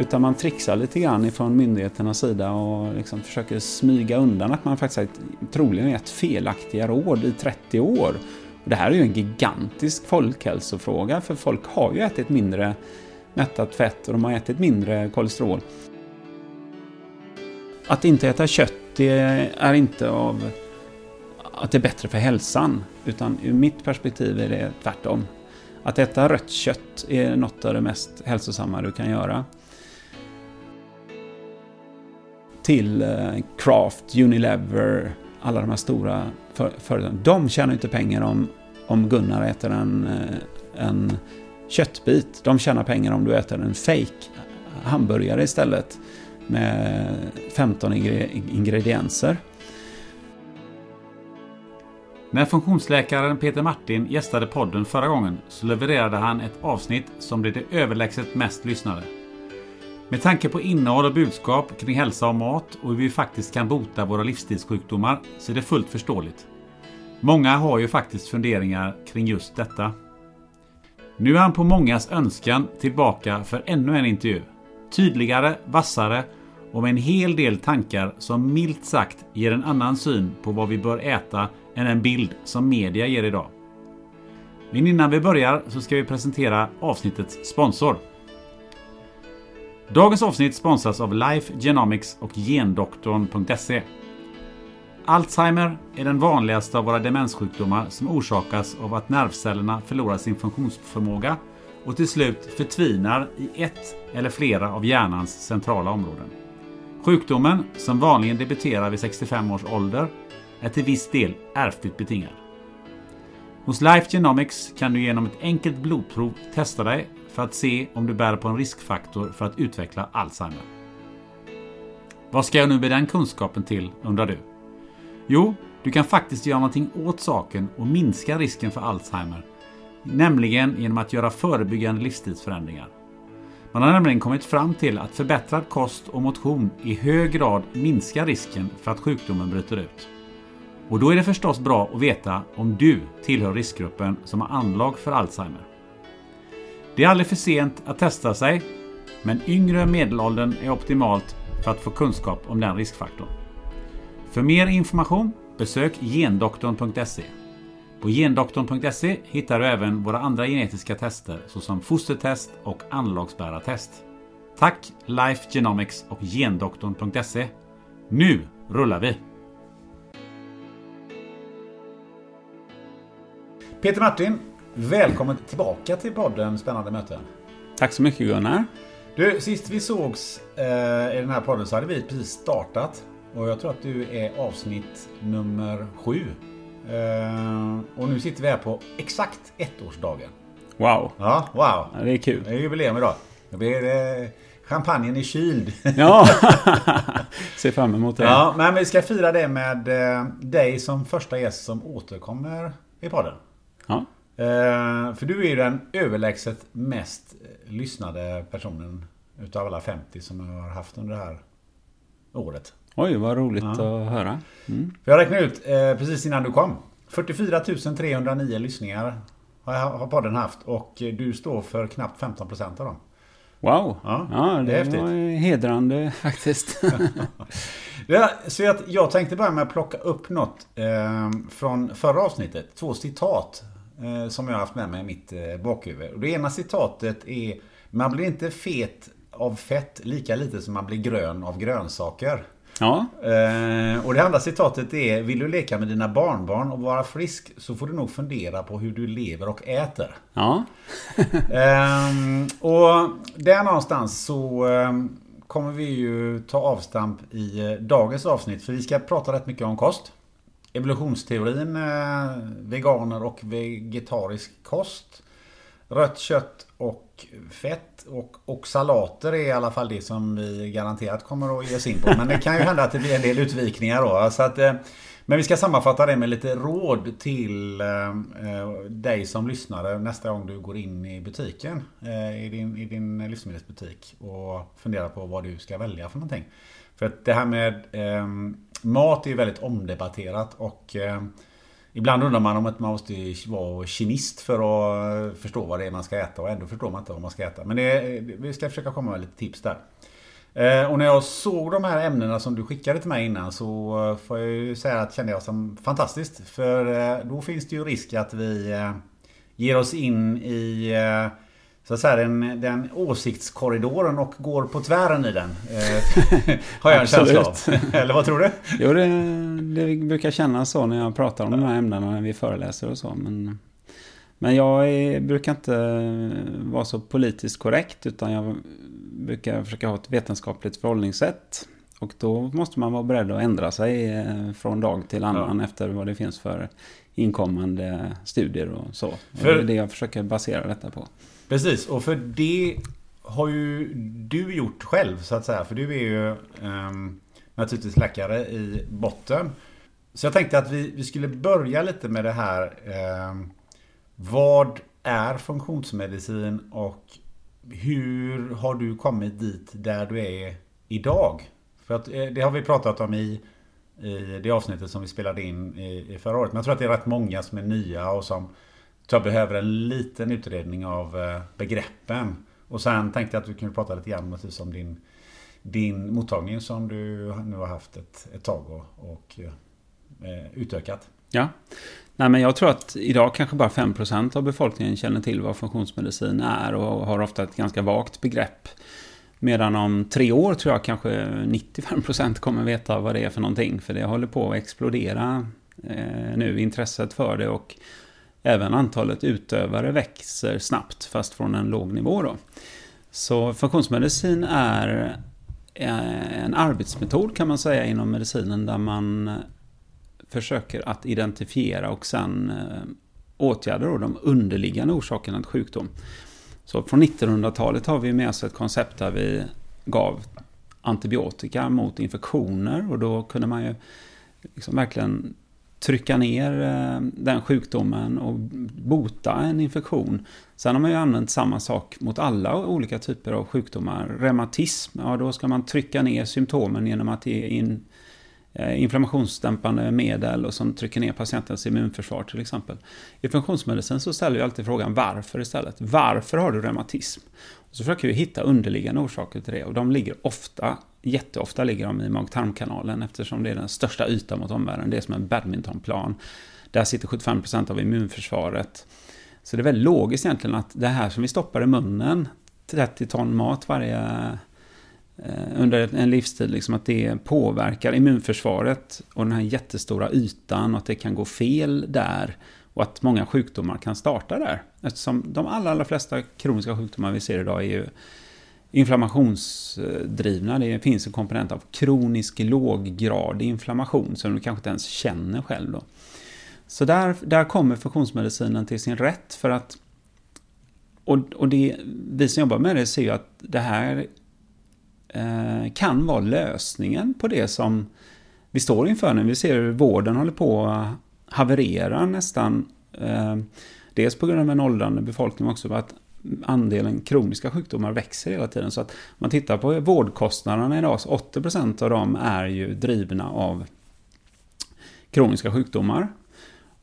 Utan man trixar lite grann ifrån myndigheternas sida och liksom försöker smyga undan att man faktiskt har troligen gett felaktiga råd i 30 år. Och det här är ju en gigantisk folkhälsofråga för folk har ju ätit mindre mättat fett och de har ätit mindre kolesterol. Att inte äta kött det är inte av att det är bättre för hälsan utan ur mitt perspektiv är det tvärtom. Att äta rött kött är något av det mest hälsosamma du kan göra till eh, Kraft, Unilever, alla de här stora företagen. De tjänar inte pengar om, om Gunnar äter en, eh, en köttbit. De tjänar pengar om du äter en fake hamburgare istället med 15 ingredienser. När funktionsläkaren Peter Martin gästade podden förra gången så levererade han ett avsnitt som blev det överlägset mest lyssnade. Med tanke på innehåll och budskap kring hälsa och mat och hur vi faktiskt kan bota våra livsstilssjukdomar så är det fullt förståeligt. Många har ju faktiskt funderingar kring just detta. Nu är han på mångas önskan tillbaka för ännu en intervju. Tydligare, vassare och med en hel del tankar som milt sagt ger en annan syn på vad vi bör äta än en bild som media ger idag. Men innan vi börjar så ska vi presentera avsnittets sponsor. Dagens avsnitt sponsras av Life Genomics och Gendoktorn.se. Alzheimer är den vanligaste av våra demenssjukdomar som orsakas av att nervcellerna förlorar sin funktionsförmåga och till slut förtvinar i ett eller flera av hjärnans centrala områden. Sjukdomen, som vanligen debuterar vid 65 års ålder, är till viss del ärftligt betingad. Hos Life Genomics kan du genom ett enkelt blodprov testa dig för att se om du bär på en riskfaktor för att utveckla Alzheimer. Vad ska jag nu med den kunskapen till, undrar du? Jo, du kan faktiskt göra någonting åt saken och minska risken för Alzheimer. Nämligen genom att göra förebyggande livsstilsförändringar. Man har nämligen kommit fram till att förbättrad kost och motion i hög grad minskar risken för att sjukdomen bryter ut. Och då är det förstås bra att veta om du tillhör riskgruppen som har anlag för Alzheimer. Det är aldrig för sent att testa sig, men yngre medelåldern är optimalt för att få kunskap om den riskfaktorn. För mer information besök gendoktorn.se. På gendoktorn.se hittar du även våra andra genetiska tester såsom fostertest och anlagsbärartest. Tack Life Genomics och gendoktorn.se. Nu rullar vi! Peter Martin, Välkommen tillbaka till podden Spännande möten. Tack så mycket Gunnar. Du, sist vi sågs eh, i den här podden så hade vi precis startat. Och jag tror att du är avsnitt nummer sju. Eh, och nu sitter vi här på exakt ettårsdagen. Wow. Ja, wow. Ja, det är kul. Det är jubileum idag. Det blir eh, champagnen är kyld. Ja, ser fram emot det. Ja, men vi ska fira det med eh, dig som första gäst som återkommer i podden. Ja. Eh, för du är ju den överlägset mest lyssnade personen utav alla 50 som jag har haft under det här året. Oj, vad roligt ja. att höra. Mm. För jag räknade ut eh, precis innan du kom. 44 309 lyssningar har, har podden haft och du står för knappt 15% av dem. Wow! Ja, Ja, det det, är häftigt. var hedrande faktiskt. Ja, så jag, jag tänkte börja med att plocka upp något eh, från förra avsnittet. Två citat som jag har haft med mig i mitt eh, bakhuvud. Och det ena citatet är Man blir inte fet av fett lika lite som man blir grön av grönsaker. ja, Eh, och det andra citatet är Vill du leka med dina barnbarn och vara frisk så får du nog fundera på hur du lever och äter. ja, Ehm, och där någonstans så ehm, kommer vi ju ta avstamp i eh, dagens avsnitt. För vi ska prata rätt mycket om kost. Evolutionsteorin, eh, veganer och vegetarisk kost. Rött kött och fett och, och salater är i alla fall det som vi garanterat kommer att ge oss in på. Men det kan ju hända att det blir en del utvikningar då. Så att, eh, men vi ska sammanfatta det med lite råd till eh, dig som lyssnare nästa gång du går in i butiken. I, din, I din livsmedelsbutik och funderar på vad du ska välja för någonting. För att det här med ehm, mat är ju väldigt omdebatterat och eh, Ibland undrar man om att man måste vara kinist för att eh, förstå vad det är man ska äta och ändå förstår man inte vad man ska äta. Men det, eh, vi ska försöka komma med lite tips där. Eh, och när jag såg de här ämnena som du skickade till mig innan så får jag ju säga att kände jag som fantastiskt. För då finns det ju risk att vi ger oss in i så att säga, den, den åsiktskorridoren och går på tvären i den. Eh, Har jag en känsla av. Eller vad tror du? Jo, det, det brukar kännas så när jag pratar om de här ämnena när vi föreläser och så. Men, men jag är, brukar inte vara så politiskt korrekt utan jag brukar försöka ha ett vetenskapligt förhållningssätt. Och då måste man vara beredd att ändra sig eh, från dag till annan efter vad det finns för inkommande studier och så. Och För- det är det jag försöker basera detta på. Precis, och för det har ju du gjort själv så att säga. För du är ju um, naturligtvis läkare i botten. Så jag tänkte att vi, vi skulle börja lite med det här. Um, vad är funktionsmedicin och hur har du kommit dit där du är idag? För att eh, det har vi pratat om i, i det avsnittet som vi spelade in i, i förra året. Men jag tror att det är rätt många som är nya och som så jag behöver en liten utredning av eh, begreppen. Och sen tänkte jag att du kunde prata lite grann om din, din mottagning som du nu har haft ett, ett tag och, och eh, utökat. Ja. Nej, men jag tror att idag kanske bara 5% av befolkningen känner till vad funktionsmedicin är och har ofta ett ganska vagt begrepp. Medan om tre år tror jag kanske 95% kommer veta vad det är för någonting. För det håller på att explodera eh, nu, intresset för det och även antalet utövare växer snabbt fast från en låg nivå då. Så funktionsmedicin är eh, en arbetsmetod kan man säga inom medicinen där man eh, försöker att identifiera och sen eh, åtgärda då de underliggande orsakerna till sjukdom. Så från 1900-talet har vi med oss ett koncept där vi gav antibiotika mot infektioner och då kunde man ju liksom verkligen trycka ner eh, den sjukdomen och bota en infektion. Sen har man ju använt samma sak mot alla olika typer av sjukdomar. Reumatism, ja då ska man trycka ner symptomen genom att ge in eh, inflammationsdämpande medel och som trycker ner patientens immunförsvar till exempel. I funktionsmedicin så ställer jag alltid frågan varför istället. Varför har du reumatism? Så försöker vi hitta underliggande orsaker till det och de ligger ofta, jätteofta ligger de i mag-tarmkanalen eftersom det är den största ytan mot omvärlden. Det är som en badmintonplan. Där sitter 75% av immunförsvaret. Så det är väldigt logiskt egentligen att det här som vi stoppar i munnen, 30 ton mat varje eh, under en livstid, liksom att det påverkar immunförsvaret och den här jättestora ytan och att det kan gå fel där och att många sjukdomar kan starta där. Eftersom de allra, allra flesta kroniska sjukdomar vi ser idag är ju inflammationsdrivna. Det finns en komponent av kronisk låggradig inflammation som du kanske inte ens känner själv. Då. Så där, där kommer funktionsmedicinen till sin rätt för att och, och det, vi som jobbar med det ser ju att det här eh, kan vara lösningen på det som vi står inför när Vi ser hur vården håller på havererar nästan. Eh, dels på grund av en åldrande befolkning men också att andelen kroniska sjukdomar växer hela tiden. Så att om man tittar på vårdkostnaderna idag, så 80% av dem är ju drivna av kroniska sjukdomar.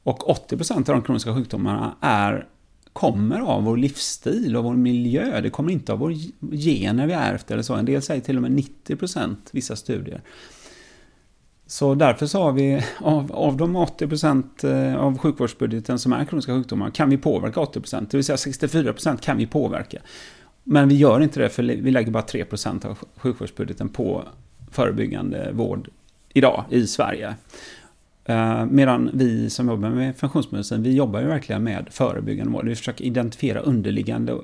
Och 80% av de kroniska sjukdomarna är kommer av vår livsstil och vår miljö. Det kommer inte av vår gener vi ärvt eller så. En del säger till och med 90% vissa studier. Så därför så har vi, av, av de 80 procent eh, av sjukvårdsbudgeten som är kroniska sjukdomar, kan vi påverka 80 procent. Det vill säga 64 procent kan vi påverka. Men vi gör inte det för vi lägger bara 3 procent av sjukvårdsbudgeten på förebyggande vård idag i Sverige. Eh, medan vi som jobbar med funktionsmedicin, vi jobbar ju verkligen med förebyggande vård. Vi försöker identifiera underliggande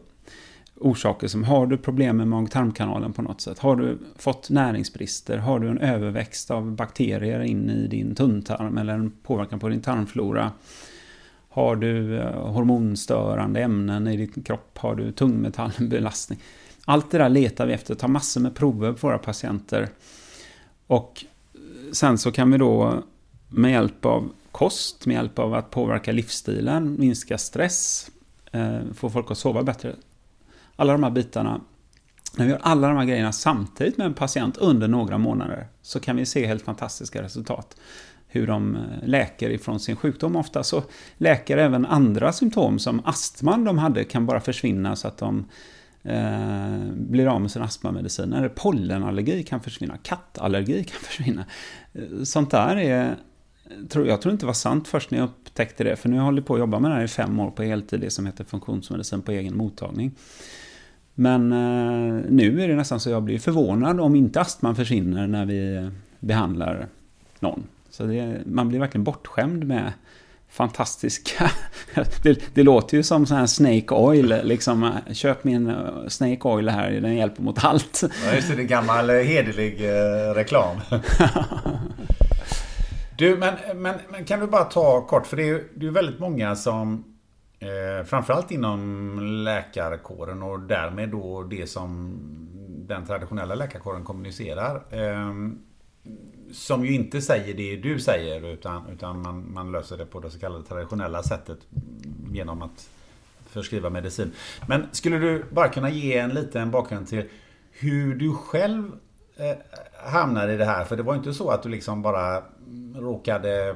orsaker som har du problem med mag-tarmkanalen på något sätt? Har du fått näringsbrister? Har du en överväxt av bakterier in i din tunntarm eller en påverkan på din tarmflora? Har du eh, hormonstörande ämnen i din kropp? Har du tungmetallbelastning? Allt det där letar vi efter, tar massor med prover på våra patienter. Och eh, sen så kan vi då med hjälp av kost, med hjälp av att påverka livsstilen, minska stress, eh, få folk att sova bättre. Alla de här bitarna. När vi gör alla de här grejerna samtidigt med en patient under några månader så kan vi se helt fantastiska resultat. Hur de eh, läker ifrån sin sjukdom. Ofta så läker även andra symptom som astman de hade kan bara försvinna så att de eh, blir av med sin astmamedicin. Eller Pollenallergi kan försvinna, kattallergi kan försvinna. Eh, sånt där är jag tror inte det var sant först när jag upptäckte det, för nu har jag hållit på att jobba med det här i fem år på heltid, det som heter funktionsmedicin på egen mottagning. Men eh, nu är det nästan så jag blir förvånad om inte astman försvinner när vi behandlar någon. Så det, man blir verkligen bortskämd med fantastiska... det, det, låter ju som sån här Snake Oil, liksom. Köp min eh, Snake Oil här, den hjälper mot allt. Ja, just det. Det är gammal eh, hederlig reklam. Du, men, men, men, kan du bara ta kort, för det är ju det är väldigt många som eh, Framförallt inom läkarkåren och därmed då det som den traditionella läkarkåren kommunicerar. Eh, som ju inte säger det du säger utan, utan man, man löser det på det så kallade traditionella sättet genom att förskriva medicin. Men skulle du bara kunna ge en liten bakgrund till hur du själv eh, hamnade i det här? För det var inte så att du liksom bara råkade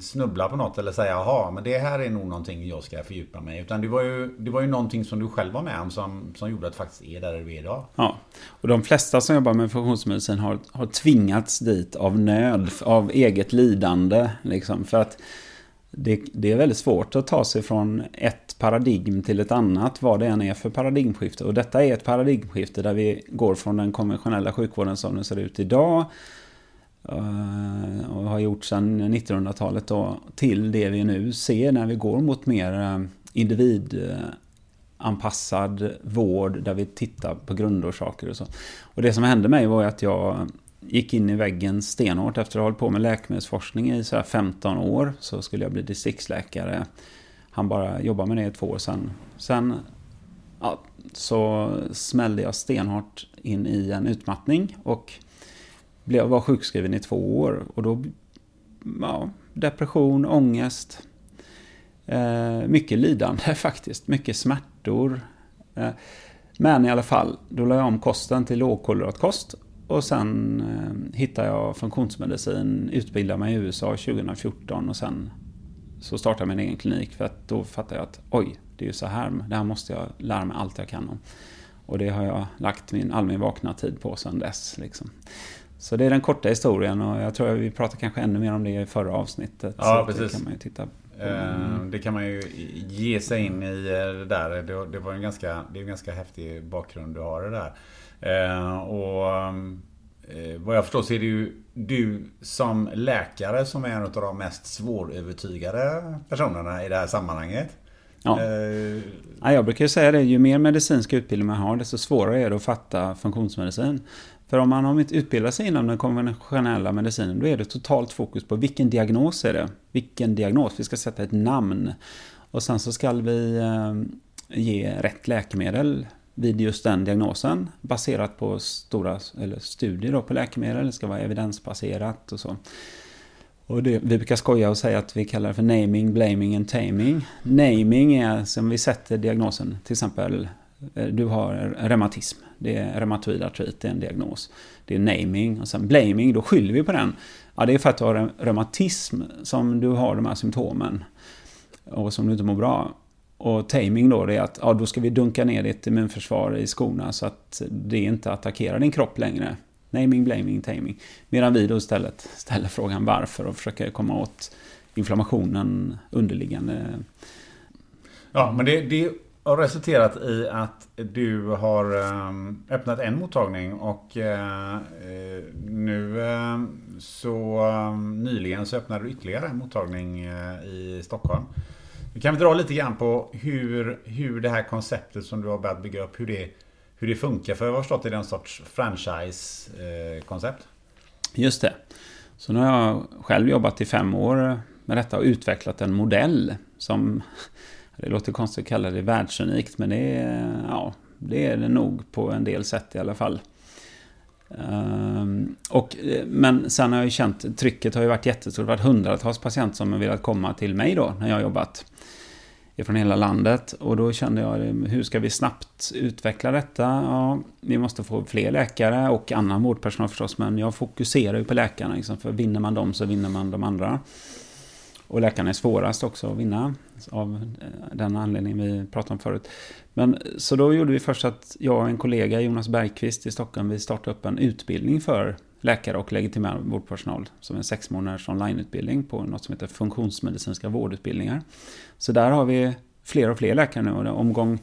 snubbla på något eller säga jaha, men det här är nog någonting jag ska fördjupa mig Utan det var ju, det var ju någonting som du själv var med om som, som gjorde att du faktiskt är där du är idag. Ja, och de flesta som jobbar med funktionsmedicin har, har tvingats dit av nöd, av eget lidande. Liksom, för att det, det, är väldigt svårt att ta sig från ett paradigm till ett annat, vad det än är för paradigmskifte. Och detta är ett paradigmskifte där vi går från den konventionella sjukvården som den ser ut idag Eh, och har gjort sedan 1900-talet då, till det vi nu ser när vi går mot mer eh, individanpassad eh, vård där vi tittar på grundorsaker och så. Och det som hände mig var att jag gick in i väggen stenhårt efter att ha hållit på med läkemedelsforskning i så 15 år. Så skulle jag bli distriktsläkare. Han bara jobbade med det i två år sedan. Sen ja, så smällde jag stenhårt in i en utmattning och blev, var sjukskriven i två år. Och då, ja, depression, ångest. Eh, mycket lidande faktiskt, mycket smärtor. Eh, men i alla fall, då la jag om kosten till lågkolhydratkost. Och sen eh, hittade jag funktionsmedicin, utbildade mig i USA 2014 och sen så startade jag min egen klinik för att då fattade jag att oj, det är ju så här, det här måste jag lära mig allt jag kan om. Och det har jag lagt min, all min vakna tid på sedan dess. Liksom. Så det är den korta historien och jag tror att vi pratade kanske ännu mer om det i förra avsnittet. Ja, precis. Det kan man ju titta på. Mm. Det kan man ju ge sig in i det där. Det, var en ganska, det är en ganska häftig bakgrund du har det där. Eh, och eh, vad jag förstår så är det ju du som läkare som är en av de mest svårövertygade personerna i det här sammanhanget. Ja. ja. jag brukar säga det, ju mer medicinsk utbildning man har desto svårare är det att fatta funktionsmedicin. För om man har inte utbildat sig inom den konventionella medicinen, då är det totalt fokus på vilken diagnos är det? Vilken diagnos? Vi ska sätta ett namn. Och sen så ska vi eh, ge rätt läkemedel vid just den diagnosen baserat på stora eller studier på läkemedel. Det ska vara evidensbaserat och så. Och det, vi brukar skoja och säga att vi kallar det för naming, blaming and taming. Naming är som vi sätter diagnosen, till exempel eh, du har reumatism. Det är reumatoid artrit, det är en diagnos. Det är naming och sen blaming, då skyller vi på den. Ja, det är för att du har reumatism som du har de här symptomen och som du inte mår bra. och taming då, det är att ja, då ska vi dunka ner ditt immunförsvar i skorna så att det inte attackerar din kropp längre. Naming, blaming, taming. Medan vi då istället ställer frågan varför och försöker komma åt inflammationen underliggande. Ja, men det, det har resulterat i att du har ehm, öppnat en mottagning och eh, eh, nu ehm, så ehm, nyligen så öppnade du ytterligare en mottagning eh, i Stockholm. Vi kan vi dra lite grann på hur, hur det här konceptet som du har börjat bygga upp, hur det, hur det funkar. För jag har förstått att det är en sorts franchise-koncept. Just det. Så nu har jag själv jobbat i fem år med detta och utvecklat en modell som det låter konstigt att kalla det världsunikt, men det är, ja, det är det nog på en del sätt i alla fall. Um, och, men sen har jag ju känt, trycket har ju varit jättestort. Det har varit hundratals patienter som har velat komma till mig då, när jag har jobbat. Från hela landet. Och då kände jag, hur ska vi snabbt utveckla detta? Ja, vi måste få fler läkare och annan vårdpersonal förstås. Men jag fokuserar ju på läkarna, liksom, för vinner man dem så vinner man de andra. Och läkarna är svårast också att vinna av eh, den anledningen vi pratade om förut. Men så då gjorde vi först att jag och en kollega, Jonas Bergqvist i Stockholm, vi startade upp en utbildning för läkare och legitimerad vårdpersonal som en sex månaders onlineutbildning på något som heter funktionsmedicinska vårdutbildningar. Så där har vi fler och fler läkare nu och omgång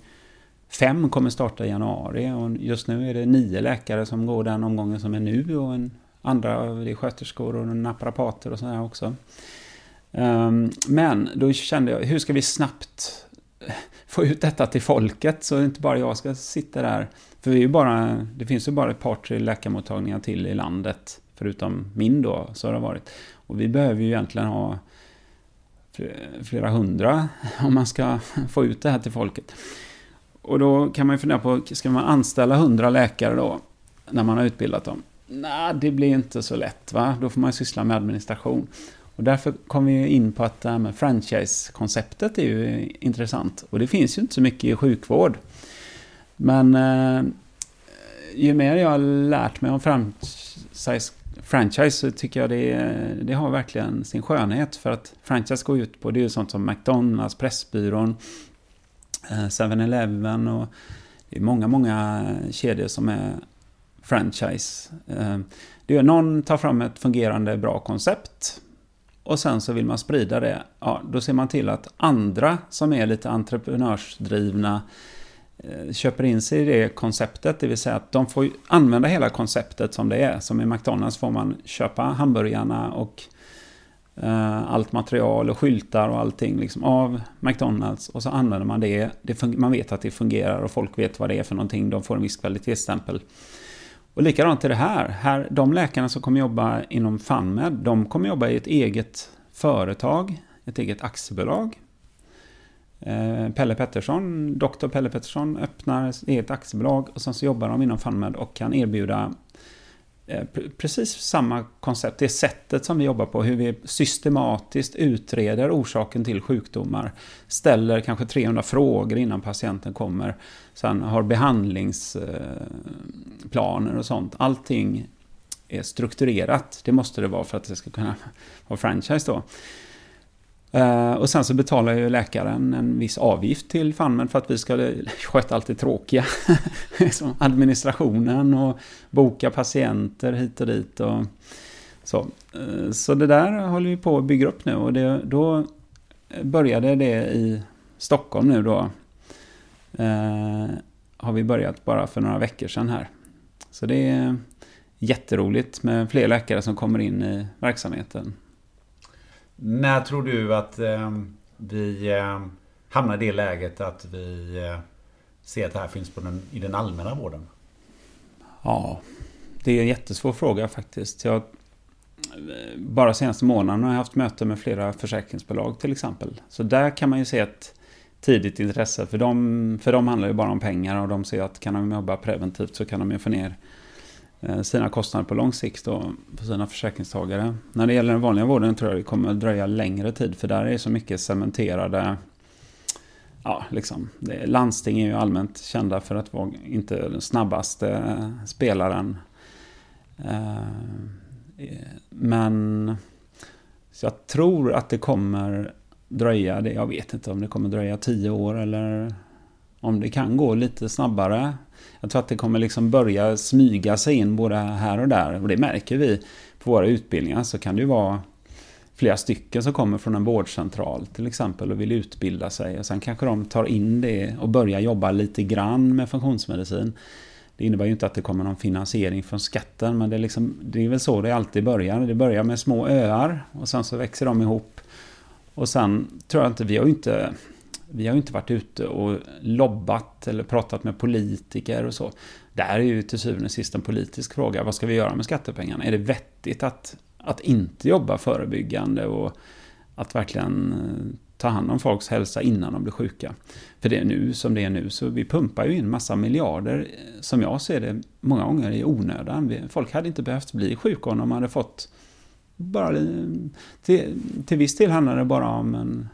fem kommer starta i januari och just nu är det nio läkare som går den omgången som är nu och en andra det är sköterskor och naprapater och sådär också. Ehm, men då kände jag, hur ska vi snabbt få ut detta till folket så inte bara jag ska sitta där. För vi är bara, det finns ju bara ett par, tre läkarmottagningar till i landet. Förutom min då, så har det varit. Och vi behöver ju egentligen ha flera hundra om man ska få ut det här till folket. Och då kan man ju fundera på, ska man anställa hundra läkare då? När man har utbildat dem? Nej, det blir inte så lätt va? Då får man ju syssla med administration. Och därför kom vi in på att det här med franchise-konceptet är ju intressant. Och det finns ju inte så mycket i sjukvård. Men eh, ju mer jag har lärt mig om franchise, franchise så tycker jag det, det har verkligen sin skönhet. För att franchise går ut på, det är ju sånt som McDonalds, Pressbyrån, eh, 7-Eleven och det är många, många kedjor som är franchise. Eh, det är någon tar fram ett fungerande bra koncept och sen så vill man sprida det, ja, då ser man till att andra som är lite entreprenörsdrivna eh, köper in sig i det konceptet, det vill säga att de får använda hela konceptet som det är. Som i McDonalds får man köpa hamburgarna och eh, allt material och skyltar och allting liksom av McDonalds och så använder man det. det man vet att det fungerar och folk vet vad det är för någonting, de får en viss kvalitetsstämpel. Och likadant är det här. här. De läkarna som kommer jobba inom FunMed, de kommer jobba i ett eget företag, ett eget aktiebolag. Eh, Pelle Pettersson, doktor Pelle Pettersson öppnar ett eget aktiebolag och sen så jobbar de inom FunMed och kan erbjuda Eh, precis samma koncept, det sättet som vi jobbar på, hur vi systematiskt utreder orsaken till sjukdomar, ställer kanske 300 frågor innan patienten kommer, sen har behandlingsplaner eh, och sånt. Allting är strukturerat, det måste det vara för att det ska kunna vara franchise då. Eh, och sen så betalar ju läkaren en viss avgift till FANMEN för att vi ska sköta allt det tråkiga. Som administrationen och boka patienter hit och dit. Och så. Eh, så det där håller vi på att bygga upp nu och det, då började det i Stockholm nu då. Eh, har vi börjat bara för några veckor sedan här. Så det är jätteroligt med fler läkare som kommer in i verksamheten. När tror du att eh, vi eh, hamnar i det läget att vi eh, ser att det här finns på den, i den allmänna vården? Ja, det är en jättesvår fråga faktiskt. Jag, bara senaste månaden har jag haft möte med flera försäkringsbolag till exempel. Så där kan man ju se ett tidigt intresse. För dem, för dem handlar det bara om pengar och de ser att kan de jobba preventivt så kan de ju få ner Eh, Eh, sina kostnader på lång sikt då, för sina försäkringstagare. När det gäller den vanliga vården tror jag det kommer att dröja längre tid för där är det så mycket cementerade Ja, liksom. Landsting är ju allmänt kända för att vara inte den snabbaste eh, spelaren. Eh, men så jag tror att det kommer dröja, det, jag vet inte om det kommer dröja tio år eller om det kan gå lite snabbare. Jag tror att det kommer liksom börja smyga sig in både här och där. Och det märker vi på våra utbildningar. Så kan det ju vara flera stycken som kommer från en vårdcentral till exempel och vill utbilda sig. Och sen kanske de tar in det och börjar jobba lite grann med funktionsmedicin. Det innebär ju inte att det kommer någon finansiering från skatten, men det är, liksom, det är väl så det alltid börjar. Det börjar med små öar och sen så växer de ihop. Och sen tror jag inte, vi har ju inte, vi har ju inte varit ute och lobbat eller pratat med politiker och så. Det här är ju till syvende och sist en politisk fråga. Vad ska vi göra med skattepengarna? Är det vettigt att, att inte jobba förebyggande och att verkligen eh, ta hand om folks hälsa innan de blir sjuka. För det är nu som det är nu, så vi pumpar ju in massa miljarder, eh, som jag ser det, många gånger i onödan. Folk hade inte behövt bli sjuka om de hade fått bara... Till, till viss del handlar det bara om en,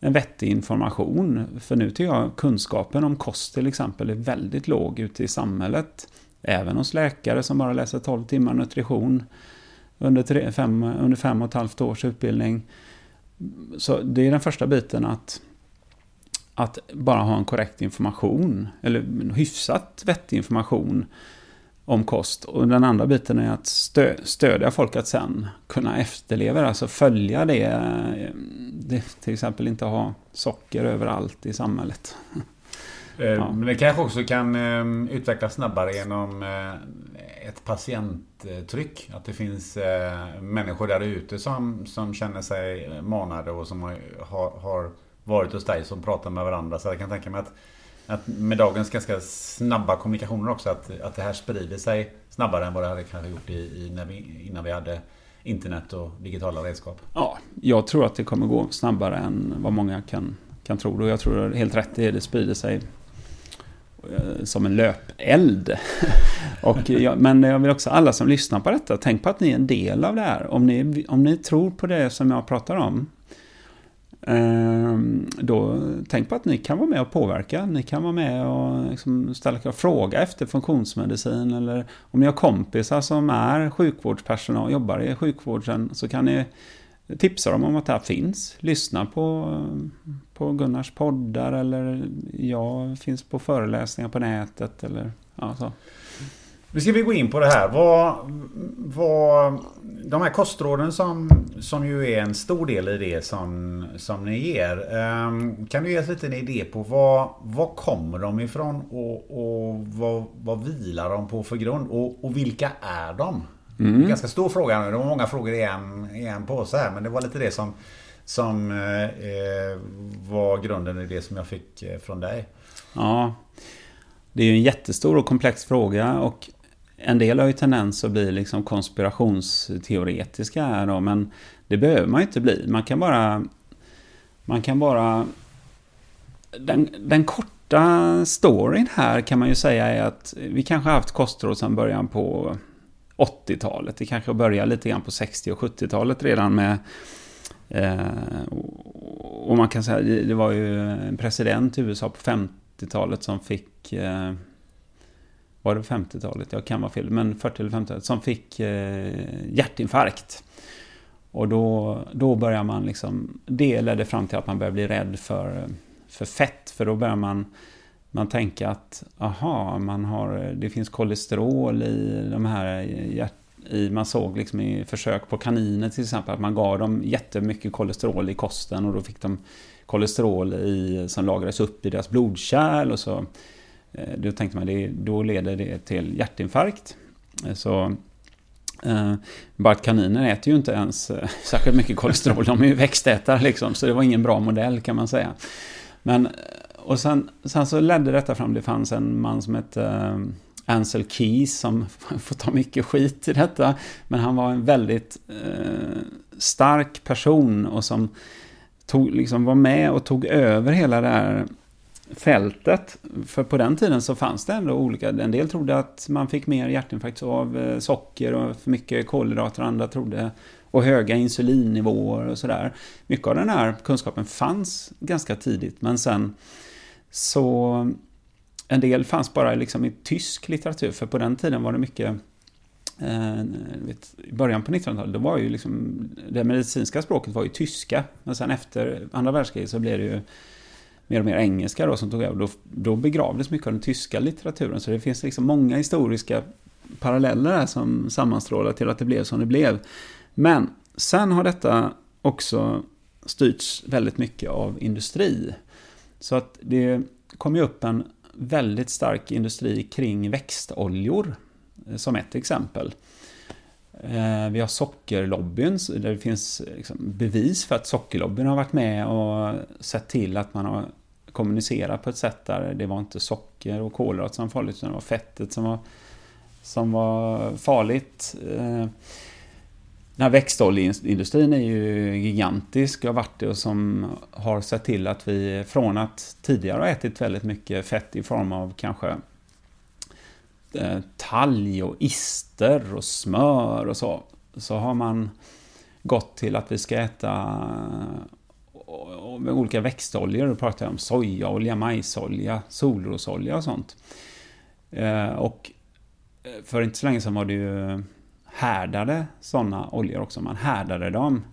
en vettig information. För nu tycker jag kunskapen om kost till exempel är väldigt låg ute i samhället. Även hos läkare som bara läser 12 timmar nutrition under, tre, fem, under fem och ett halvt års utbildning. Så det är den första biten att, att bara ha en korrekt information, eller hyfsat vettig information om kost. Och den andra biten är att stö stödja folk att sen kunna efterleva det, alltså följa det. det. Till exempel inte ha socker överallt i samhället. Eh, ja. Men det kanske också kan eh, utvecklas snabbare genom eh, ett patienttryck. Att det finns människor där ute som, som känner sig manade och som har, har varit hos dig som pratar med varandra. Så jag kan tänka mig att, att med dagens ganska snabba kommunikationer också att, att det här sprider sig snabbare än vad det hade kanske gjort i, i när vi, innan vi hade internet och digitala redskap. Ja, jag tror att det kommer gå snabbare än vad många kan, kan tro. Och jag tror helt rätt det, det sprider sig eh, som en löpeld. och jag, men jag vill också alla som lyssnar på detta, tänk på att ni är en del av det här. Om ni, om ni tror på det som jag pratar om, Ehm, då tänk på att ni kan vara med och påverka. Ni kan vara med och liksom ställa fråga efter funktionsmedicin. Eller om ni har kompisar som är sjukvårdspersonal och jobbar i sjukvården så kan ni tipsa dem om att det här finns. Lyssna på, på Gunnars poddar eller jag finns på föreläsningar på nätet eller ja, så. Nu ska vi gå in på det här. Vad, vad, de här kostråden som, som ju är en stor del i det som, som ni ger. Um, kan du ge oss lite en idé på vad, vad kommer de ifrån och, och vad, vad vilar de på för grund? Och, och vilka är de? Mm. Ganska stor fråga nu. Det var många frågor i en, i en påse här. Men det var lite det som, som eh, var grunden i det som jag fick eh, från dig. Ja. Det är ju en jättestor och komplex fråga. Och en del har ju tendens att bli liksom konspirationsteoretiska här då, men det behöver man ju inte bli. Man kan bara... Man kan bara... Den, den korta storyn här kan man ju säga är att vi kanske har haft kostråd sedan början på 80-talet. Det kanske börjar lite grann på 60 och 70-talet redan med eh, och man kan säga, det var ju en president i USA på 50-talet som fick eh, var det 50-talet? Jag kan vara fel, men 40 eller 50-talet som fick eh, hjärtinfarkt. Och då, då börjar man liksom, det ledde fram till att man börjar bli rädd för, för fett, för då börjar man man tänker att aha, man har, det finns kolesterol i de här hjärt, i, man såg liksom i försök på kaniner till exempel att man gav dem jättemycket kolesterol i kosten och då fick de kolesterol i, som lagrades upp i deras blodkärl och så Eh, då tänkte man det, då leder det till hjärtinfarkt. Eh, så eh, bara att kaniner äter ju inte ens eh, särskilt mycket kolesterol, de är ju växtätare liksom, så det var ingen bra modell kan man säga. Men eh, och sen, sen så ledde detta fram, det fanns en man som hette eh, Ansel Keys som får ta mycket skit i detta. Men han var en väldigt eh, stark person och som tog, liksom var med och tog över hela det här fältet. För på den tiden så fanns det ändå olika. En del trodde att man fick mer hjärtinfarkt av eh, socker och för mycket kolhydrater. Andra trodde och höga insulinnivåer och sådär. Mycket av den här kunskapen fanns ganska tidigt men sen så en del fanns bara liksom i tysk litteratur, för på den tiden var det mycket eh, vet, i början på 1900-talet, då var ju liksom, det medicinska språket var ju tyska. Men sen efter andra världskriget så blev det ju mer och mer engelska då som tog över. Då, då begravdes mycket av den tyska litteraturen. Så det finns liksom många historiska paralleller här som sammanstrålar till att det blev som det blev. Men sen har detta också styrts väldigt mycket av industri. Så att det kom ju upp en väldigt stark industri kring växtoljor, eh, som ett exempel. Eh, vi har sockerlobbyn, där det finns liksom bevis för att sockerlobbyn har varit med och sett till att man har kommunicera på ett sätt där det var inte socker och kolhydrater som var farligt, utan det var fettet som var, som var farligt. Eh, den här växtoljeindustrin är ju gigantisk och har varit det och som har sett till att vi från att tidigare ha ätit väldigt mycket fett i form av kanske eh, talg och ister och smör och så, så har man gått till att vi ska äta med olika växtoljor. Då pratar jag om sojaolja, majsolja, solrosolja och sånt. Eh, och eh, för inte så länge sedan var det ju eh, härdade sådana oljor också. Man härdade dem.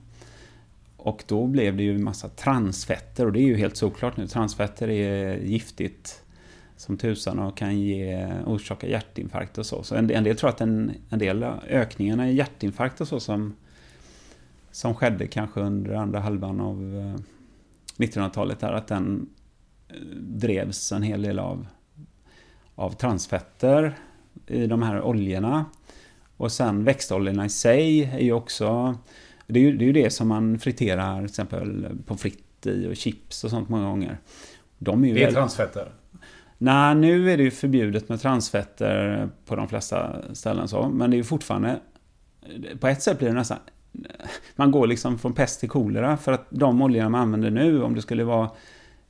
Och då blev det ju en massa transfetter och det är ju helt såklart nu. Transfetter är giftigt som tusan och kan ge, orsaka hjärtinfarkt och så. Så en, en del tror att en, en del ökningarna i hjärtinfarkt och så som, som skedde kanske under andra halvan av 1900-talet eh, är att den eh, drevs en hel del av, av transfetter i de här oljorna. Och sen växtoljorna i sig är ju också... Det är ju det, är ju det som man friterar till exempel pommes frites i och chips och sånt många gånger. De är ju det är väl... transfetter? Nej, nu är det ju förbjudet med transfetter på de flesta ställen så. Men det är ju fortfarande... På ett sätt blir det nästan... Man går liksom från pest till kolera för att de oljorna man använder nu, om det skulle vara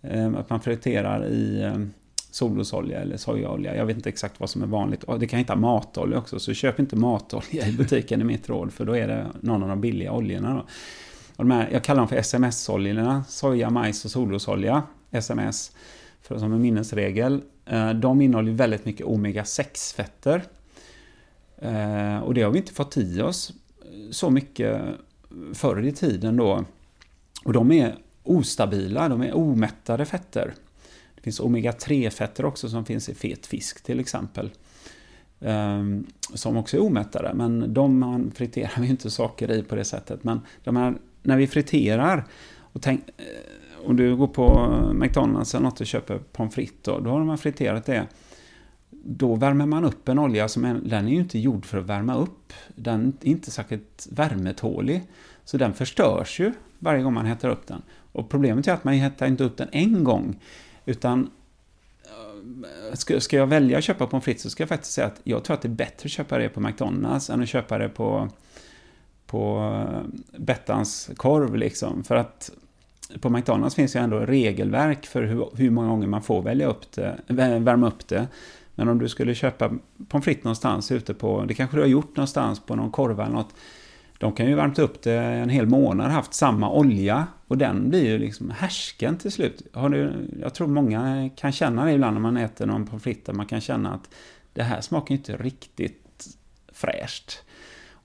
eh, att man friterar i eh, solrosolja eller sojaolja. Jag vet inte exakt vad som är vanligt. Och det kan hitta matolja också, så köp inte matolja i butiken i mitt råd, för då är det någon av de billiga oljorna. Då. Och de här, jag kallar dem för SMS-oljorna, soja, majs och solrosolja, SMS, för, som en minnesregel. Eh, de innehåller väldigt mycket omega-6-fetter. Och det har vi inte fått i oss så mycket förr i tiden då. Och de är ostabila, de är omättade fetter. Det finns omega-3-fetter också som finns i fet fisk till exempel. Ehm, som också är omättade, men de friterar vi inte saker i på det sättet. Men de här, när vi friterar, och tänk, eh, om du går på McDonalds eller något och köper pommes frites, då, då har de friterat det. Då värmer man upp en olja som är, den är ju inte gjord för att värma upp. Den är inte särskilt värmetålig. Så den förstörs ju varje gång man hettar upp den. Och problemet är att man hettar inte upp den en gång. Utan eh, ska, ska jag välja att köpa pommes frites så ska jag faktiskt säga att jag tror att det är bättre att köpa det på McDonalds än att köpa det på, på eh, Bettans korv liksom. För att på McDonalds finns ju ändå regelverk för hur, hur många gånger man får välja upp det, värma upp det. Men om du skulle köpa pommes frites någonstans ute på, det kanske du har gjort någonstans på någon korv eller något, de kan ju värmt upp det en hel månad, haft samma olja och den blir ju liksom härsken till slut. Har du, jag tror många kan känna det ibland när man äter någon pommes frites, man kan känna att det här smakar inte riktigt fräscht.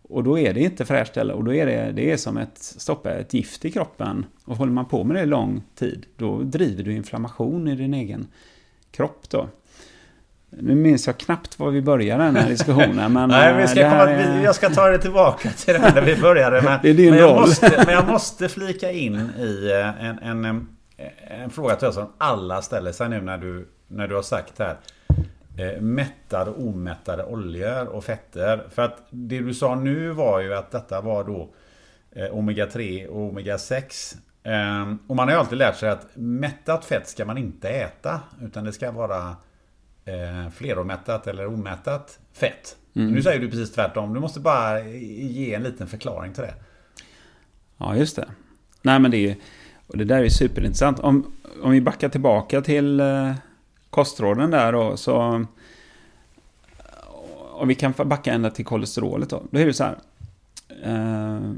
Och då är det inte fräscht heller, och då är det, det är som att stoppa ett gift i kroppen. Och håller man på med det lång tid, då driver du inflammation i din egen kropp då. Nu minns jag knappt var vi började den här diskussionen. Men Nej, vi ska komma, är... jag ska ta det tillbaka till det där vi började. Men, det är din men, jag måste, men jag måste flika in i eh, en, en, en, en fråga till som alla ställer sig nu när du, när du har sagt här. Eh, mättade och omättade oljor och fetter. För att det du sa nu var ju att detta var då eh, Omega 3 och Omega 6. Eh, och man har ju alltid lärt sig att mättat fett ska man inte äta. Utan det ska vara eh, fleromättat eller omättat fett. Mm. Nu säger du precis tvärtom. Du måste bara ge en liten förklaring till det. Ja, just det. Nej, men det är och det där är superintressant. Om, om vi backar tillbaka till eh, kostråden där då, så... Och vi kan backa ända till kolesterolet då. Då är det så här. Eh,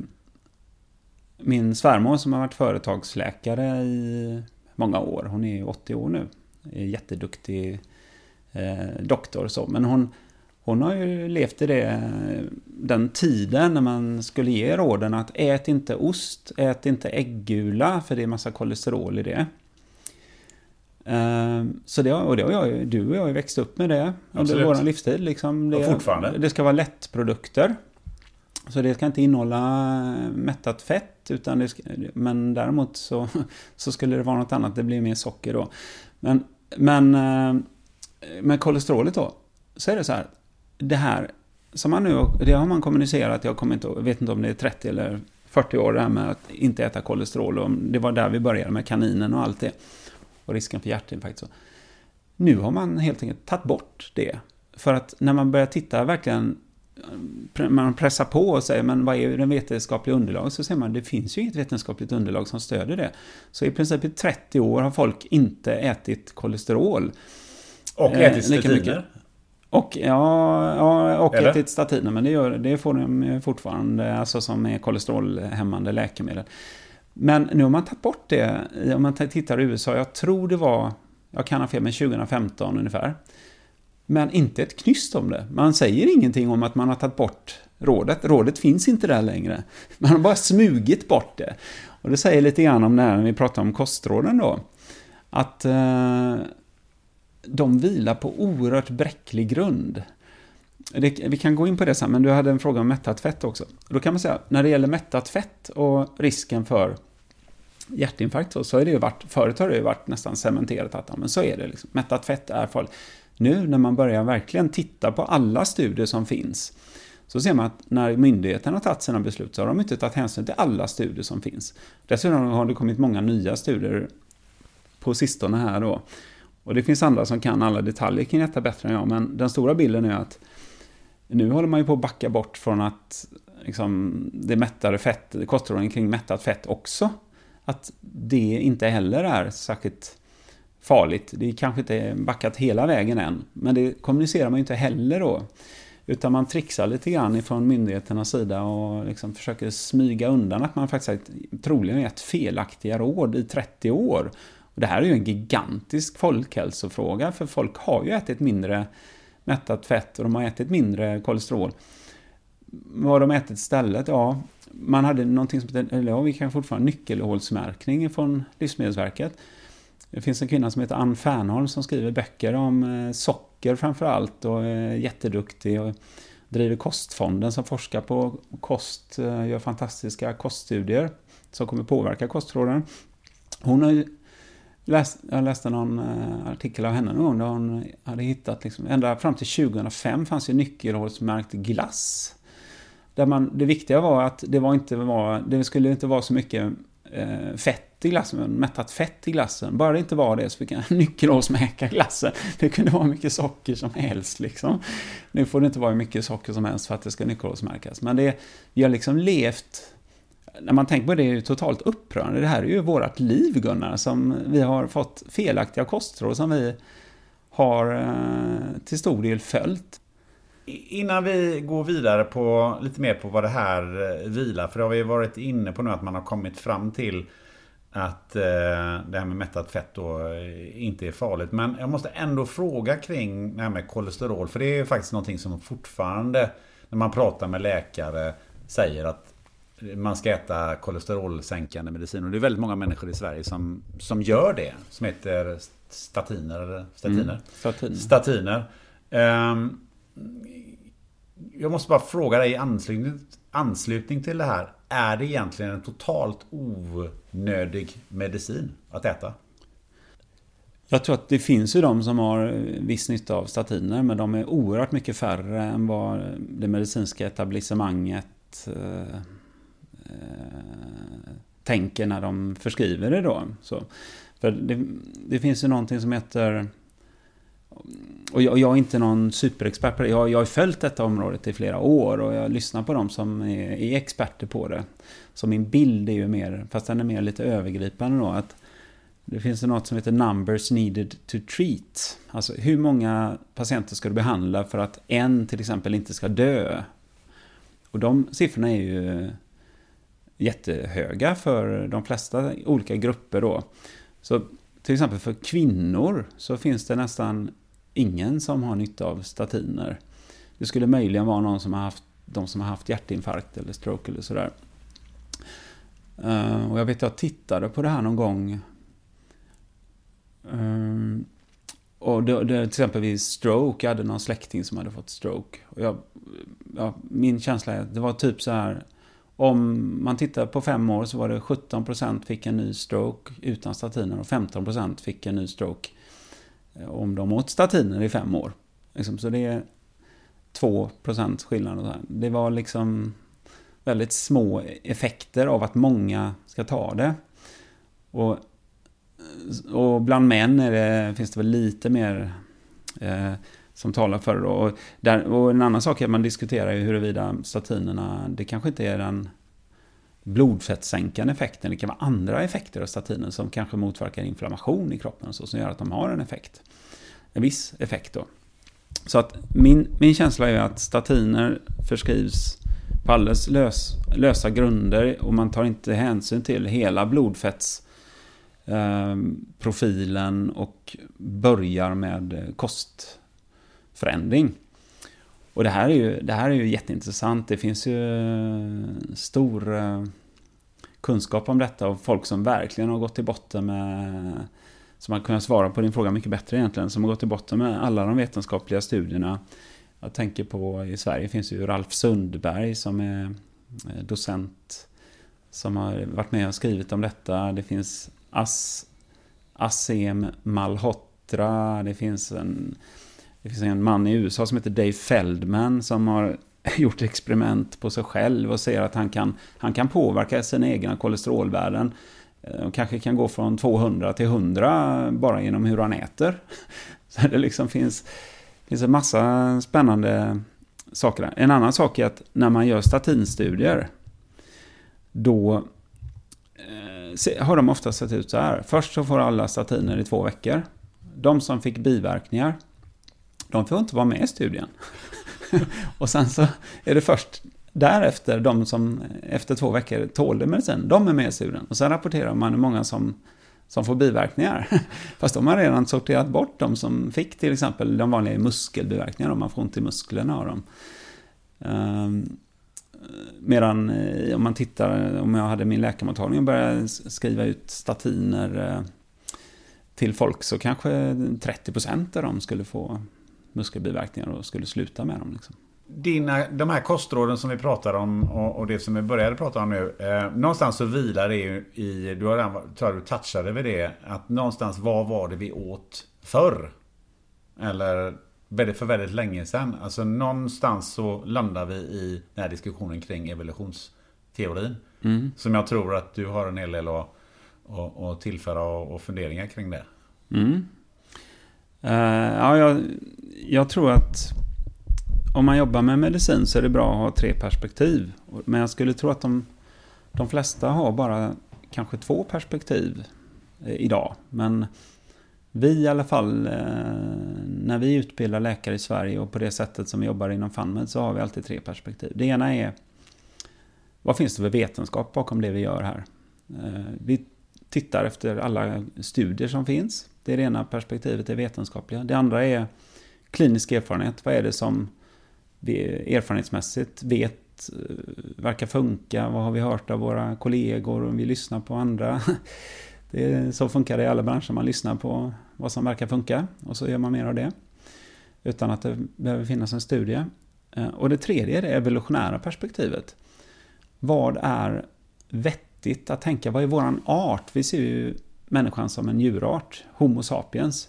min svärmor som har varit företagsläkare i många år, hon är 80 år nu, är jätteduktig doktor så, men hon, hon har ju levt i det, den tiden när man skulle ge råden att ät inte ost, ät inte äggula för det är massa kolesterol i det. Ehm, så det, och det har jag, du och jag har ju växt upp med det under vår livstid. Liksom det, och fortfarande. Det ska vara lättprodukter. Så det ska inte innehålla mättat fett, utan det men däremot så, så skulle det vara något annat, det blir mer socker då. Men, men eh, med kolesterolet då, så är det så här, det här som man nu, det har man kommunicerat, jag kommer inte, vet inte om det är 30 eller 40 år det här med att inte äta kolesterol. Och det var där vi började med kaninen och allt det. Och risken för hjärtinfarkt. Så. Nu har man helt enkelt tagit bort det. För att när man börjar titta verkligen man pressar på och säger men vad är det vetenskapliga underlaget? Så ser man det finns ju inget vetenskapligt underlag som stödjer det. Så i princip i 30 år har folk inte ätit kolesterol. Och ätit eh, statiner? Och, ja, ja, och Eller? ätit statiner, men det, gör, det får de fortfarande, alltså som är kolesterolhämmande läkemedel. Men nu har man tagit bort det, om man tittar i USA, jag tror det var, jag kan ha fel, men 2015 ungefär. Men inte ett knyst om det. Man säger ingenting om att man har tagit bort rådet. Rådet finns inte där längre. Man har bara smugit bort det. Och det säger lite grann om när vi pratar om kostråden då. Att eh, de vilar på oerhört bräcklig grund. Det, vi kan gå in på det sen, men du hade en fråga om mättat fett också. Då kan man säga, när det gäller mättat fett och risken för hjärtinfarkt så, så är det ju varit, förut har det ju varit nästan cementerat att ja, men så är det. Liksom. Mättat fett är farligt. Nu när man börjar verkligen titta på alla studier som finns så ser man att när myndigheterna har tagit sina beslut så har de inte tagit hänsyn till alla studier som finns. Dessutom har det kommit många nya studier på sistone här då. Och det finns andra som kan alla detaljer kring detta bättre än jag, men den stora bilden är att nu håller man ju på att backa bort från att liksom, det mättade fett, kostråden kring mättat fett också, att det inte heller är särskilt farligt. Det är kanske inte backat hela vägen än, men det kommunicerar man ju inte heller då. Utan man trixar lite grann ifrån myndigheternas sida och liksom försöker smyga undan att man faktiskt har troligen gett felaktiga råd i 30 år. Och det här är ju en gigantisk folkhälsofråga, för folk har ju ätit mindre mättat fett och de har ätit mindre kolesterol. Vad har de ätit istället? Ja, man hade någonting som heter, eller ja, vi kan fortfarande nyckelhålsmärkning från Livsmedelsverket. Det finns en kvinna som heter Ann Fernholm som skriver böcker om eh, socker framför allt och är jätteduktig och driver Kostfonden som forskar på kost, eh, gör fantastiska koststudier som kommer påverka kostråden. Hon har läst, jag läste någon eh, artikel av henne någon gång där hon hade hittat, liksom, ända fram till 2005 fanns ju nyckelhålsmärkt glass. Där man, det viktiga var att det, var inte var, det skulle inte vara så mycket eh, fett i glassen, mättat fett i glassen. Bara det inte var det så fick jag nyckelhålsmäka glassen. Det kunde vara mycket socker som helst liksom. Nu får det inte vara hur mycket socker som helst för att det ska nyckelhålsmärkas. Men det, vi har liksom levt när man tänker på det är det totalt upprörande. Det här är ju vårt liv Gunnar, som vi har fått felaktiga kostråd som vi har eh, till stor del följt. Innan vi går vidare på lite mer på vad det här eh, vilar, för det har vi varit inne på nu att man har kommit fram till att eh, det här med mättat fett då inte är farligt. Men jag måste ändå fråga kring det här med kolesterol. För det är ju faktiskt någonting som fortfarande när man pratar med läkare säger att man ska äta kolesterolsänkande medicin. Och det är väldigt många människor i Sverige som, som gör det. Som heter statiner. Eller statiner. Mm, statiner. statiner. Um, jag måste bara fråga dig i anslutning, anslutning till det här. Är det egentligen en totalt onödig medicin att äta? Jag tror att det finns ju de som har viss nytta av statiner, men de är oerhört mycket färre än vad det medicinska etablissemanget eh, Eh, tänker när de förskriver det då. Så, för det, det finns ju någonting som heter och jag, jag, är inte någon superexpert på det. Jag, jag har följt detta området i flera år och jag lyssnar på dem som är, är, experter på det. Så min bild är ju mer, fast den är mer lite övergripande då, att det finns något som heter numbers needed to treat. Alltså hur många patienter ska du behandla för att en till exempel inte ska dö? Och de siffrorna är ju jättehöga för de flesta olika grupper då. Så till exempel för kvinnor så finns det nästan ingen som har nytta av statiner. Det skulle möjligen vara någon som har haft, de som har haft hjärtinfarkt eller stroke eller sådär. Eh, och jag vet att jag tittade på det här någon gång. Eh, och det, det, till exempel vid stroke, jag hade någon släkting som hade fått stroke. Och jag, ja, min känsla är att det var typ så här. Om man tittar på fem år så var det 17% fick en ny stroke utan statiner och 15% fick en ny stroke eh, om de åt statiner i fem år. Liksom, så det är 2% skillnad. Det var liksom väldigt små effekter av att många ska ta det. Och, och bland män är det, finns det väl lite mer eh, som talar för det. Och, där, och en annan sak är att man diskuterar ju huruvida statinerna, det kanske inte är den blodfettsänkande effekten. Det kan vara andra effekter av statiner som kanske motverkar inflammation i kroppen och så, som gör att de har en effekt. En viss effekt då. Så att min, min känsla är att statiner förskrivs på alldeles lös, lösa grunder och man tar inte hänsyn till hela blodfettsprofilen eh, och börjar med kost förändring. Och det här, är ju, det här är ju jätteintressant. Det finns ju eh, stor eh, kunskap om detta och folk som verkligen har gått till botten med som har kunnat svara på din fråga mycket bättre egentligen, som har gått till botten med alla de vetenskapliga studierna jag tänker på, i Sverige finns ju Ralf Sundberg som är eh, docent som har varit med och skrivit om detta. Det finns As, Asem Malhotra, det finns, en, det finns en man i USA som heter Dave Feldman som har gjort experiment på sig själv och ser att han kan, han kan påverka sina egna kolesterolvärden. Eh, och kanske kan gå från 200 till 100 bara genom hur han äter. Så det liksom finns finns en massa spännande saker där. En annan sak är att när man gör statinstudier då eh, har de ofta sett ut så här. Först så får alla statiner i två veckor. De som fick biverkningar, de får inte vara med i studien. och sen så är det först därefter, de som efter två veckor tålde medicin, de är med i studien. Och sen rapporterar man hur många som som får biverkningar. Fast de har redan sorterat bort de som fick till exempel de vanliga muskelbiverkningar, om man får ont i musklerna av dem. Um, medan eh, om man tittar, om jag hade min läkarmottagning och började skriva ut statiner eh, till folk så kanske 30% av dem skulle få muskelbiverkningar och skulle sluta med dem. Liksom dina, de här kostråden som vi pratar om och, och det som vi började prata om nu. Eh, någonstans så vilar det ju i, du har redan, tror du touchade vid det, att någonstans vad var det vi åt förr? Eller för väldigt länge sedan. Alltså någonstans så landar vi i den här diskussionen kring evolutionsteorin. Mm. Som jag tror att du har en hel del att, att, att tillföra och, och funderingar kring det. Mm. Uh, ja, jag, jag tror att om man jobbar med medicin så är det bra att ha tre perspektiv. Men jag skulle tro att de, de flesta har bara kanske två perspektiv eh, idag. Men vi i alla fall, eh, när vi utbildar läkare i Sverige och på det sättet som vi jobbar inom FunMed så har vi alltid tre perspektiv. Det ena är, vad finns det för vetenskap bakom det vi gör här? Vi tittar efter alla studier som finns. Det är det ena perspektivet, det vetenskapliga. Det andra är klinisk erfarenhet. Vad är det som vi erfarenhetsmässigt vet eh, verkar funka. Vad har vi hört av våra kollegor? Om vi lyssnar på andra. Det är, så funkar det i alla branscher. Man lyssnar på vad som verkar funka och så gör man mer av det. Utan att det behöver finnas en studie. Eh, och det tredje är det evolutionära perspektivet. Vad är vettigt att tänka? Vad är våran art? Vi ser ju människan som en djurart, Homo sapiens.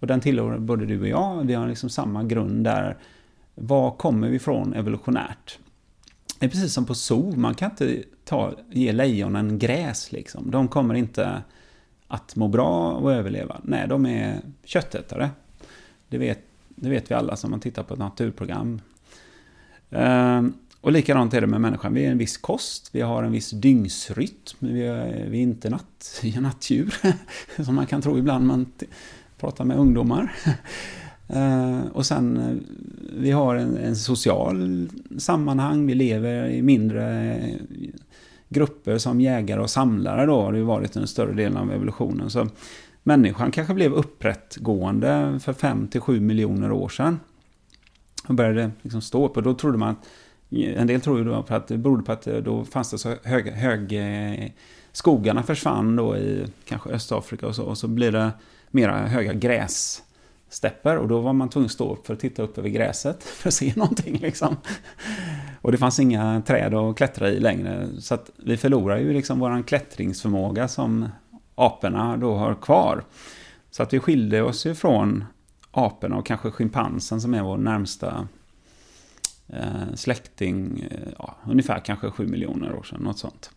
Och den tillhör både du och jag. Vi har liksom samma grund där var kommer vi ifrån evolutionärt? Det är precis som på zoo, man kan inte ta, ge lejonen gräs liksom. De kommer inte att må bra och överleva. Nej, de är köttätare. Det vet, det vet vi alla som man tittar på ett naturprogram. Ehm, och likadant är det med människan. Vi är en viss kost, vi har en viss dygnsrytm. Vi är, vi är inte natt, vi är nattdjur, som man kan tro ibland när man pratar med ungdomar. Eh, och sen, eh, vi har en, en, social sammanhang, vi lever i mindre eh, grupper som jägare och samlare då, har det ju varit under större delen av evolutionen. Så människan kanske blev upprättgående för 5 7 miljoner år sedan. och började liksom stå upp. Och då trodde man att, en del tror ju då att det berodde på att eh, då fanns det så hög, hög eh, skogarna försvann då i kanske Östafrika och så, och så blir det mera höga grässtäpper och då var man tvungen att stå upp för att titta upp över gräset för att se någonting liksom. Och det fanns inga träd att klättra i längre, så att vi förlorar ju liksom våran klättringsförmåga som aporna då har kvar. Så att vi skilde oss från aporna och kanske schimpansen som är vår närmsta eh, släkting, eh, ja, ungefär kanske 7 miljoner år sedan, något sånt.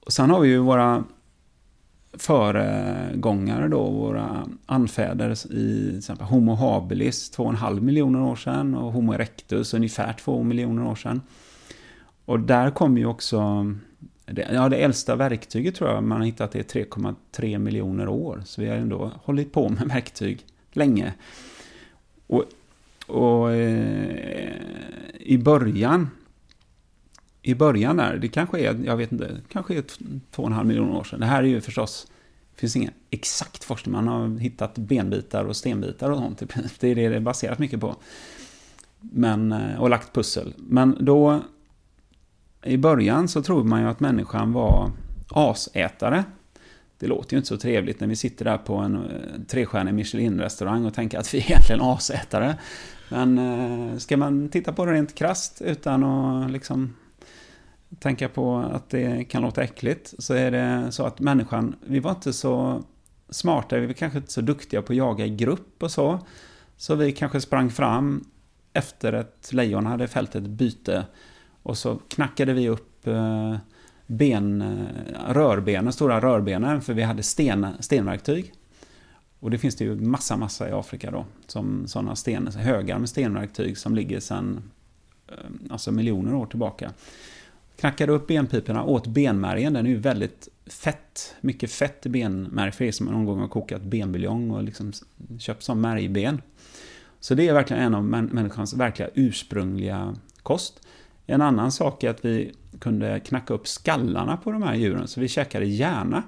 Och sen har vi ju våra föregångare då, våra anfäder i till exempel Homo habilis 2,5 miljoner år sedan och Homo erectus ungefär 2 miljoner år sedan. Och där kommer ju också, det, ja det äldsta verktyget tror jag man har hittat är 3,3 miljoner år. Så vi har ändå hållit på med verktyg länge. Och, och eh, i början i början där, det kanske är, jag vet inte, kanske är två och en halv miljon år sedan. Det här är ju förstås, det finns ingen exakt forskning, man har hittat benbitar och stenbitar och sånt. Det är det det är baserat mycket på. Men, eh, och lagt pussel. Men då, i början så tror man ju att människan var asätare. Det låter ju inte så trevligt när vi sitter där på en eh, trestjärnig Michelin-restaurang och tänker att vi är egentligen asätare. Men eh, ska man titta på det rent krast utan att liksom tänka på att det kan låta äckligt, så är det så att människan, vi var inte så smarta, vi var kanske inte så duktiga på att jaga i grupp och så. Så vi kanske sprang fram efter ett lejon hade fällt ett byte och så knackade vi upp eh, ben, eh, rörbenen, stora rörbenen, för vi hade sten, stenverktyg. Och det finns det ju massa, massa i Afrika då, som sådana sten, högar med stenverktyg som ligger sedan eh, alltså miljoner år tillbaka. Knackade upp benpiporna, åt benmärgen. Den är ju väldigt fett. Mycket fett i benmärg för er som någon gång har kokat benbuljong och liksom köpt som märgben. Så det är verkligen en av människans verkliga ursprungliga kost. En annan sak är att vi kunde knacka upp skallarna på de här djuren, så vi käkade hjärna.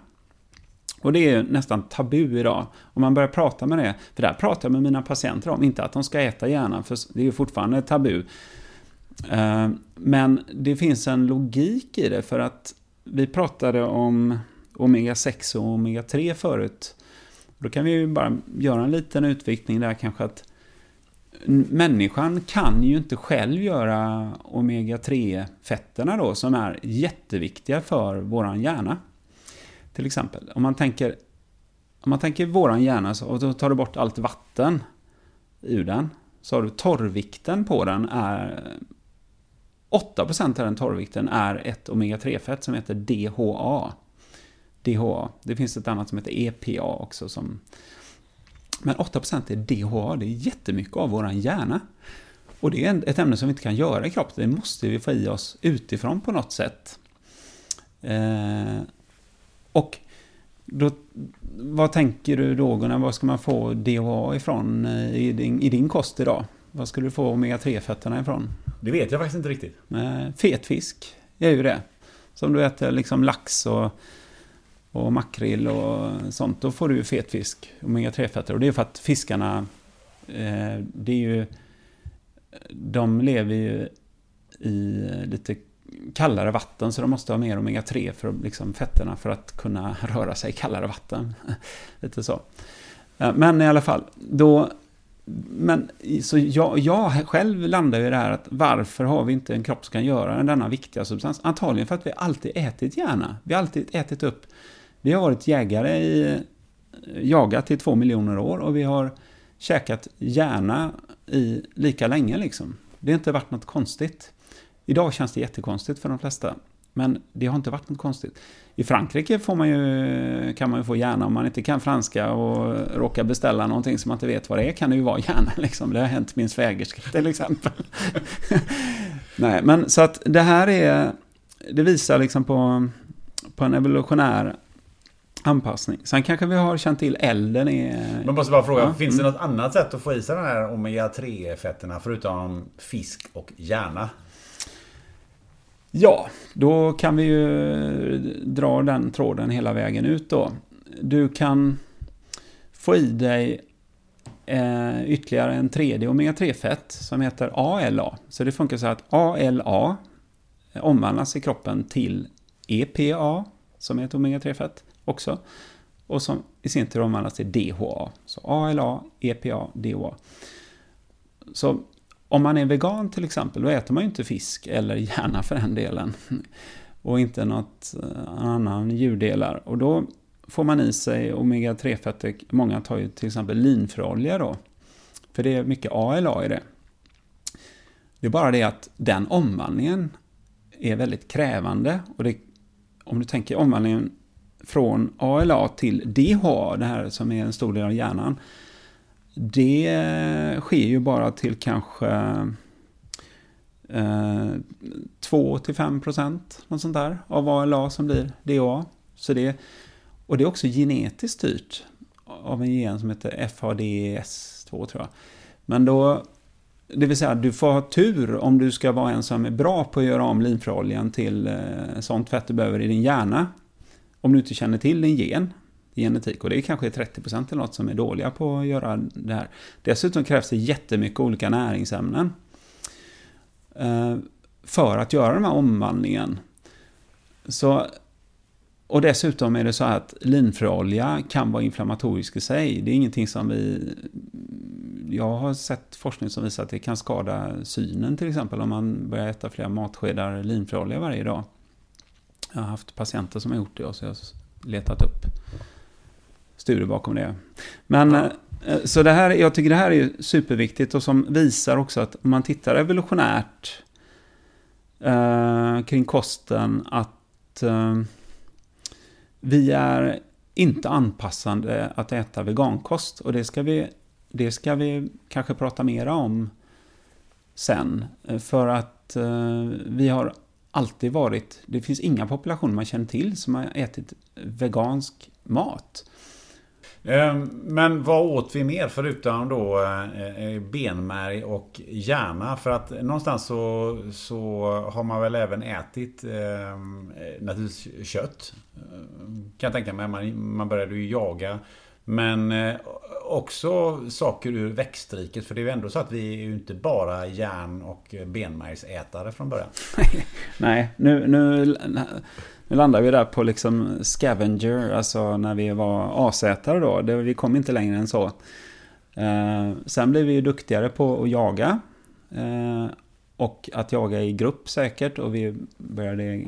Och det är ju nästan tabu idag. Om man börjar prata med det, för där pratar jag med mina patienter om, inte att de ska äta hjärnan, för det är ju fortfarande tabu. Eh, men det finns en logik i det för att vi pratade om omega-6 och omega-3 förut. Då kan vi ju bara göra en liten utvikning där kanske att människan kan ju inte själv göra omega-3-fetterna då som är jätteviktiga för våran hjärna. Till exempel, om man tänker, om man tänker våran hjärna så, och då tar du bort allt vatten ur den, så har du torrvikten på den är 8% av den torrvikten är ett omega-3-fett som heter DHA. DHA. Det finns ett annat som heter EPA också. Som... Men 8% är DHA, det är jättemycket av vår hjärna. Och det är ett ämne som vi inte kan göra i kroppen, det måste vi få i oss utifrån på något sätt. Eh och då, vad tänker du då Gunnar, var ska man få DHA ifrån eh, i din, i din kost idag? Vad skulle du få omega-3-fetterna ifrån? Det vet jag faktiskt inte riktigt. Fet fisk är ju det. Som du äter liksom lax och, och makrill och sånt. Då får du ju fetfisk, omega-3-fetter. Och det är för att fiskarna, eh, det är ju, de lever ju i lite kallare vatten så de måste ha mer omega-3 för liksom fetterna för att kunna röra sig i kallare vatten. lite så. Men i alla fall, då men så jag, jag själv landar i det här att varför har vi inte en kropp som kan göra denna viktiga substans? Antagligen för att vi alltid ätit hjärna. Vi har alltid ätit upp. Vi har varit jägare i, jagat i två miljoner år och vi har käkat hjärna i lika länge liksom. Det har inte varit något konstigt. Idag känns det jättekonstigt för de flesta. Men det har inte varit något konstigt. I Frankrike får man ju, kan man ju få hjärna om man inte kan franska och råkar beställa någonting som man inte vet vad det är kan det ju vara hjärna. Liksom. Det har hänt min svägerska till exempel. Nej, men så att det här är, det visar liksom på, på en evolutionär anpassning. Sen kanske vi har känt till elden är... Man måste bara fråga, ja. finns det något annat sätt att få i sig de här omega-3-fetterna förutom fisk och hjärna? Ja, då kan vi ju dra den tråden hela vägen ut då. Du kan få i dig eh, ytterligare en tredje omega-3-fett som heter ALA. Så det funkar så att ALA omvandlas i kroppen till EPA, som är ett omega-3-fett också. Och som i sin tur omvandlas till DHA. Så ALA, EPA, DHA. Så om man är vegan till exempel, då äter man ju inte fisk, eller gärna för den delen. Och inte något eh, annan djurdelar. Och då får man i sig omega-3-fetter. Många tar ju till exempel linfröolja då. För det är mycket ALA i det. Det är bara det att den omvandlingen är väldigt krävande. Och det, om du tänker omvandlingen från ALA till DHA, det här som är en stor del av hjärnan. Det sker ju bara till kanske eh, 2-5 procent, något sånt där, av ALA som blir DHA. Så det, och det är också genetiskt styrt av en gen som heter FADS2 tror jag. Men då, det vill säga du får ha tur om du ska vara en som är bra på att göra om linfröoljan till eh, sånt fett du behöver i din hjärna. Om du inte känner till din gen, genetik. Och det är kanske 30% eller något som är dåliga på att göra det här. Dessutom krävs det jättemycket olika näringsämnen. Eh, för att göra den här omvandlingen. Så, och dessutom är det så att linfröolja kan vara inflammatorisk i sig. Det är ingenting som vi... Jag har sett forskning som visar att det kan skada synen till exempel om man börjar äta flera matskedar linfröolja varje dag. Jag har haft patienter som har gjort det och så jag har letat upp studier bakom det. Men ja. Eh, så det här, jag tycker det här är superviktigt och som visar också att om man tittar evolutionärt eh, kring kosten att eh, vi är inte anpassande att äta vegankost och det ska vi, det ska vi kanske prata mera om sen. Eh, för att eh, vi har alltid varit, det finns inga populationer man känner till som har ätit vegansk mat. Ehm, men vad åt vi mer förutom då eh, eh, benmärg och hjärna? För att någonstans så, så har man väl även ätit ehm, eh, naturligtvis kött. Eh, kan jag tänka mig. Man, man började ju jaga. Men också saker ur växtriket. För det är ju ändå så att vi är ju inte bara järn och benmärgsätare från början. Nej, nu, nu nu landar vi där på liksom scavenger, alltså när vi var asätare då. Det, vi kom inte längre än så. Eh, sen blev vi ju duktigare på att jaga. Eh, och att jaga i grupp säkert. Och vi började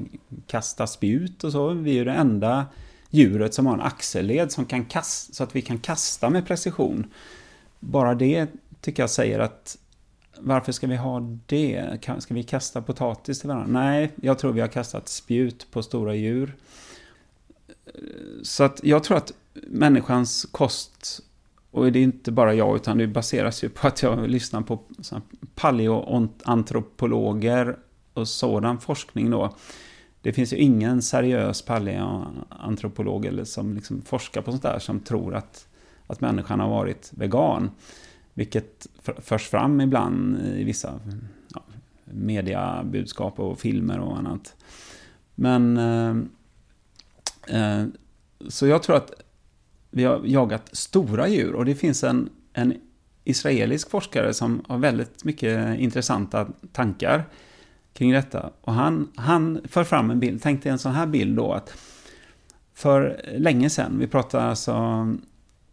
kasta spjut och så. Vi är ju det enda djuret som har en axelled som kan kasta, så att vi kan kasta med precision. Bara det tycker jag säger att varför ska vi ha det? Ska vi kasta potatis till varandra? Nej, jag tror vi har kastat spjut på stora djur. Så att jag tror att människans kost, och det är inte bara jag, utan det baseras ju på att jag lyssnar på paleoantropologer och sådan forskning då. Det finns ju ingen seriös paleoantropolog eller som liksom forskar på sånt där som tror att, att människan har varit vegan. Vilket förs fram ibland i vissa ja, mediabudskap och filmer och annat. Men... Eh, eh, så jag tror att vi har jagat stora djur och det finns en, en israelisk forskare som har väldigt mycket intressanta tankar kring detta. Och han, han för fram en bild, tänk dig en sån här bild då att för länge sedan, vi pratar alltså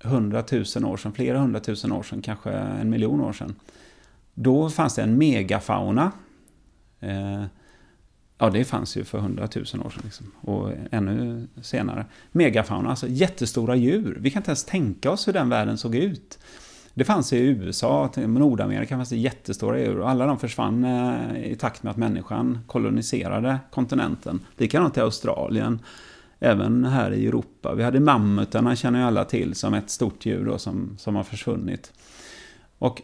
hundratusen år sedan, flera hundratusen år sedan, kanske en miljon år sedan. Då fanns det en megafauna. Eh, ja, det fanns ju för hundratusen år sedan. Liksom, och ännu senare. Megafauna, alltså jättestora djur. Vi kan inte ens tänka oss hur den världen såg ut. Det fanns i USA, i Nordamerika fanns det jättestora djur och alla de försvann eh, i takt med att människan koloniserade kontinenten. Likadant i Australien även här i Europa. Vi hade mammutarna, känner ju alla till, som ett stort djur då, som, som har försvunnit. Och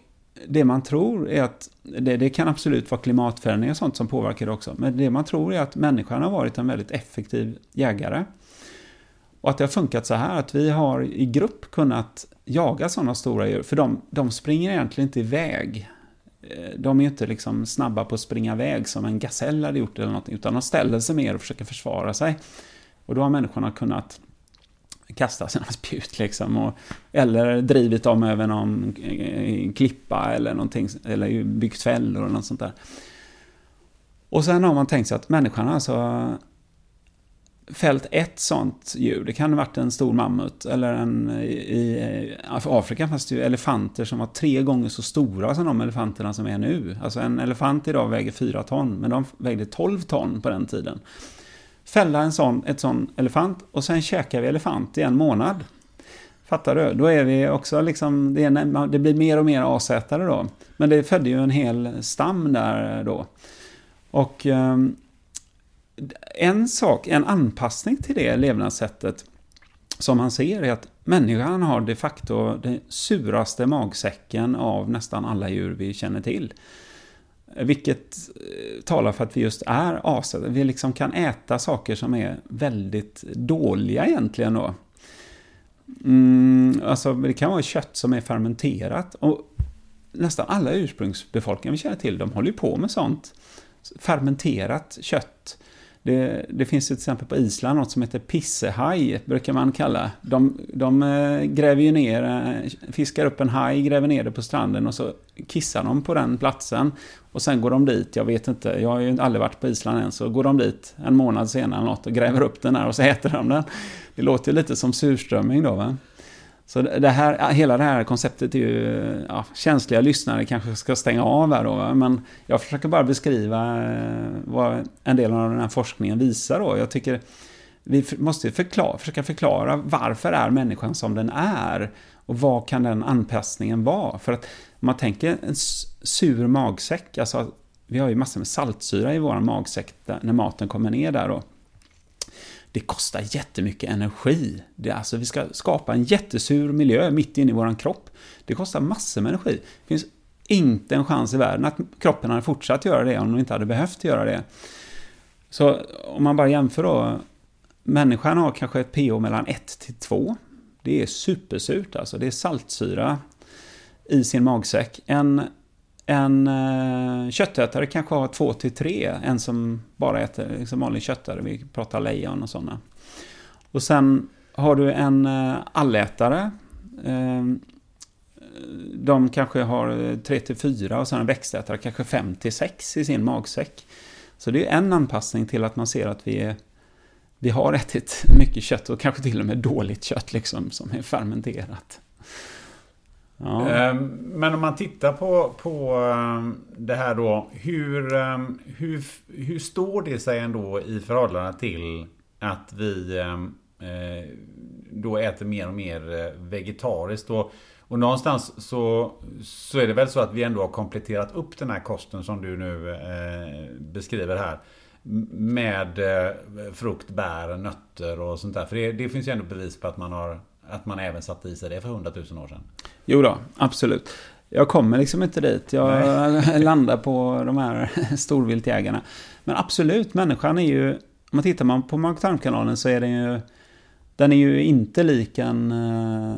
det man tror är att, det, det kan absolut vara klimatförändringar och sånt som påverkar det också, men det man tror är att människan har varit en väldigt effektiv jägare. Och att det har funkat så här att vi har i grupp kunnat jaga sådana stora djur, för de, de springer egentligen inte iväg. Eh, de är ju inte liksom snabba på att springa iväg som en gasell hade gjort eller någonting, utan de ställer sig mer och försöker försvara sig. Och då har människorna kunnat, kasta sina spjut liksom. Och, eller drivit dem över någon eh, klippa eller någonting, eller byggt fällor eller något sånt där. Och sen har man tänkt sig att människan alltså fällt ett sånt djur. Det kan ha varit en stor mammut eller en i Afrika fanns det ju elefanter som var tre gånger så stora som de elefanterna som är nu. Alltså en elefant idag väger fyra ton, men de vägde 12 ton på den tiden. Fälla en sån, ett sån elefant och sen käkar vi elefant i en månad. Fattar du? Då är vi också liksom, det, är, det blir mer och mer asätare då. Men det födde ju en hel stam där då. Och ehm, en sak, en anpassning till det levnadssättet som man ser är att människan har de facto den suraste magsäcken av nästan alla djur vi känner till. Vilket eh, talar för att vi just är asätare. Vi liksom kan äta saker som är väldigt dåliga egentligen då. Mm, alltså det kan vara kött som är fermenterat. Och nästan alla ursprungsbefolkningar vi känner till, de håller ju på med sånt. Fermenterat kött det, det, finns till exempel på Island något som heter pissehaj, brukar man kalla. De, de eh, gräver ju ner, eh, fiskar upp en haj, gräver ner det på stranden och så kissar de på den platsen. Och sen går de dit, jag vet inte, jag har ju aldrig varit på Island än, så går de dit en månad senare något och gräver upp den här och så äter de den. Det låter ju lite som surströmming då va. Så det här, hela det här konceptet är ju, ja, känsliga lyssnare kanske ska stänga av här då, men jag försöker bara beskriva eh, vad en del av den här forskningen visar då. Jag tycker vi måste förklara, försöka förklara varför är människan som den är och vad kan den anpassningen vara? För att om man tänker en sur magsäck, alltså vi har ju massor med saltsyra i vår magsäck när maten kommer ner där då det kostar jättemycket energi. Det, alltså, vi ska skapa en jättesur miljö mitt inne i vår kropp. Det kostar massor med energi. Det finns inte en chans i världen att kroppen hade fortsatt göra det om de inte hade behövt göra det. Så om man bara jämför då. Människan har kanske ett pH mellan 1 till 2. Det är supersurt alltså. Det är saltsyra i sin magsäck. En en eh, köttätare kanske har två till tre, en som bara äter liksom vanlig köttare, vi pratar lejon och sådana. Och sen har du en eh, allätare. eh, de kanske har tre till fyra och sen en växtätare kanske fem till sex i sin magsäck. Så det är en anpassning till att man ser att vi, är, vi har ätit mycket kött och kanske till och med dåligt kött liksom som är fermenterat. Ja. Ehm, men om man tittar på, på ehm, det här då. Hur, ehm, hur, hur står det sig ändå i förhållande till att vi eh, då äter mer och mer eh, vegetariskt? Och, och någonstans så, så är det väl så att vi ändå har kompletterat upp den här kosten som du nu eh, beskriver här. Med frukt, bär, nötter och sånt där. För det, det finns ju ändå bevis på att man har att man även satte i sig det för hundratusen år sedan. Jo då, absolut. Jag kommer liksom inte dit. Jag Nej. landar på de här storviltjägarna. Men absolut, människan är ju... Om man tittar på mag-tarmkanalen så är den ju... Den är ju inte lik en uh,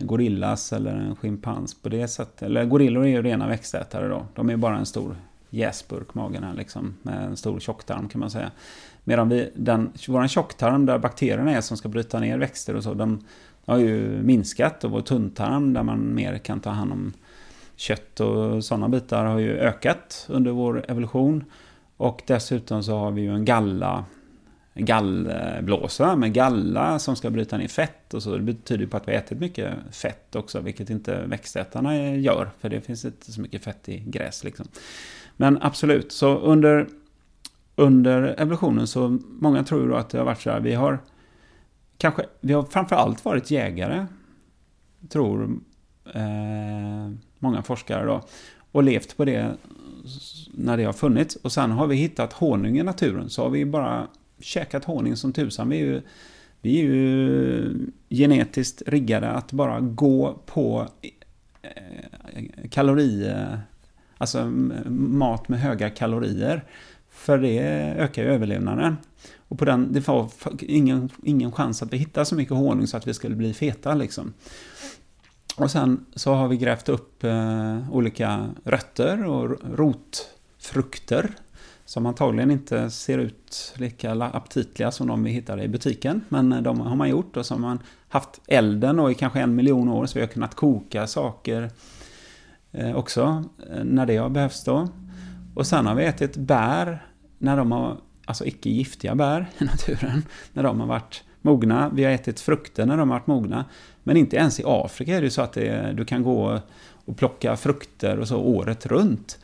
gorillas eller en schimpans på det sättet. Eller gorillor är ju rena växtätare då. De är bara en stor jäsburk, magen här liksom. Med en stor tjocktarm kan man säga. Medan vi, den, våran tjocktarm där bakterierna är som ska bryta ner växter och så. De, har ju minskat och vår tunntarm där man mer kan ta hand om kött och sådana bitar har ju ökat under vår evolution. Och dessutom så har vi ju en galla, gallblåsa med galla som ska bryta ner fett och så. Det betyder på att vi har ätit mycket fett också, vilket inte växtätarna gör, för det finns inte så mycket fett i gräs liksom. Men absolut, så under, under evolutionen så, många tror då att det har varit så här, vi har kanske, vi har framförallt varit jägare, tror eh, många forskare då, och levt på det när det har funnits. Och sen har vi hittat honung i naturen, så har vi bara käkat honung som tusan. Vi är ju, vi är ju genetiskt riggade att bara gå på eh, kalorier, alltså mat med höga kalorier. För det ökar ju överlevnaden. Och på den, det var ingen, ingen chans att vi hittade så mycket honung så att vi skulle bli feta liksom. Och sen så har vi grävt upp eh, olika rötter och rotfrukter Som antagligen inte ser ut lika aptitliga som de vi hittade i butiken. Men eh, de har man gjort och så har man haft elden och i kanske en miljon år så vi har kunnat koka saker eh, också eh, när det har behövts då. Och sen har vi ätit bär när de har, alltså icke giftiga bär i naturen, när de har varit mogna. Vi har ätit frukter när de har varit mogna. Men inte ens i Afrika är det så att det, du kan gå och plocka frukter och så året runt.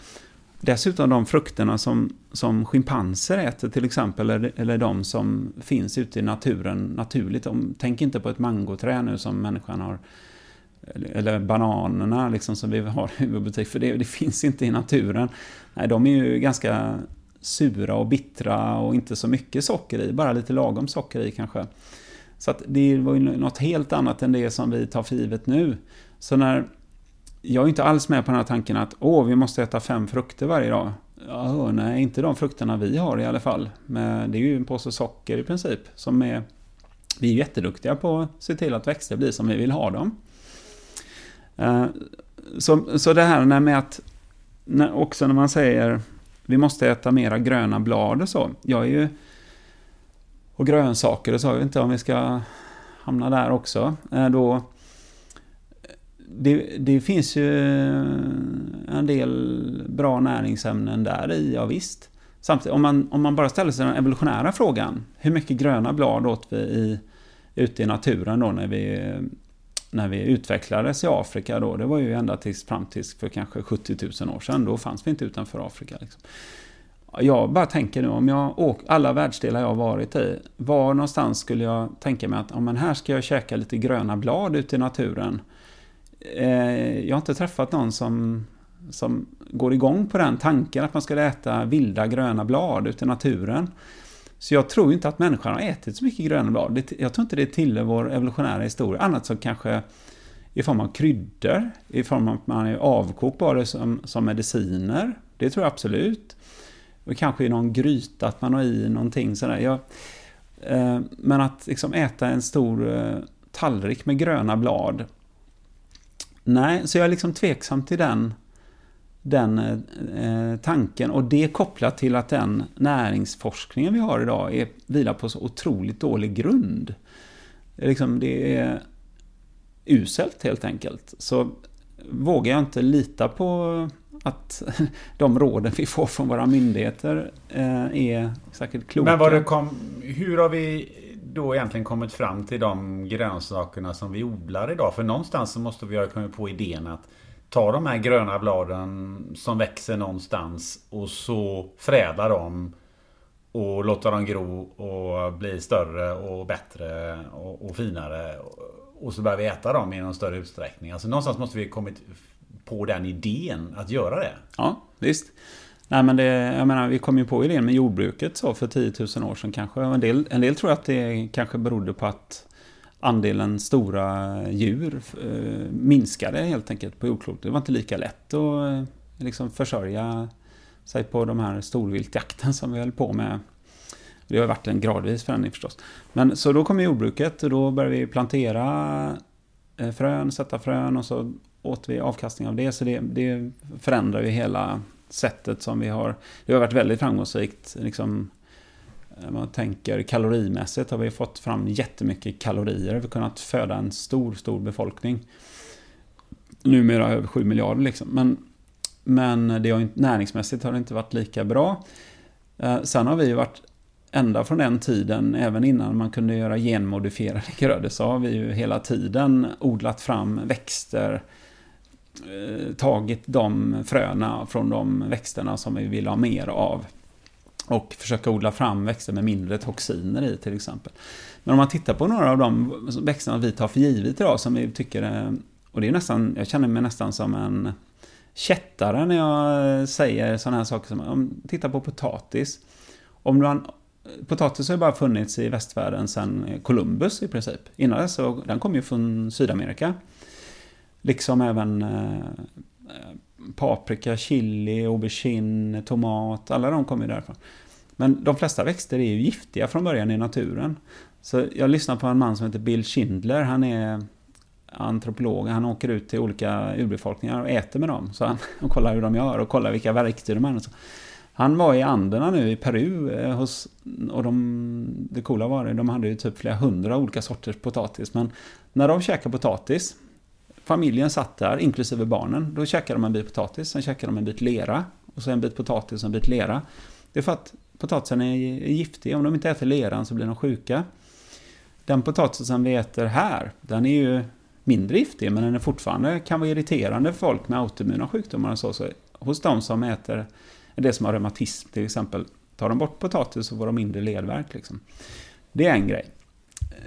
Dessutom de frukterna som, som schimpanser äter till exempel, eller, eller de som finns ute i naturen naturligt. De, tänk inte på ett mangoträd nu som människan har, eller, eller bananerna liksom som vi har i vår butik, för det, det, finns inte i naturen. Nej, de är ju ganska sura och bittra och inte så mycket socker i, bara lite lagom socker i kanske. Så att det var ju något helt annat än det som vi tar för givet nu. Så när jag är inte alls med på den här tanken att åh, vi måste äta fem frukter varje dag. Ja, nej, inte de frukterna vi har i alla fall. Men det är ju en påse socker i princip. Som är, vi är jätteduktiga på att se till att växter blir som vi vill ha dem. Eh, så, så det här med att, också när man säger vi måste äta mera gröna blad och så. Jag är ju, och grönsaker och så, jag vet inte om vi ska hamna där också. Eh, då, det, det, finns ju en del bra näringsämnen där i, ja visst. Samtidigt, om man, om man bara ställer sig den evolutionära frågan, hur mycket gröna blad åt vi i, ute i naturen då när vi, när vi utvecklades i Afrika då? Det var ju ända tills fram tills för kanske 70 000 år sedan, då fanns vi inte utanför Afrika. Liksom. Jag bara tänker nu, om jag åker, alla världsdelar jag har varit i, var någonstans skulle jag tänka mig att, om men här ska jag käka lite gröna blad ute i naturen. Eh, jag har inte träffat någon som, som går igång på den tanken att man ska äta vilda gröna blad ute i naturen. Så jag tror inte att människan har ätit så mycket gröna blad. Jag tror inte det tillhör vår evolutionära historia, annat som kanske i form av kryddor, i form av att man är avkokbara som, som mediciner. Det tror jag absolut. Och kanske i någon gryta, att man har i någonting sådär. Jag, eh, men att liksom äta en stor eh, tallrik med gröna blad Nej, så jag är liksom tveksam till den, den eh, tanken. Och det kopplat till att den näringsforskningen vi har idag är, vilar på så otroligt dålig grund. Liksom, det är uselt helt enkelt. Så vågar jag inte lita på att de råden vi får från våra myndigheter eh, är säkert kloka. Men vad det kom, hur har vi då egentligen kommit fram till de grönsakerna som vi odlar idag? För någonstans så måste vi ha kommit på idén att ta de här gröna bladen som växer någonstans och så fräda dem och låta dem gro och bli större och bättre och, och finare. Och så börjar vi äta dem i någon större utsträckning. Alltså någonstans måste vi kommit på den idén att göra det. Ja, visst. Nej men det, jag menar, vi kom ju på idén med jordbruket så för 10 000 år sedan kanske. En del, en del tror att det kanske berodde på att andelen stora djur eh, minskade helt enkelt på jordklotet. Det var inte lika lätt att eh, liksom försörja sig på de här storviltjakten som vi höll på med. Det har varit en gradvis förändring förstås. Men så då kom jordbruket och då började vi plantera eh, frön, sätta frön och så åt vi avkastning av det. Så det, det förändrar ju hela sättet som vi har. Det har varit väldigt framgångsrikt. Liksom, eh, Eh, man tänker kalorimässigt har vi fått fram jättemycket kalorier. Vi har kunnat föda en stor, stor befolkning. Numera över 7 miljarder liksom. Men, men det har, näringsmässigt har det inte varit lika bra. Eh, sen har vi varit ända från den tiden, även innan man kunde göra genmodifierade grödor, så har vi ju hela tiden odlat fram växter eh, tagit de fröna från de växterna som vi vill ha mer av. Och försöka odla fram växter med mindre toxiner i till exempel. Men om man tittar på några av de växterna vi tar för givet idag som vi tycker är... och det är nästan, jag känner mig nästan som en kättare när jag säger sådana här saker som, om, titta på potatis. Om man, potatis har ju bara funnits i västvärlden sedan Columbus i princip. Innan dess den kom ju från Sydamerika. Liksom även eh, paprika, chili, aubergine, tomat. Alla de kommer därifrån. Men de flesta växter är ju giftiga från början i naturen. Så jag lyssnar på en man som heter Bill Schindler. Han är antropolog. Han åker ut till olika urbefolkningar och äter med dem. Så han och kollar hur de gör och kollar vilka verktyg de använder. Han var i Anderna nu i Peru eh, hos, och de, det coola var det, de hade ju typ flera hundra olika sorters potatis. Men när de käkar potatis, familjen satt där, inklusive barnen, då käkade de en bit potatis, sen käkade de en bit lera, och sen en bit potatis och en bit lera. Det är för att potatisen är giftig, om de inte äter leran så blir de sjuka. Den potatisen vi äter här, den är ju mindre giftig, men den är fortfarande kan vara irriterande för folk med autoimmuna sjukdomar och så. så hos de som äter det som har reumatism till exempel, tar de bort potatis så får de mindre ledvärk. Liksom. Det är en grej.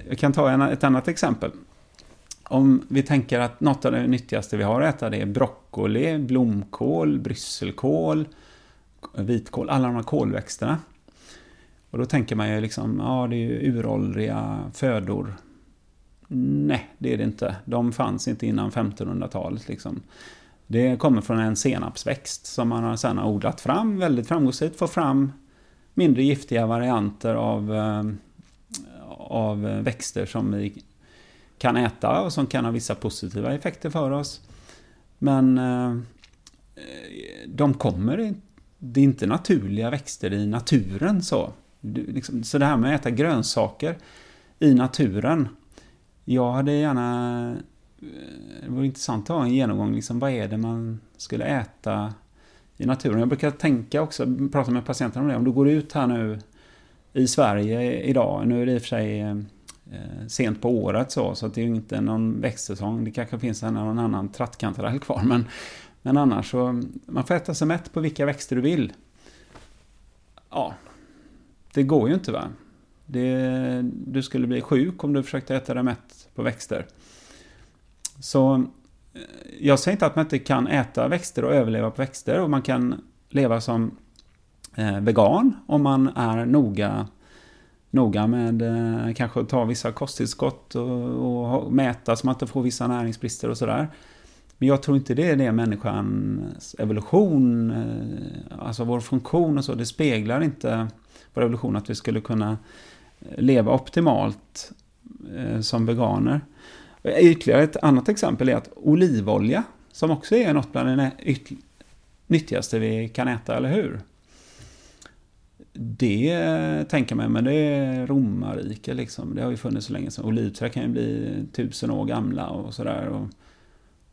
Jag kan ta en, ett annat exempel. Om vi tänker att något av det nyttigaste vi har att äta det är broccoli, blomkål, brysselkål, vitkål, alla de här kolväxterna. Och då tänker man ju liksom, ja det är ju uråldriga födor. Nej, det är det inte. De fanns inte innan 1500-talet. Liksom. Det kommer från en senapsväxt som man har sedan odlat fram väldigt framgångsrikt. Får fram mindre giftiga varianter av, eh, av växter som vi kan äta och som kan ha vissa positiva effekter för oss. Men eh, de kommer, det är inte naturliga växter i naturen så. Liksom, så det här med att äta grönsaker i naturen. Jag hade gärna eh, det vore intressant att ha en genomgång, liksom, vad är det man skulle äta i naturen? Jag brukar tänka också, prata med patienter om det, om du går ut här nu i Sverige idag, nu är det i och för sig eh, Eh, sent på året så, så det är ju inte någon växtsäsong, det kanske finns en någon annan trattkantarell kvar, men, men annars så, man får äta sig mätt på vilka växter du vill. Ja, det går ju inte va? Det, du skulle bli sjuk om du försökte äta dig mätt på växter. Så eh, jag säger inte att man inte kan äta växter och överleva på växter och man kan leva som eh, vegan om man är noga, noga med eh, kanske att ta vissa kosttillskott och, och mäta så man inte får vissa näringsbrister och sådär. Men jag tror inte det är det människans evolution, eh, alltså vår funktion och så, det speglar inte vår evolution att vi skulle kunna eh, leva optimalt eh, som veganer. Ytterligare ett annat exempel är att olivolja, som också är något bland det nyttigaste vi kan äta, eller hur? Det tänker man, men det är romarrike liksom. Det har ju funnits så länge sedan. Olivträd kan ju bli tusen år gamla och sådär.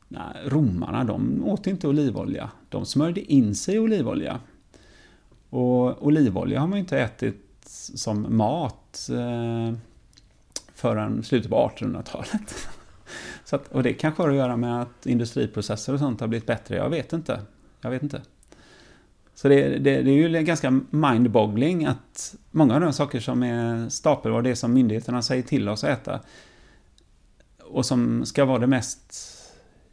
Nej, romarna, de åt inte olivolja. De smörjde in sig i olivolja. Och olivolja har man ju inte ätit som mat eh, förrän slutet på 1800-talet. Så att, och det kanske har att göra med att industriprocesser och sånt har blivit bättre. Jag vet inte. Jag vet inte. Så det, det, det är ju ganska mind-boggling att många av de saker som är stapelvaror, det som myndigheterna säger till oss att äta och som ska vara det mest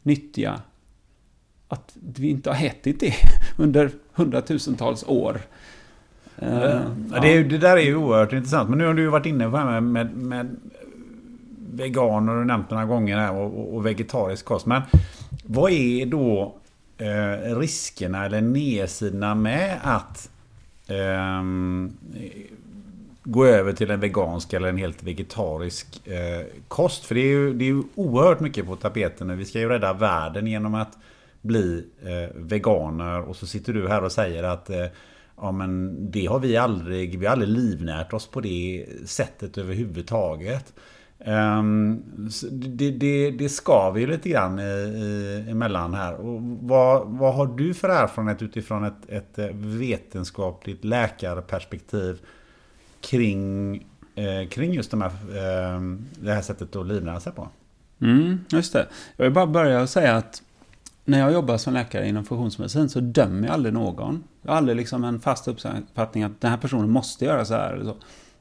nyttiga, att vi inte har ätit det under hundratusentals år. Ja, det, det, där är ju oerhört intressant. Men nu har du ju varit inne på det här med, med, med veganer har nämnt några gånger här och, och, vegetarisk kost. Men vad är då eh, riskerna eller nedsidorna med att eh, gå över till en vegansk eller en helt vegetarisk eh, kost? För det är, ju, det är ju oerhört mycket på tapeten nu. Vi ska ju rädda världen genom att bli eh, veganer och så sitter du här och säger att eh, Ja men det har vi aldrig, vi har aldrig livnärt oss på det sättet överhuvudtaget. Ehm, det, det, det skaver ju lite grann i, i, emellan här. Och vad, vad har du för erfarenhet utifrån ett, ett eh, vetenskapligt läkarperspektiv kring, eh, kring just de här, eh, det här sättet att livnära sig på? Mm, just det. Jag vill bara börja och säga att när jag jobbar som läkare inom funktionsmedicin så dömer jag aldrig någon. Jag har aldrig liksom en fast uppfattning att den här personen måste göra så här eller så.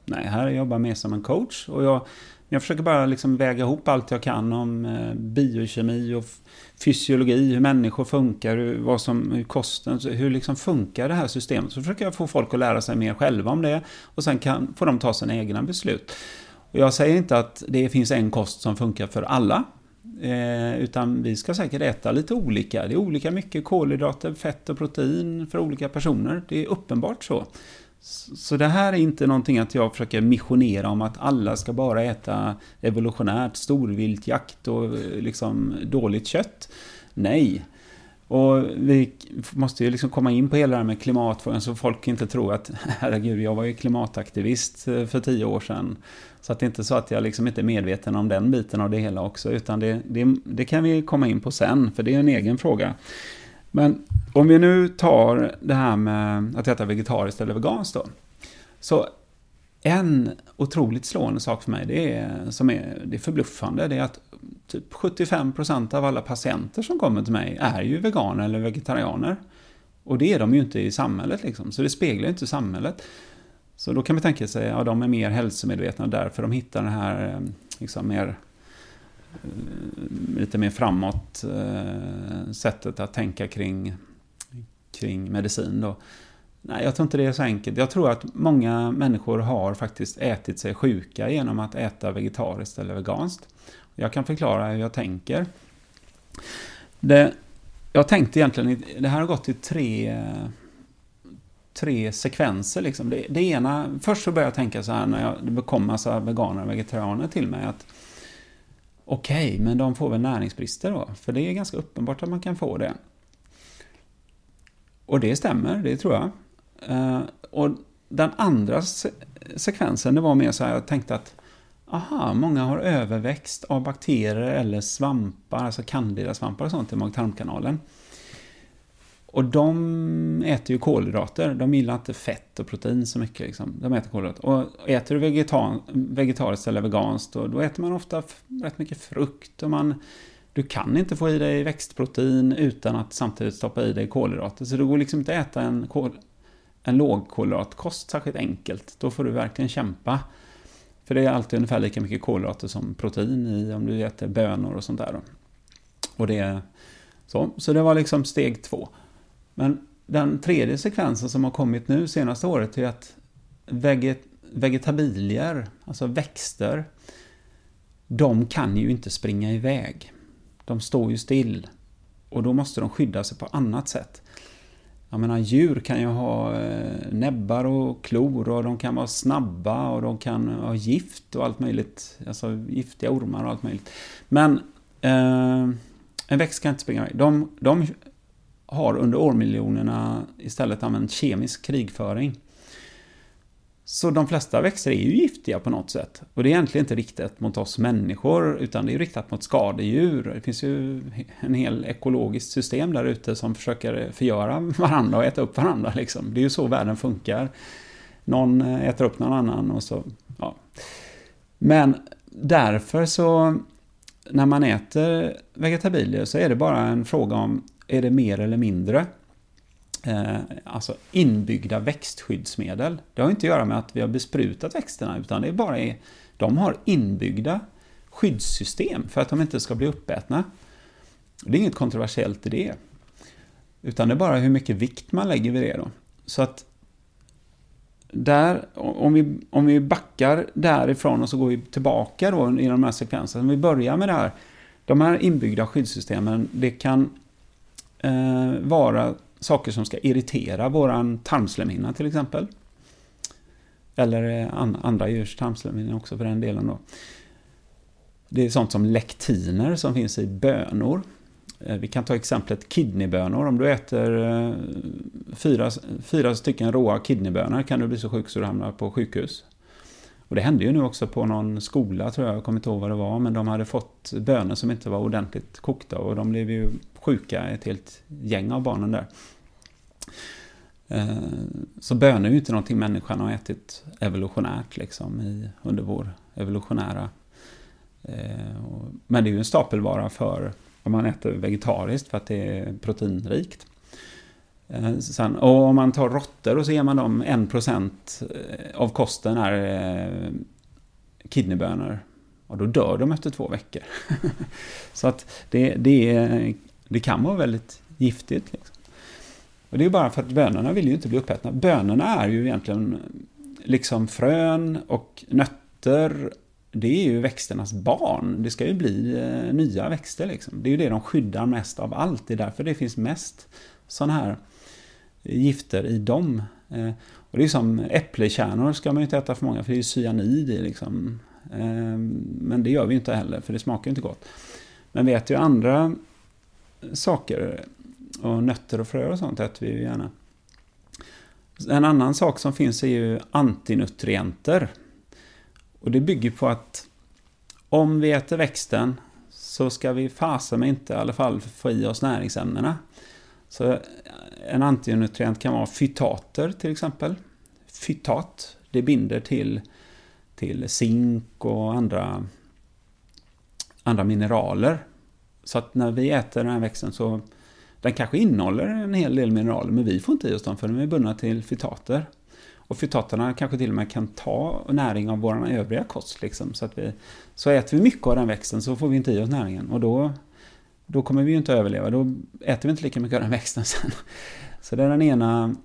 Nej, här jobbar jag mer som en coach och jag jag försöker bara liksom väga ihop allt jag kan om eh, biokemi och fysiologi, hur människor funkar, hur, vad som, hur kosten, hur liksom funkar det här systemet. Så försöker jag få folk att lära sig mer själva om det och sen kan, får de ta sina egna beslut. Och jag säger inte att det finns en kost som funkar för alla. Eh, utan vi ska säkert äta lite olika. Det är olika mycket kolhydrater, fett och protein för olika personer. Det är uppenbart så. Så det här är inte någonting att jag försöker missionera om att alla ska bara äta evolutionärt storviltjakt och eh, liksom dåligt kött. Nej. Och vi måste ju liksom komma in på hela det här med klimatfrågan så folk inte tror att herregud, jag var ju klimataktivist eh, för tio år sedan. Så att det är inte så att jag liksom inte är medveten om den biten av det hela också, utan det, det, det kan vi komma in på sen, för det är en egen fråga. Men om vi nu tar det här med att äta vegetariskt eller veganskt då. Så en otroligt slående sak för mig, det är, som är, det är förbluffande, det är att typ 75% av alla patienter som kommer till mig är ju veganer eller vegetarianer. Och det är de ju inte i samhället liksom, så det speglar ju inte samhället. Så då kan man tänka sig att ja, de är mer hälsomedvetna och därför de hittar det här eh, liksom mer Eh, lite mer framåt eh, sättet att tänka kring, kring medicin. Då. Nej, jag tror inte det är så enkelt. Jag tror att många människor har faktiskt ätit sig sjuka genom att äta vegetariskt eller veganskt. Jag kan förklara hur jag tänker. Det, jag tänkte egentligen, det här har gått i tre, tre sekvenser. Liksom. Det, det ena, först så började jag tänka så här när jag, det kom massa veganer och vegetarianer till mig. att Okej, okay, men de får väl näringsbrister då? För det är ganska uppenbart att man kan få det. Och det stämmer, det tror jag. Eh, och den andra sekvensen, det var mer så här, jag tänkte att aha, många har överväxt av bakterier eller svampar, alltså candidasvampar och sånt i mag-tarmkanalen. Och de äter ju kolhydrater, de gillar inte fett och protein så mycket. Liksom. De äter kolhydrater. Och äter du vegetan, vegetariskt eller veganskt, då, då äter man ofta rätt mycket frukt. Och man, du kan inte få i dig växtprotein utan att samtidigt stoppa i dig kolhydrater. Så det går liksom inte att äta en, kol, en lågkolhydratkost särskilt enkelt. Då får du verkligen kämpa. För det är alltid ungefär lika mycket kolhydrater som protein i om du äter bönor och sånt där. Och det så. så det var liksom steg två. Men den tredje sekvensen som har kommit nu senaste året är att veget vegetabilier, alltså växter, de kan ju inte springa iväg. De står ju still. Och då måste de skydda sig på annat sätt. Jag menar djur kan ju ha eh, näbbar och klor och de kan vara snabba och de kan ha gift och allt möjligt. Alltså giftiga ormar och allt möjligt. Men eh, en växt kan inte springa iväg. De, de har under årmiljonerna istället använt kemisk krigföring. Så de flesta växter är ju giftiga på något sätt. Och det är egentligen inte riktat mot oss människor, utan det är riktat mot skadedjur. Det finns ju en hel ekologiskt system där ute som försöker förgöra varandra och äta upp varandra. Liksom. Det är ju så världen funkar. Någon äter upp någon annan och så... Ja. Men därför så... När man äter vegetabilier så är det bara en fråga om är det mer eller mindre eh, alltså inbyggda växtskyddsmedel. Det har inte att göra med att vi har besprutat växterna, utan det är bara är, de har inbyggda skyddssystem för att de inte ska bli uppätna. Det är inget kontroversiellt i det. Utan det är bara hur mycket vikt man lägger vid det då. Så att där, om vi, om vi backar därifrån och så går vi tillbaka då i de här sekvenserna. Om vi börjar med det här. De här inbyggda skyddssystemen, det kan eh, vara saker som ska irritera våran tarmslemhinna till exempel. Eller eh, an, andra djurs tarmslemhinna också för den delen då. Det är sånt som lektiner som finns i bönor. Eh, vi kan ta exemplet kidneybönor. Om du äter eh, fyra, fyra stycken råa kidneybönor kan du bli så sjuk så du hamnar på sjukhus. Och det hände ju nu också på någon skola tror jag, jag kommer inte ihåg vad det var, men de hade fått bönor som inte var ordentligt kokta och de blev ju sjuka, ett helt gäng av barnen där. Eh, så bönor är ju inte någonting människan har ätit evolutionärt liksom i, under vår evolutionära... Eh, men det är ju en stapelvara för om man äter vegetariskt för att det är proteinrikt. Eh, sen, och om man tar råttor och så ger man dem 1% av kosten är kidneybönor. Och då dör de efter två veckor. så att det, det, det kan vara väldigt giftigt. Liksom. Och det är bara för att bönorna vill ju inte bli uppätna. Bönorna är ju egentligen liksom frön och nötter. Det är ju växternas barn. Det ska ju bli eh, nya växter liksom. Det är ju det de skyddar mest av allt. Det är därför det finns mest sådana här gifter i dem. Eh, och det är som äppelkärnor ska man ju inte äta för många för det är ju cyanid i liksom. Eh, men det gör vi inte heller för det smakar ju inte gott. Men vi äter ju andra saker Och nötter och fröer och sånt äter vi ju gärna. En annan sak som finns är ju antinutrienter. Och det bygger på att om vi äter växten så ska vi fasen med inte i alla fall få i oss näringsämnena. Så en antinutrient kan vara fytater till exempel. Fytat, det binder till, till zink och andra, andra mineraler. Så att när vi äter den här växten så den kanske innehåller en hel del mineraler men vi får inte i oss dem för de är bundna till fytater. Och fytaterna kanske till och med kan ta näring av vår övriga kost. Liksom, så, att vi, så äter vi mycket av den växten så får vi inte i oss näringen. Och då, då kommer vi ju inte överleva. Då äter vi inte lika mycket av den växten sen. Så det är den ena.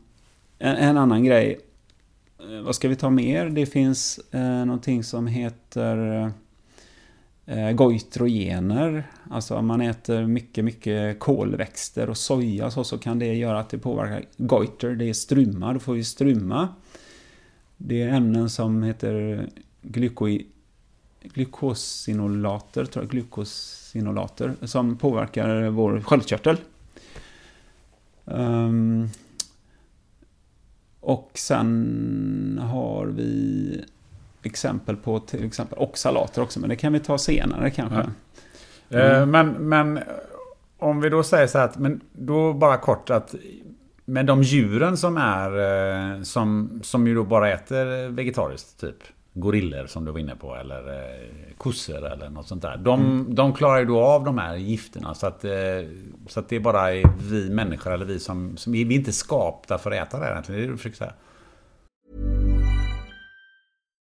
En, en annan grej. Eh, vad ska vi ta mer? Det finns eh, någonting som heter eh, Eh, goitrogener. Alltså om man äter mycket, mycket kolväxter och soja så, så kan det göra att det påverkar goiter. Det är struma, då får vi struma. Det är ämnen som heter glyko, glukosinolater, tror jag, glykosinolater som påverkar vår sköldkörtel. Um, och sen har vi exempel på till exempel oxalater också, men det kan vi ta senare kanske. Ja. Mm. Men, men om vi då säger så här att, men då bara kort att men de djuren som är eh, som, som ju då bara äter vegetariskt typ gorillor som du var inne på eller eh, kossor eller något sånt där. De, mm. de klarar ju då av de här gifterna så att, eh, så att det är bara vi människor eller vi som, som vi är inte skapta för att äta det egentligen. Det är det du försöker säga.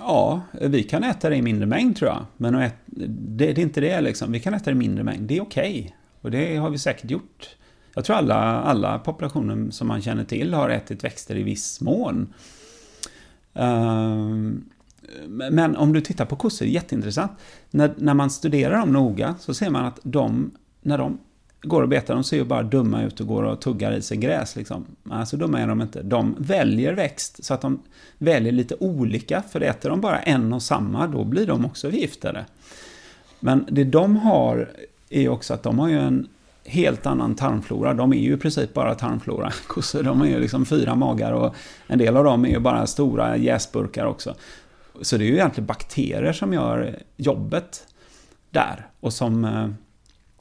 Ja, vi kan äta det i mindre mängd tror jag. Men det, det, är inte det liksom. Vi kan äta det i mindre mängd. Det är okej. Okay. Och det har vi säkert gjort. Jag tror alla, alla populationer som man känner till har ätit växter i viss mån. Um, men om du tittar på kossor, jätteintressant. När, när man studerar dem noga så ser man att de, när de går och betar, de ser ju bara dumma ut och går och tuggar i sig gräs. Liksom. Alltså dumma är de inte. De väljer växt så att de väljer lite olika, för äter de bara en och samma, då blir de också förgiftade. Men det de har är ju också att de har ju en helt annan tarmflora. De är ju i princip bara tarmflora. Kossor, de är ju liksom fyra magar och en del av dem är ju bara stora jäsburkar också. Så det är ju egentligen bakterier som gör jobbet där och som eh,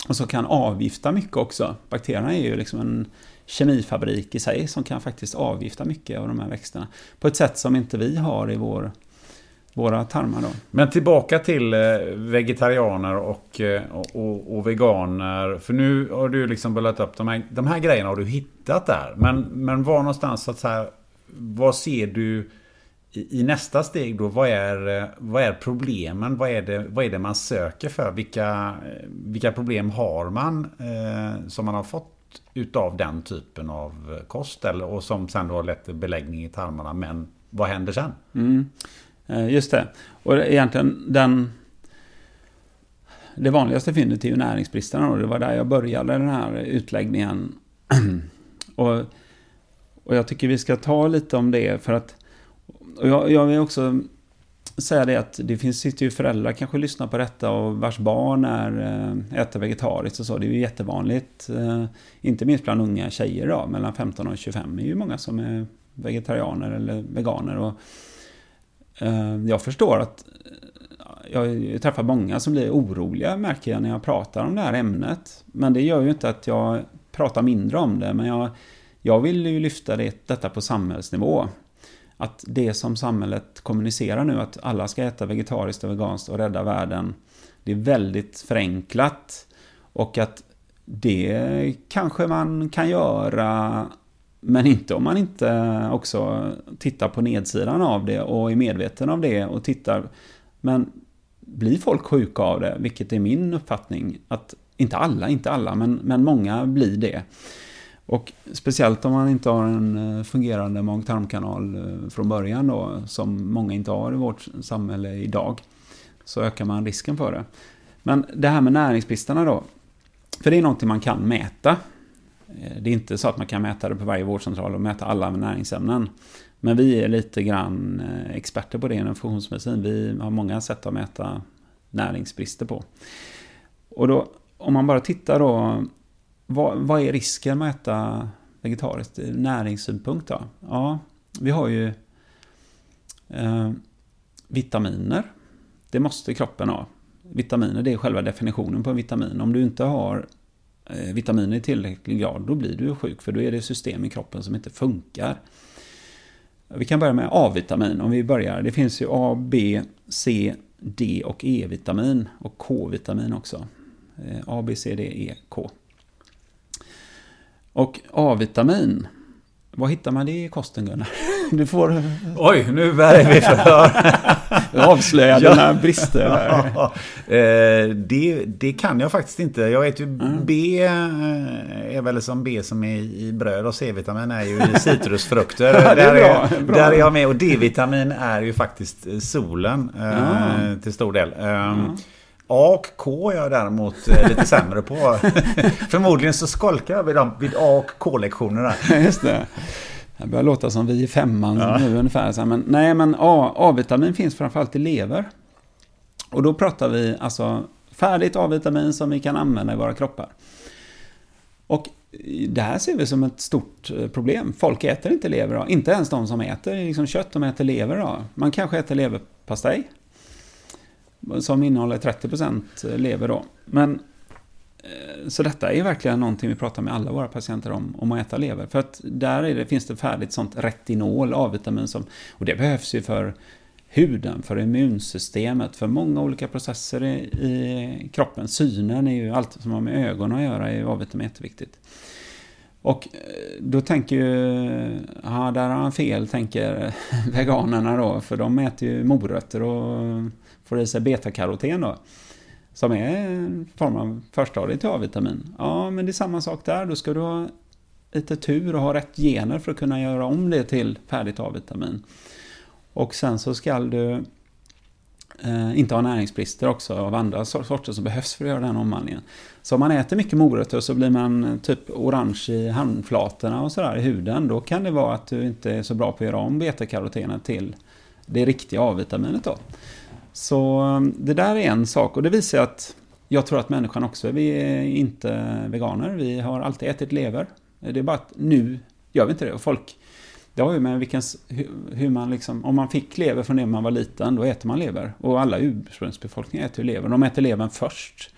och som kan avgifta mycket också. Bakterierna är ju liksom en kemifabrik i sig som kan faktiskt avgifta mycket av de här växterna. På ett sätt som inte vi har i vår, våra tarmar. Då. Men tillbaka till eh, vegetarianer eh, och, och, och, veganer. För nu har du liksom bullat upp de här, de här grejerna har du hittat där. Men, men var någonstans så att säga, vad ser du i, nästa steg då, vad är, eh, vad är problemen? Vad är, det, vad är det man söker för? Vilka, eh, vilka problem har man eh, som man har fått utav den typen av eh, kost? Eller, och som sen då har lett till beläggning i tarmarna. Men vad händer sen? Mm. Just det. Och egentligen den... det vanligaste fyndet är ju näringsbristerna och det var där jag började den här utläggningen. och, och jag tycker vi ska ta lite om det för att och jag, jag vill också säga det att det finns, sitter ju föräldrar kanske lyssnar på detta och vars barn är, eh, äter vegetariskt och så. Det är ju jättevanligt. Eh, inte minst bland unga tjejer då, mellan 15 och 25 är ju många som är vegetarianer eller veganer. Och, eh, jag förstår att jag träffar många som blir oroliga märker jag när jag pratar om det här ämnet. Men det gör ju inte att jag pratar mindre om det. Men jag, jag vill ju lyfta det, detta på samhällsnivå. Att det som samhället kommunicerar nu, att alla ska äta vegetariskt och veganskt och rädda världen. Det är väldigt förenklat. Och att det kanske man kan göra men inte om man inte också tittar på nedsidan av det och är medveten om det och tittar. Men blir folk sjuka av det, vilket är min uppfattning, att inte alla, inte alla, men, men många blir det. Och speciellt om man inte har en eh, fungerande mag-tarmkanal eh, från början då, som många inte har i vårt samhälle idag, så ökar man risken för det. Men det här med näringsbristerna då, för det är någonting man kan mäta. Eh, det är inte så att man kan mäta det på varje vårdcentral och mäta alla näringsämnen. Men vi är lite grann experter på det inom funktionsmedicin. Vi har många sätt att mäta näringsbrister på. Och då, om man bara tittar då, vad, vad är risken med att äta vegetariskt? ur Näringssynpunkt då? Ja, vi har ju eh, vitaminer. Det måste kroppen ha. Vitaminer, det är själva definitionen på en vitamin. Om du inte har eh, vitaminer i tillräcklig grad, då blir du sjuk. För då är det system i kroppen som inte funkar. Vi kan börja med A-vitamin. Om vi börjar. Det finns ju A, B, C, D och E-vitamin. Och K-vitamin också. Eh, A, B, C, D, E, K. Och A-vitamin. Vad hittar man det i kosten Gunnar? Du får... Oj, nu är vi förhör. Avslöja ja. dina brister. Ja. Eh, det, det kan jag faktiskt inte. Jag vet ju mm. B eh, är väl som B som är i bröd och C-vitamin är ju i citrusfrukter. ja, där, är, bra. där är jag med. Och D-vitamin är ju faktiskt solen mm. till stor del. Mm. A och K är jag däremot lite sämre på. Förmodligen så skolkar jag vid, de, vid A och K-lektionerna. Just det. Det börjar låta som vi i femman ja. nu ungefär. Men, nej, men A-vitamin finns framförallt i lever. Och då pratar vi alltså färdigt A-vitamin som vi kan använda i våra kroppar. Och det här ser vi som ett stort eh, problem. Folk äter inte lever. Inte ens de som äter liksom kött, de äter lever. Man kanske äter leverpastej. Som innehåller 30% lever då. Men eh, så detta är verkligen någonting vi pratar med alla våra patienter om, om att äta lever. För att där det, finns det färdigt sånt retinol, A-vitamin, som, och det behövs ju för huden, för immunsystemet, för många olika processer i, i kroppen. Synen är ju allt som har med ögonen att göra, är A-vitamin jätteviktigt. Och eh, då tänker ju, ja där har han fel, tänker veganerna då, för de äter ju morötter och får i sig betakaroten då. Som är en form av förstadiet till A-vitamin. Ja, men det är samma sak där. Då ska du ha lite tur och ha rätt gener för att kunna göra om det till färdigt A-vitamin. Och sen så ska du eh, inte ha näringsbrister också av andra sorter som behövs för att göra den omvandlingen. Så om man äter mycket morötter så blir man eh, typ orange i handflatorna och sådär i huden. Då kan det vara att du inte är så bra på att göra om betakarotenet till det riktiga A-vitaminet då. Så um, det där är en sak och det visar att jag tror att människan också, vi är inte veganer, vi har alltid ätit lever. Det är bara att nu gör vi inte det. Och folk, det har ju med vilken, hur man liksom, om man fick lever från det man var liten, då äter man lever. Och alla ursprungsbefolkningar äter ju lever, de äter levern först.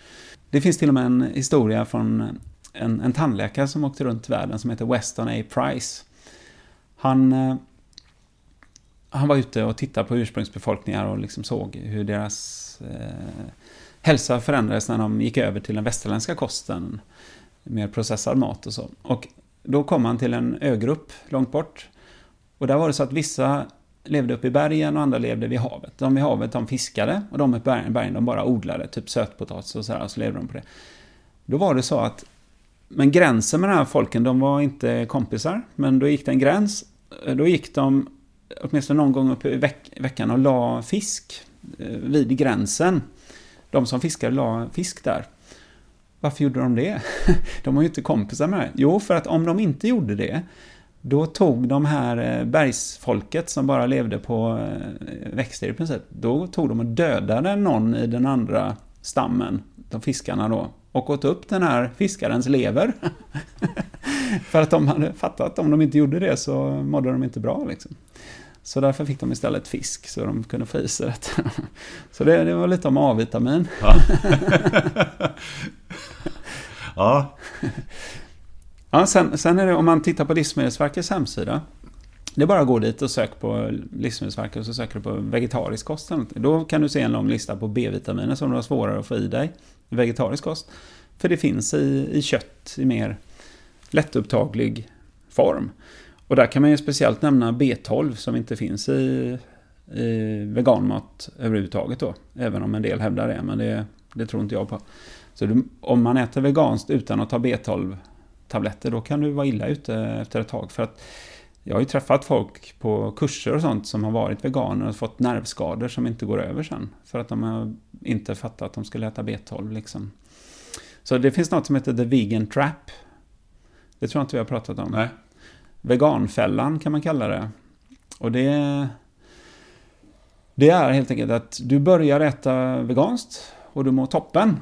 Det finns till och med en historia från en, en tandläkare som åkte runt världen som heter Weston A. Price. Han eh, han var ute och tittade på ursprungsbefolkningar och liksom såg hur deras eh, hälsa förändrades när de gick över till den västerländska kosten. Mer processad mat och så. Och då kom han till en ögrupp långt bort. Och där var det så att vissa levde uppe i bergen och andra levde vid havet. De vid havet de fiskade och de uppe i bergen de bara odlade typ sötpotatis och sådär och så levde de på det. Då var det så att men gränsen med de här folken, de var inte kompisar, men då gick det en gräns. Då gick de åtminstone någon gång upp i veck veckan och la fisk eh, vid gränsen. De som fiskade la fisk där. Varför gjorde de det? De var ju inte kompisar med det. Jo, för att om de inte gjorde det, då tog de här eh, bergsfolket som bara levde på eh, växter i princip, då tog de och dödade någon i den andra stammen, de fiskarna då, och åt upp den här fiskarens lever. för att de hade fattat att om de inte gjorde det så mådde de inte bra liksom. Så därför fick de istället fisk så de kunde få i sig det. Så det, det var lite om A-vitamin. Ja. ja. ja sen, sen är det om man tittar på Livsmedelsverkets hemsida. Det är bara att gå dit och sök på Livsmedelsverket och så söker du på vegetarisk kost. Då kan du se en lång lista på B-vitaminer som du har svårare att få i dig i vegetarisk kost. För det finns i, i kött i mer lättupptaglig form. Och där kan man ju speciellt nämna B12 som inte finns i, i veganmat överhuvudtaget då. Även om en del hävdar det, men det, det tror inte jag på. Så du, om man äter veganskt utan att ta B12-tabletter, då kan du vara illa ute efter ett tag. För att jag har ju träffat folk på kurser och sånt som har varit veganer och fått nervskador som inte går över sen. För att de har inte fattat att de skulle äta B12 liksom. Så det finns något som heter The Vegan Trap. Det tror jag inte vi har pratat om. Nej. Veganfällan kan man kalla det. Och det... Det är helt enkelt att du börjar äta veganskt och du mår toppen.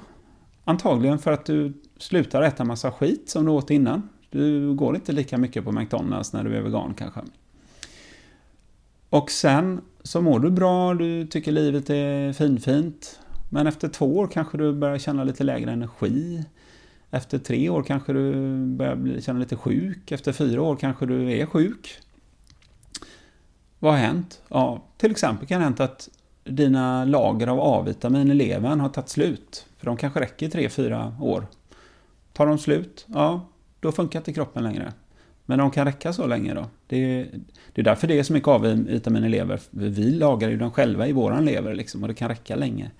Antagligen för att du slutar äta massa skit som du åt innan. Du går inte lika mycket på McDonalds när du är vegan kanske. Och sen så mår du bra, du tycker livet är finfint. Men efter två år kanske du börjar känna lite lägre energi. Efter tre år kanske du börjar känna lite sjuk. Efter fyra år kanske du är sjuk. Vad har hänt? Ja, till exempel kan det ha hänt att dina lager av A-vitamin i levern har tagit slut. För de kanske räcker i tre, fyra år. Tar de slut, ja, då funkar inte kroppen längre. Men de kan räcka så länge då. Det är, det är därför det är så mycket A-vitamin i lever. Vi lagrar ju dem själva i våran lever liksom, och det kan räcka länge.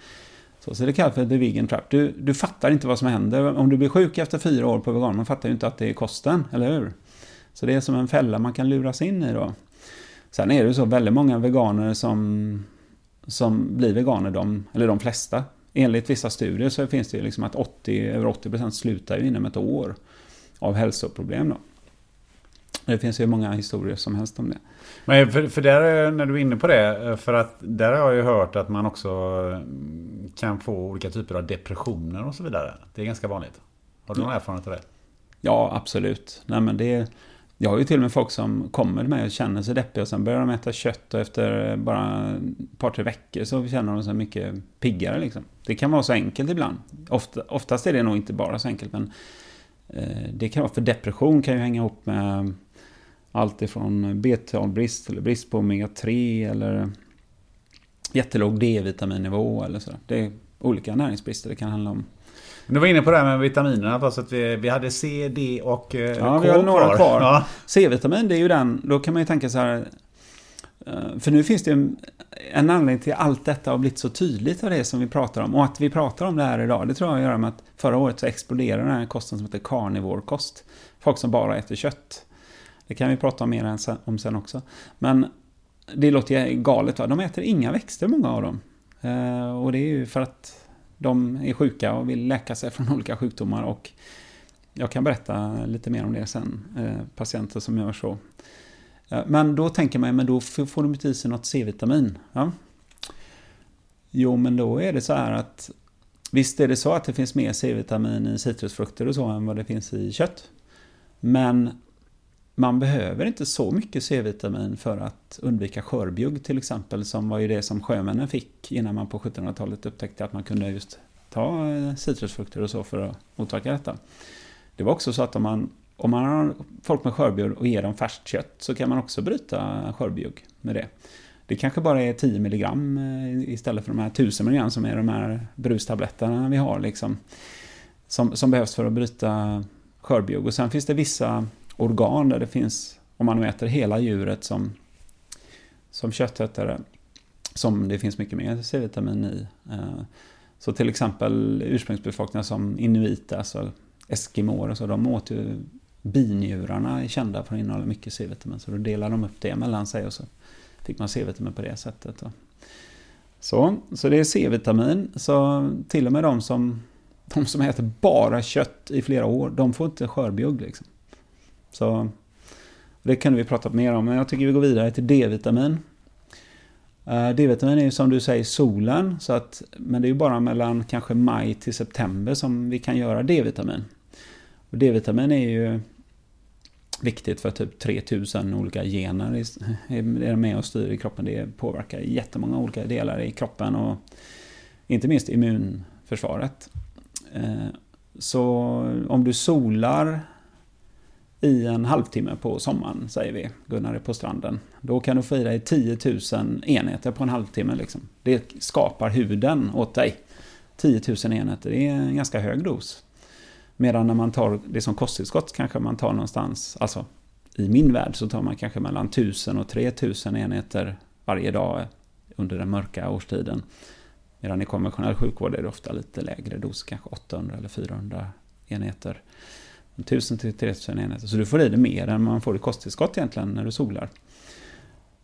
Så, så det kallas för the vegan trap. Du, du fattar inte vad som händer. Om du blir sjuk efter fyra år på vegan, man fattar ju inte att det är kosten, eller hur? Så det är som en fälla man kan luras in i då. Sen är det ju så väldigt många veganer som, som blir veganer, de, eller de flesta. Enligt vissa studier så finns det ju liksom att 80, över 80% slutar ju inom ett år av hälsoproblem då. Det finns ju många historier som helst om det. Men för, för där, när du är inne på det, för att där har jag ju hört att man också kan få olika typer av depressioner och så vidare. Det är ganska vanligt. Har du någon erfarenhet av det? Ja, absolut. Nej, men det, jag har ju till och med folk som kommer med och känner sig deppiga och sen börjar de äta kött och efter bara ett par, tre veckor så känner de sig mycket piggare. Liksom. Det kan vara så enkelt ibland. Ofta, oftast är det nog inte bara så enkelt, men eh, det kan vara för depression kan ju hänga ihop med allt ifrån B12-brist eller brist på omega-3 eller jättelåg D-vitaminnivå eller så. Det är olika näringsbrister det kan handla om. Du var inne på det här med vitaminerna, alltså att vi, vi hade C, D och eh, Ja, K vi har några kvar. Ja. C-vitamin, det är ju den, då kan man ju tänka så här... eh, För nu finns det ju en anledning till allt detta har blivit så tydligt av det som vi pratar om. Och att vi pratar om det här idag, det tror jag har att göra med att förra året så exploderade den här kosten som heter carnivore-kost. Folk som bara äter kött. Det kan vi prata mer om sen också. Men det låter ju galet va? De äter inga växter många av dem. Eh, och det är ju för att de är sjuka och vill läka sig från olika sjukdomar. Och jag kan berätta lite mer om det sen. Eh, patienter som gör så. Eh, men då tänker man, men då får de inte i sig något C-vitamin. Ja. Jo, men då är det så här att visst är det så att det finns mer C-vitamin i citrusfrukter och så än vad det finns i kött. Men man behöver inte så mycket C-vitamin för att undvika skörbjugg till exempel, som var ju det som sjömännen fick innan man på 1700-talet upptäckte att man kunde just ta eh, citrusfrukter och så för att motverka detta. Det var också så att om man, om man har folk med skörbjugg och ger dem färskt kött så kan man också bryta skörbjugg med det. Det kanske bara är 10 mg eh, istället för de här 1000 mg som är de här brustabletterna vi har liksom. Som, som behövs för att bryta skörbjugg. Och sen finns det vissa organ där det finns, om man nu äter hela djuret som, som köttätare, som det finns mycket mer C-vitamin i. Eh, så till exempel ursprungsbefolkningar som inuiter, alltså eskimåer och så, de åt ju binjurarna är kända för att innehålla mycket C-vitamin. Så då delar de upp det mellan sig och så fick man C-vitamin på det sättet. Så, så det är C-vitamin. Så till och med de som, de som äter bara kött i flera år, de får inte skörbjugg. Liksom. Så det kunde vi prata mer om, men jag tycker vi går vidare till D-vitamin. Eh, D-vitamin är ju som du säger solen, så att, men det är ju bara mellan kanske maj till september som vi kan göra D-vitamin. Och D-vitamin är ju viktigt för typ 3000 olika gener är med och styr i kroppen. Det påverkar jättemånga olika delar i kroppen och inte minst immunförsvaret. Eh, så om du solar i en halvtimme på sommaren, säger vi, Gunnar är på stranden. Då kan du få i dig 10 000 enheter på en halvtimme. Liksom. Det skapar huden åt dig. 10 000 enheter, det är en ganska hög dos. Medan när man tar det som kosttillskott kanske man tar någonstans, alltså i min värld så tar man kanske mellan 1000 och 3000 enheter varje dag under den mörka årstiden. Medan i konventionell sjukvård är det ofta lite lägre dos, kanske 800 eller 400 enheter. 1000 till 3000 enheter. Så du får i dig mer än man får i kosttillskott egentligen när du solar.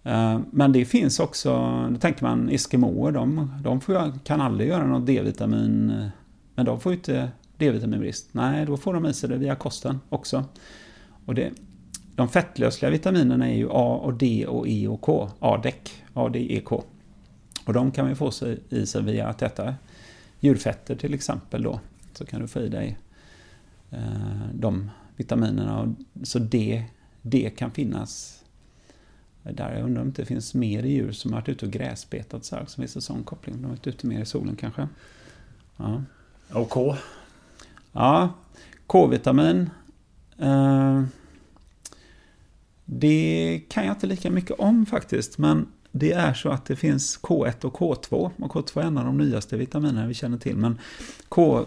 Eh, men det finns också, då tänker man Eskimoer, de, de får, kan aldrig göra något D-vitamin, eh, men de får ju inte D-vitaminbrist. Nej, då får de i sig det via kosten också. Och det, de fettlösliga vitaminerna är ju A och D och E och K. ADEK, A, D, E, K. Och de kan man ju få sig i sig via att äta djurfetter till exempel då. Så kan du få i dig de vitaminerna. Så det, det kan finnas där. Jag undrar om det finns mer djur som har varit ute och gräsbetat så här, som finns en sån koppling. De har varit ute mer i solen kanske. Ja. Och K? Ja, K-vitamin. Eh, det kan jag inte lika mycket om faktiskt, men det är så att det finns K1 och K2. Och K2 är en av de nyaste vitaminerna vi känner till. Men K,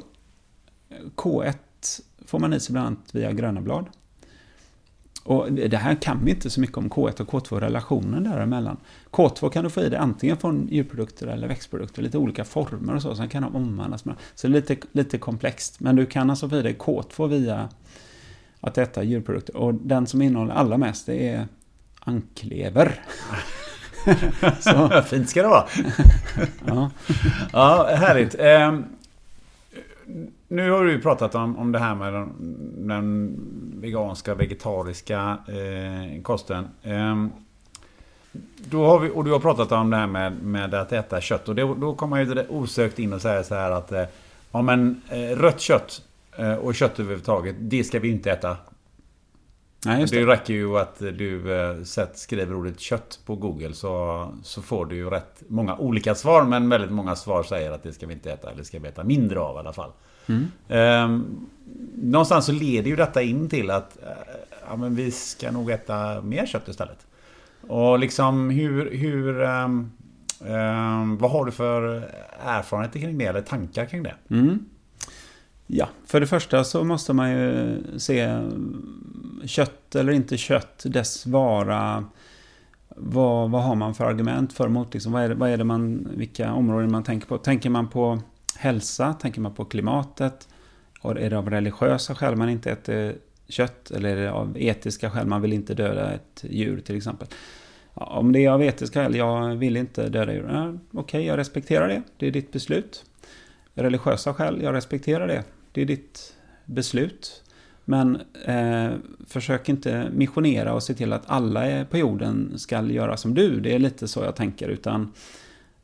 K1 får man i sig bland annat via gröna blad. Och det här kan vi inte så mycket om K1 och K2-relationen däremellan. K2 kan du få i dig antingen från djurprodukter eller växtprodukter, lite olika former och så, sen kan de omvandlas. Så det är lite, lite komplext. Men du kan alltså få i dig K2 via att äta djurprodukter. Och den som innehåller allra mest det är anklever. så. Fint ska det vara. ja. ja, härligt. Nu har du ju pratat om, om det här med den, den veganska, vegetariska eh, kosten. Eh, då har vi, och du har pratat om det här med, med att äta kött. Och det, då kommer man ju osökt in och säga så här att eh, ja, men, eh, rött kött eh, och kött överhuvudtaget, det ska vi inte äta. Nej, det. det räcker ju att du eh, skriver ordet kött på Google så, så får du ju rätt många olika svar. Men väldigt många svar säger att det ska vi inte äta, eller ska vi äta mindre av i alla fall. Mm. Eh, någonstans så leder ju detta in till att eh, ja, men vi ska nog äta mer kött istället. Och liksom hur... hur um, um, vad har du för erfarenheter kring det, eller tankar kring det? Mm. Ja, för det första så måste man ju se mm, kött eller inte kött, dess vara. Vad, vad har man för argument för emot? Liksom, vad, är det, vad är det man, vilka områden man tänker på? Tänker man på hälsa? Tänker man på klimatet? Och är det av religiösa skäl man inte äter kött? Eller är det av etiska skäl man vill inte döda ett djur till exempel? Om det är av etiska skäl, jag vill inte döda djur. Ja, Okej, okay, jag respekterar det. Det är ditt beslut. Religiösa skäl, jag respekterar det. Det är ditt beslut. Men eh, försök inte missionera och se till att alla på jorden ska göra som du. Det är lite så jag tänker. Utan,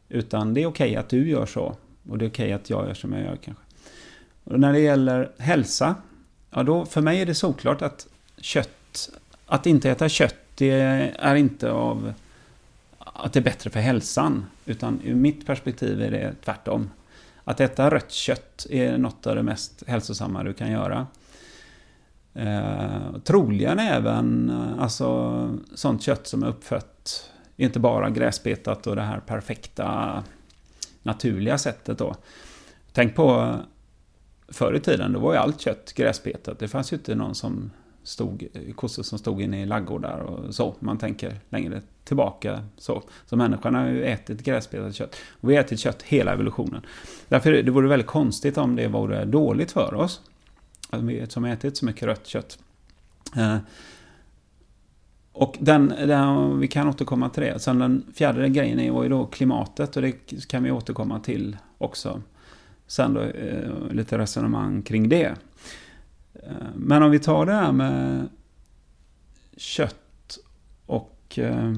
utan det är okej okay att du gör så. Och det är okej okay att jag gör som jag gör kanske. Och när det gäller hälsa. Ja då, för mig är det såklart att kött. Att inte äta kött. Det är inte av att det är bättre för hälsan. Utan ur mitt perspektiv är det tvärtom. Att äta rött kött är något av det mest hälsosamma du kan göra. Eh, troligen även alltså, sånt kött som är uppfött, inte bara gräsbetat och det här perfekta naturliga sättet då. Tänk på förr i tiden, då var ju allt kött gräsbetat. Det fanns ju inte någon som stod, kossor som stod inne i laggårdar och så. Man tänker längre tillbaka så. Så människan har ju ätit gräsbetat kött. Och vi har ätit kött hela evolutionen. Därför det vore väldigt konstigt om det vore dåligt för oss som ätit så mycket rött kött. Eh, och den, den, vi kan återkomma till det. Sen den fjärde grejen var ju då klimatet och det kan vi återkomma till också. Sen då eh, lite resonemang kring det. Eh, men om vi tar det här med kött och eh,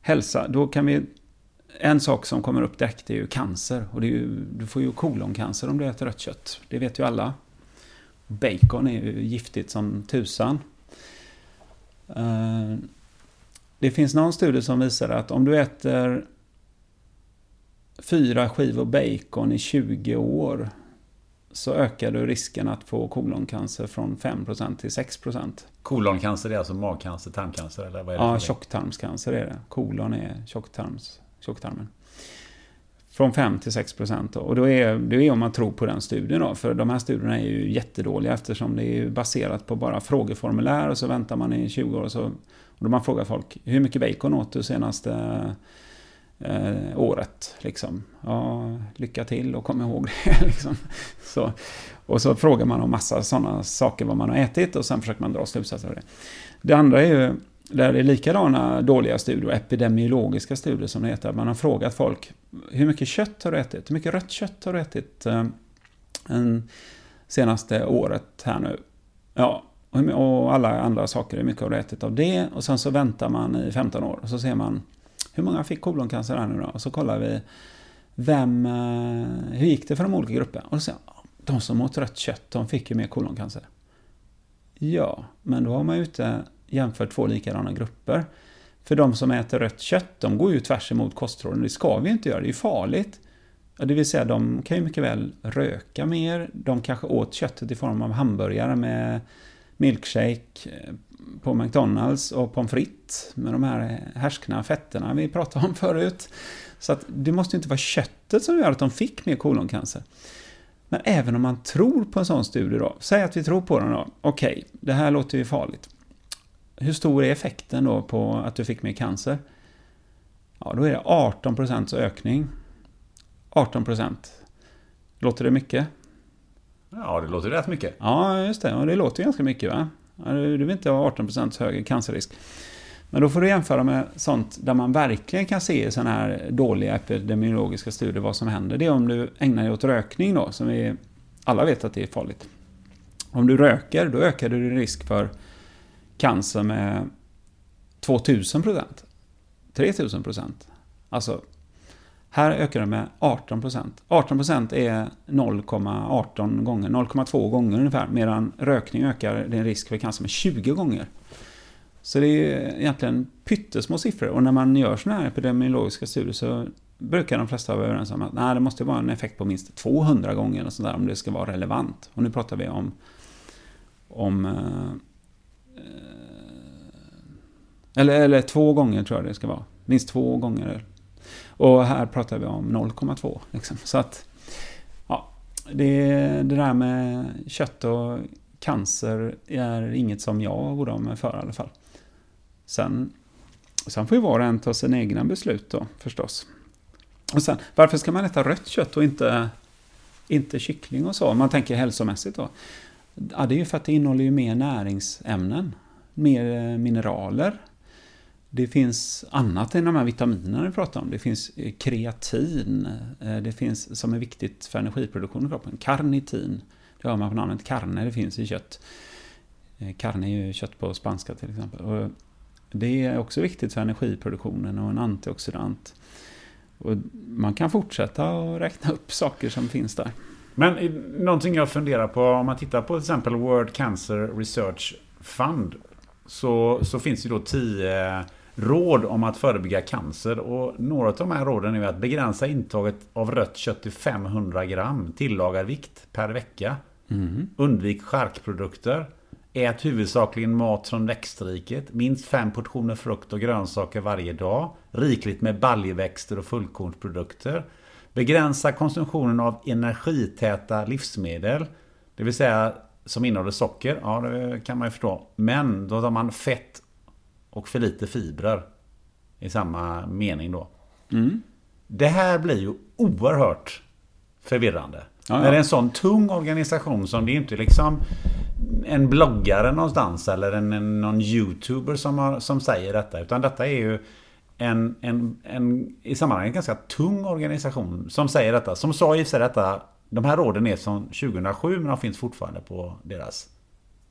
hälsa. Då kan vi... En sak som kommer upp direkt är ju cancer. Och det är ju, du får ju koloncancer om du äter rött kött. Det vet ju alla. Bacon är ju giftigt som tusan. Eh, det finns någon studie som visar att om du äter fyra skivor bacon i 20 år så ökar du risken att få koloncancer från 5% till 6%. Koloncancer är alltså magcancer, tarmcancer eller vad är det? Ja, tjocktarmscancer är det. Kolon är tjocktarms, tjocktarmen. Från 5 till 6 procent. Och då är, det är om man tror på den studien då. För de här studierna är ju jättedåliga eftersom det är baserat på bara frågeformulär och så väntar man i 20 år och så... Och då man frågar folk, hur mycket bacon åt du senaste eh, året? Liksom. Ja, lycka till och kom ihåg det. liksom. så, och så frågar man om massa sådana saker vad man har ätit och sen försöker man dra slutsatser av det. Det andra är ju där det är likadana dåliga studier, epidemiologiska studier som det heter. Man har frågat folk, hur mycket kött har du ätit? Hur mycket rött kött har du ätit eh, en, senaste året här nu? Ja, och alla andra saker, hur mycket har du ätit av det? Och sen så väntar man i 15 år och så ser man, hur många fick koloncancer här nu då? Och så kollar vi, vem, eh, hur gick det för de olika grupperna? Och då ser man, de som åt rött kött, de fick ju mer koloncancer. Ja, men då har man ju inte jämfört två likadana grupper. För de som äter rött kött, de går ju tvärs emot kostråden. Det ska vi inte göra, det är farligt. Det vill säga, de kan ju mycket väl röka mer. De kanske åt köttet i form av hamburgare med milkshake eh, på McDonalds och pommes frites med de här härskna fetterna vi pratade om förut. Så att det måste inte vara köttet som gör att de fick mer koloncancer. Men även om man tror på en sån studie då, säg att vi tror på den då, okej, okay, det här låter ju farligt hur stor är effekten då på att du fick mer cancer? Ja, då är det 18% ökning. 18%. Låter det mycket? Ja, det låter rätt mycket. Ja, just det. Och det låter ganska mycket va? Du vill inte ha 18% högre cancerrisk. Men då får du jämföra med sånt där man verkligen kan se i sådana här dåliga epidemiologiska studier vad som händer. Det är om du ägnar dig åt rökning då, som vi alla vet att det är farligt. Om du röker, då ökar du din risk för cancer med 2000 procent. 3000 procent. Alltså, här ökar det med 18 procent. 18 procent är 0,18 gånger, 0,2 gånger ungefär, medan rökning ökar din risk för cancer med 20 gånger. Så det är egentligen pyttesmå siffror och när man gör sådana här epidemiologiska studier så brukar de flesta vara överens om att nej, det måste vara en effekt på minst 200 gånger och sådär om det ska vara relevant. Och nu pratar vi om, om eh, Eh, eller, eller två gånger tror jag det ska vara. Minst två gånger. Och här pratar vi om 0,2. Liksom. Så att, ja, det, det där med kött och cancer är inget som jag oroar mig för i alla fall. Sen, sen får ju var och en ta sina egna beslut då förstås. Och sen, varför ska man äta rött kött och inte, inte kyckling och så? Om man tänker hälsomässigt då. Ja, det är ju för att det innehåller ju mer näringsämnen. Mer eh, mineraler. Det finns annat än de här vitaminerna vi pratar om. Det finns eh, kreatin, eh, det finns som är viktigt för energiproduktion i kroppen. Karnitin, det hör man på namnet carne, det finns i kött. Carne är ju kött på spanska till exempel. Och det är också viktigt för energiproduktionen och en antioxidant. Och man kan fortsätta att räkna upp saker som finns där. Men någonting jag funderar på, om man tittar på till exempel World Cancer Research Fund så, så finns det då tio råd om att förebygga cancer. Och några av de här råden är att begränsa intaget av rött kött till 500 gram tillagad vikt per vecka. Mm. Undvik charkprodukter. Ät huvudsakligen mat från växtriket. Minst fem portioner frukt och grönsaker varje dag. Rikligt med baljväxter och fullkornsprodukter. Begränsa konsumtionen av energitäta livsmedel. Det vill säga som innehåller socker. Ja, det kan man ju förstå. Men då tar man fett och för lite fibrer. I samma mening då. Mm. Det här blir ju oerhört förvirrande. Ja, ja. När det är en sån tung organisation som det är inte liksom en bloggare någonstans eller en, en, någon youtuber som, har, som säger detta. Utan detta är ju en, en, en i sammanhanget ganska tung organisation som säger detta. Som sa i sig detta. De här råden är från 2007 men de finns fortfarande på deras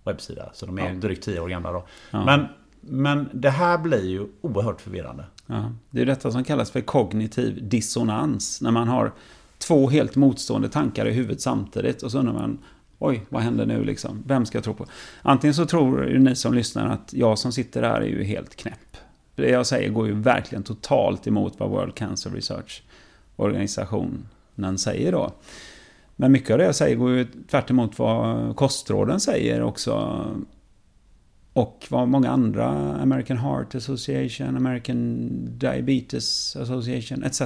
webbsida. Så de är ja. drygt 10 år gamla då. Ja. Men, men det här blir ju oerhört förvirrande. Ja. Det är detta som kallas för kognitiv dissonans. När man har två helt motstående tankar i huvudet samtidigt och så undrar man Oj, vad händer nu liksom? Vem ska jag tro på? Antingen så tror ni som lyssnar att jag som sitter där är ju helt knäpp. Det jag säger går ju verkligen totalt emot vad World Cancer Research organisationen säger då. Men mycket av det jag säger går ju tvärt emot vad kostråden säger också. Och vad många andra, American Heart Association, American Diabetes Association etc.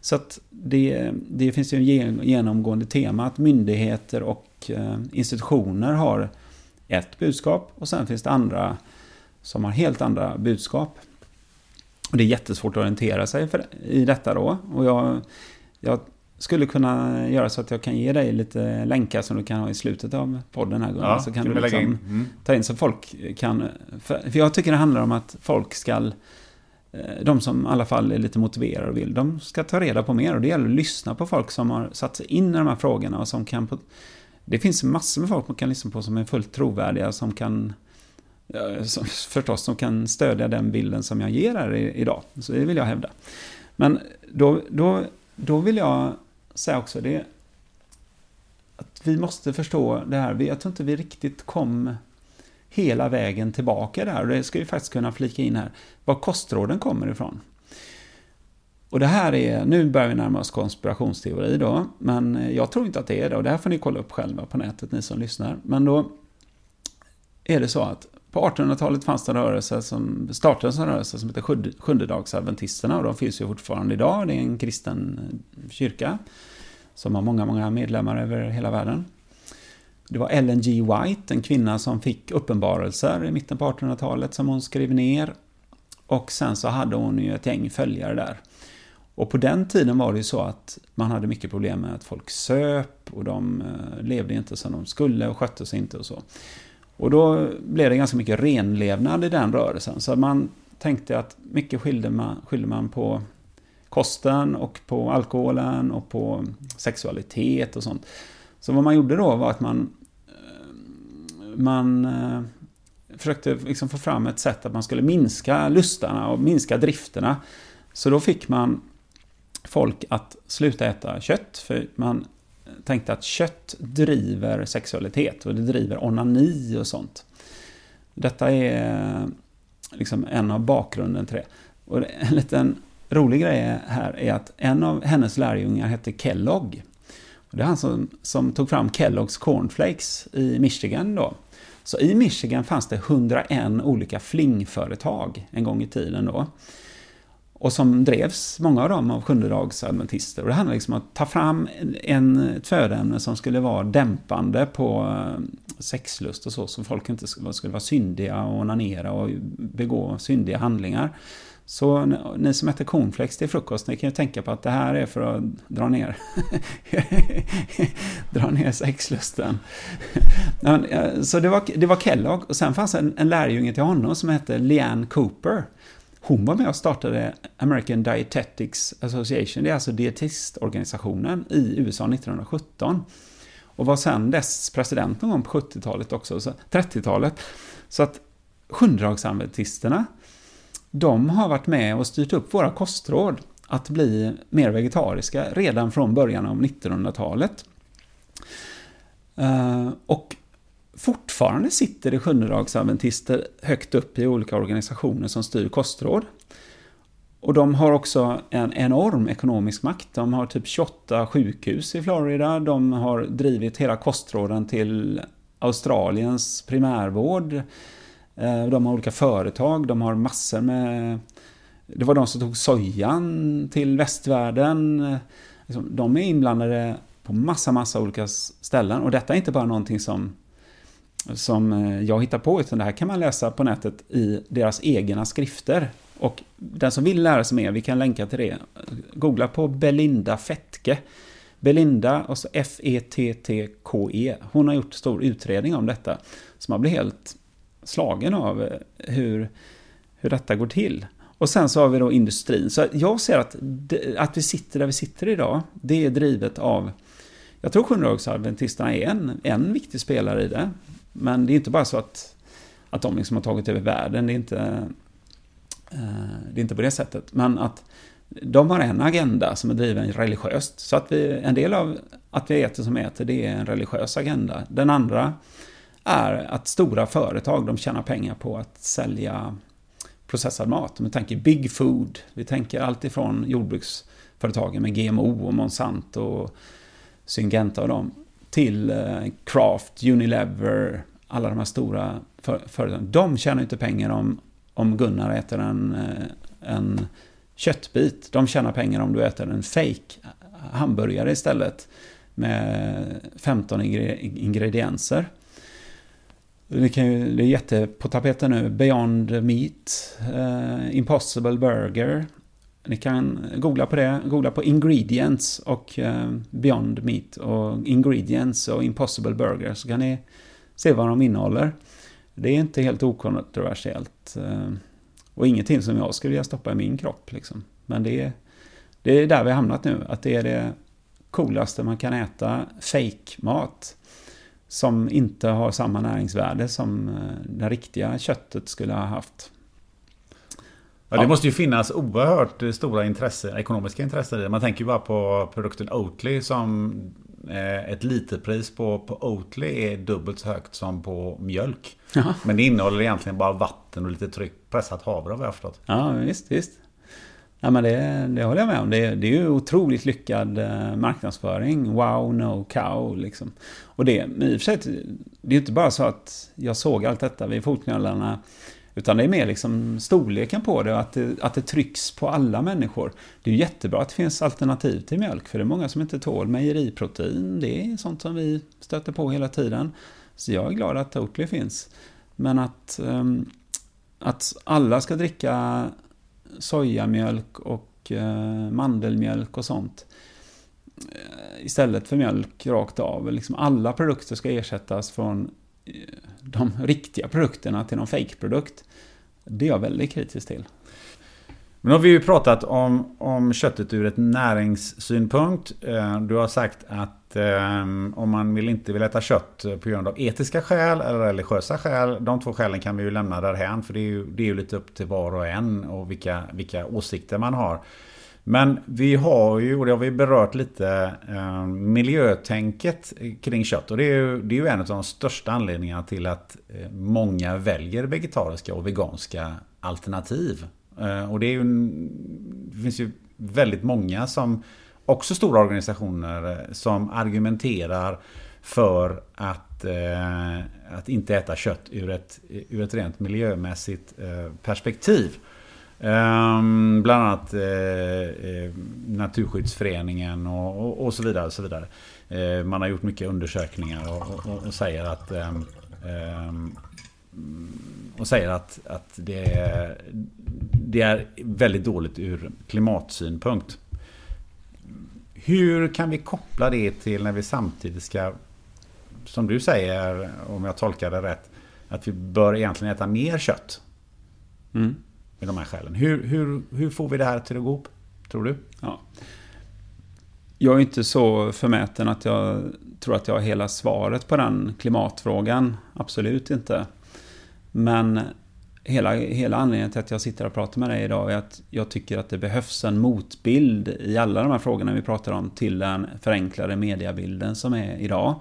Så att det, det finns ju en genomgående tema att myndigheter och eh, institutioner har ett budskap och sen finns det andra som har helt andra budskap. Och det är jättesvårt att orientera sig för, i detta då. Och jag, jag skulle kunna göra så att jag kan ge dig lite länkar som du kan ha i slutet av podden här Ja, så kan du liksom in. Mm. ta in så folk kan... För, för jag tycker det handlar om att folk ska eh, de som i alla fall är lite motiverade och vill, de ska ta reda på mer. Och det gäller att lyssna på folk som har satt sig in i de här frågorna och som kan... På, det finns massor med folk man kan lyssna på som är fullt trovärdiga, som kan... Som, förstås, som kan stödja den bilden som jag ger här idag. Så det vill jag hävda. Men då, då, då vill jag säga också det att vi måste förstå det här. Jag tror inte vi riktigt kom hela vägen tillbaka där. Och det ska vi faktiskt kunna flika in här. Var kostråden kommer ifrån. Och det här är, nu börjar vi närma oss konspirationsteori då, men jag tror inte att det är det. Och det här får ni kolla upp själva på nätet, ni som lyssnar. Men då är det så att på 1800-talet fanns det en rörelse som startades en rörelse som heter Sjundedagsadventisterna och de finns ju fortfarande idag. Det är en kristen eh, kyrka som har många, många medlemmar över hela världen. Det var Ellen G. White, en kvinna som fick uppenbarelser i mitten på 1800-talet som hon skrev ner. Och sen så hade hon ju ett gäng följare där. Och på den tiden var det ju så att man hade mycket problem med att folk söp och de eh, levde inte som de skulle och skötte sig inte och så. Och då blev det ganska mycket renlevnad i den rörelsen. Så man tänkte att mycket skilde man, skilde man på kosten och på alkoholen och på sexualitet och sånt. Så vad man gjorde då var att man, eh, man eh, försökte liksom få fram ett sätt att man skulle minska lustarna och minska drifterna. Så då fick man folk att sluta äta kött, för man tänkte att kött driver sexualitet och det driver onani och sånt. Detta är eh, liksom en av bakgrunden till det. Och en liten rolig grej här är att en av hennes lärjungar hette Kellogg. Det är han som, som tog fram Kelloggs Cornflakes i Michigan då. Så i Michigan fanns det 101 olika flingföretag en gång i tiden då. Och som drevs, många av dem, av sjundedagsadventister. Och det handlar liksom om att ta fram en, ett födoämne som skulle vara dämpande på eh, sexlust och så, så folk inte skulle, skulle vara syndiga och onanera och begå syndiga handlingar. Så ni som äter cornflakes till frukost, ni kan ju tänka på att det här är för att dra ner, dra ner sexlusten. Eh, så det var, det var Kellogg och sen fanns en, en lärjunge till honom som hette Leanne Cooper. Hon var med och startade American Dietetics Association, det är alltså dietistorganisationen i USA 1917. Och var sedan dess president någon gång på 70-talet också, 30-talet. Så att sjundedagsadventisterna, de har varit med och styrt upp våra kostråd att bli mer vegetariska redan från början av 1900-talet. Eh, och fortfarande sitter det sjundedagsadventister högt upp i olika organisationer som styr kostråd. Och de har också en enorm ekonomisk makt. De har typ 28 sjukhus i Florida. De har drivit hela kostråden till Australiens primärvård. Eh, de har olika företag. De har massor med... Det var de som tog sojan till västvärlden. Liksom, de är inblandade på massa, massa olika ställen. Och detta är inte bara någonting som som eh, jag hittar på, utan det här kan man läsa på nätet i deras egna skrifter. Och den som vill lära sig mer, vi kan länka till det. Googla på Belinda Fettke. Belinda, och så F-E-T-T-K-E. Hon har gjort stor utredning om detta. Så man blir helt slagen av eh, hur, hur detta går till. Och sen så har vi då industrin. Så jag ser att, att vi sitter där vi sitter idag, det är drivet av... Jag tror sjundedagarsadventisterna är en, en viktig spelare i det. Men det är inte bara så att, att de liksom har tagit över världen, det är inte, eh, det är inte på det sättet. Men att de har en agenda som är driven religiöst. Så att vi, en del av att vi äter som äter, det är en religiös agenda. Den andra är att stora företag, de tjänar pengar på att sälja processad mat. Vi tänker Big Food, vi tänker allt ifrån jordbruksföretagen med GMO och Monsanto och Syngenta och dem, till Craft, Kraft, Unilever, alla de här stora företagen. De tjänar inte pengar om, om Gunnar äter en, eh, en köttbit. De tjänar pengar om du äter en fake hamburgare istället med 15 ingredienser. Det, kan ju, det är jätte på tapeten nu. Beyond Meat, eh, Impossible Burger. Ni kan googla på det. Googla på Ingredients och eh, Beyond Meat och Ingredients och Impossible Burger så kan ni se vad de innehåller. Det är inte helt okontroversiellt. Eh, och ingenting som jag skulle vilja stoppa i min kropp. Liksom. Men det är, det är där vi har hamnat nu. Att det är det coolaste man kan äta. Fake-mat som inte har samma näringsvärde som eh, det riktiga köttet skulle ha haft. Ja, det måste ju finnas oerhört stora intresse, ekonomiska intressen i det. Man tänker ju bara på produkten Oatly som eh, ett literpris på, på Oatly är dubbelt så högt som på mjölk. Jaha. Men det innehåller egentligen bara vatten och lite tryck pressat havre har jag förstått. Ja, visst, visst. Ja, men det, det håller jag med om. Det, det är ju otroligt lyckad eh, marknadsföring. Wow, no cow, liksom. Och det, i och för sig, det är ju inte bara så att jag såg allt detta vid fotknölarna. Utan det är mer liksom storleken på det och att det, att det trycks på alla människor. Det är ju jättebra att det finns alternativ till mjölk, för det är många som inte tål mejeriprotein. Det är sånt som vi stöter på hela tiden. Så jag är glad att Oatly finns. Men att, ehm, att alla ska dricka sojamjölk och eh, mandelmjölk och sånt. Eh, istället för mjölk rakt av. Liksom alla produkter ska ersättas från eh, de riktiga produkterna till någon fake-produkt. Det är jag väldigt kritisk till. Men nu har vi ju pratat om, om köttet ur ett näringssynpunkt. Eh, du har sagt att eh, om man vill inte vill äta kött på grund av etiska skäl eller religiösa skäl. De två skälen kan vi ju lämna därhän för det är ju, det är ju lite upp till var och en och vilka, vilka åsikter man har. Men vi har ju, och det har vi berört lite, eh, miljötänket kring kött. Och det är, ju, det är ju en av de största anledningarna till att eh, många väljer vegetariska och veganska alternativ. Eh, och det, är ju, det finns ju väldigt många som också stora organisationer eh, som argumenterar för att, eh, att inte äta kött ur ett, ur ett rent miljömässigt eh, perspektiv. Um, bland annat eh, eh, Naturskyddsföreningen och, och, och, så vidare. Och så vidare. Eh, man har gjort mycket undersökningar och, och, och säger att um, och säger att, att det, är, det är väldigt dåligt ur klimatsynpunkt. Hur kan vi koppla det till när vi samtidigt ska, som du säger, om jag tolkar det rätt, att vi bör egentligen äta mer kött? Mm. Med de här skälen. Hur, hur, hur får vi det här till att gå ihop, tror du? Ja. Jag är inte så förmäten att jag tror att jag har hela svaret på den klimatfrågan. Absolut inte. Men hela, hela anledningen till att jag sitter och pratar med dig idag är att jag tycker att det behövs en motbild i alla de här frågorna vi pratar om till den förenklade mediabilden som är idag.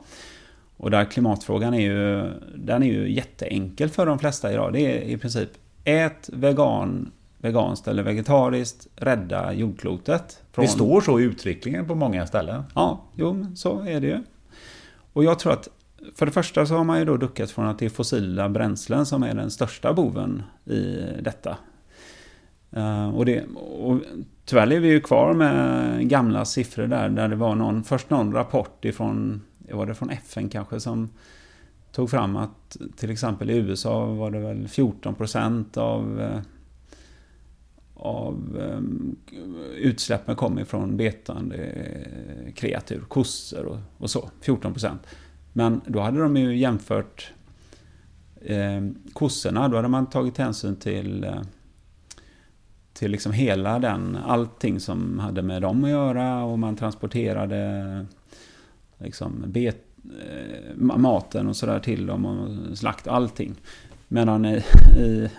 Och där klimatfrågan är ju, den är ju jätteenkel för de flesta idag. Det är i princip ät vegan, veganskt eller vegetariskt, rädda jordklotet. Från... Det står så i utvecklingen på många ställen. Ja, jo, så är det ju. Och jag tror att för det första så har man ju då duckat från att det är fossila bränslen som är den största boven i detta. Eh, och, det, och tyvärr är vi ju kvar med gamla siffror där, där det var någon, först någon rapport ifrån, var det från FN kanske, som tog fram att till exempel i USA var det väl 14% av, eh, av eh, utsläppen kom ifrån betande eh, kreatur, kossor och, och så, 14 procent. Men då hade de ju jämfört eh, kossorna, då hade man tagit hänsyn till till liksom hela den, allting som hade med dem att göra och man transporterade liksom bet, Eh, maten och sådär till dem och slakt allting. Medan i, i,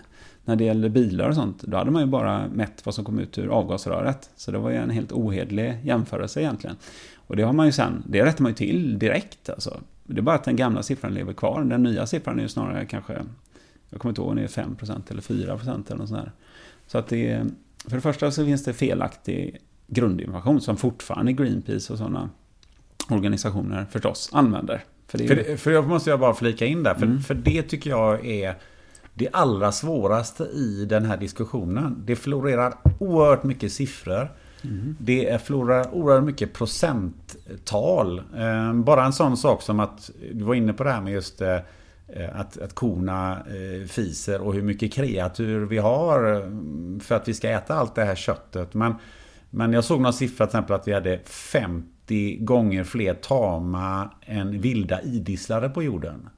när det gällde bilar och sånt, då hade man ju bara mätt vad som kom ut ur avgasröret. Så det var ju en helt ohedlig jämförelse egentligen. Och det har man ju sen, det rättar man ju till direkt alltså. Det är bara att den gamla siffran lever kvar. Den nya siffran är ju snarare kanske, jag kommer inte ihåg om det är 5% eller 4% eller något sånt där. Så att det för det första så finns det felaktig grundinformation som fortfarande Greenpeace och sådana organisationer förstås använder. För, det, för, för jag måste jag bara flika in där, för, mm. för det tycker jag är det allra svåraste i den här diskussionen. Det florerar oerhört mycket siffror. Mm. Det florerar oerhört mycket procenttal. Eh, bara en sån sak som att du var inne på det här med just eh, att, att korna eh, fiser och hur mycket kreatur vi har för att vi ska äta allt det här köttet. Men, men jag såg någon siffra till exempel att vi hade 50 gånger fler tama än vilda idisslare på jorden.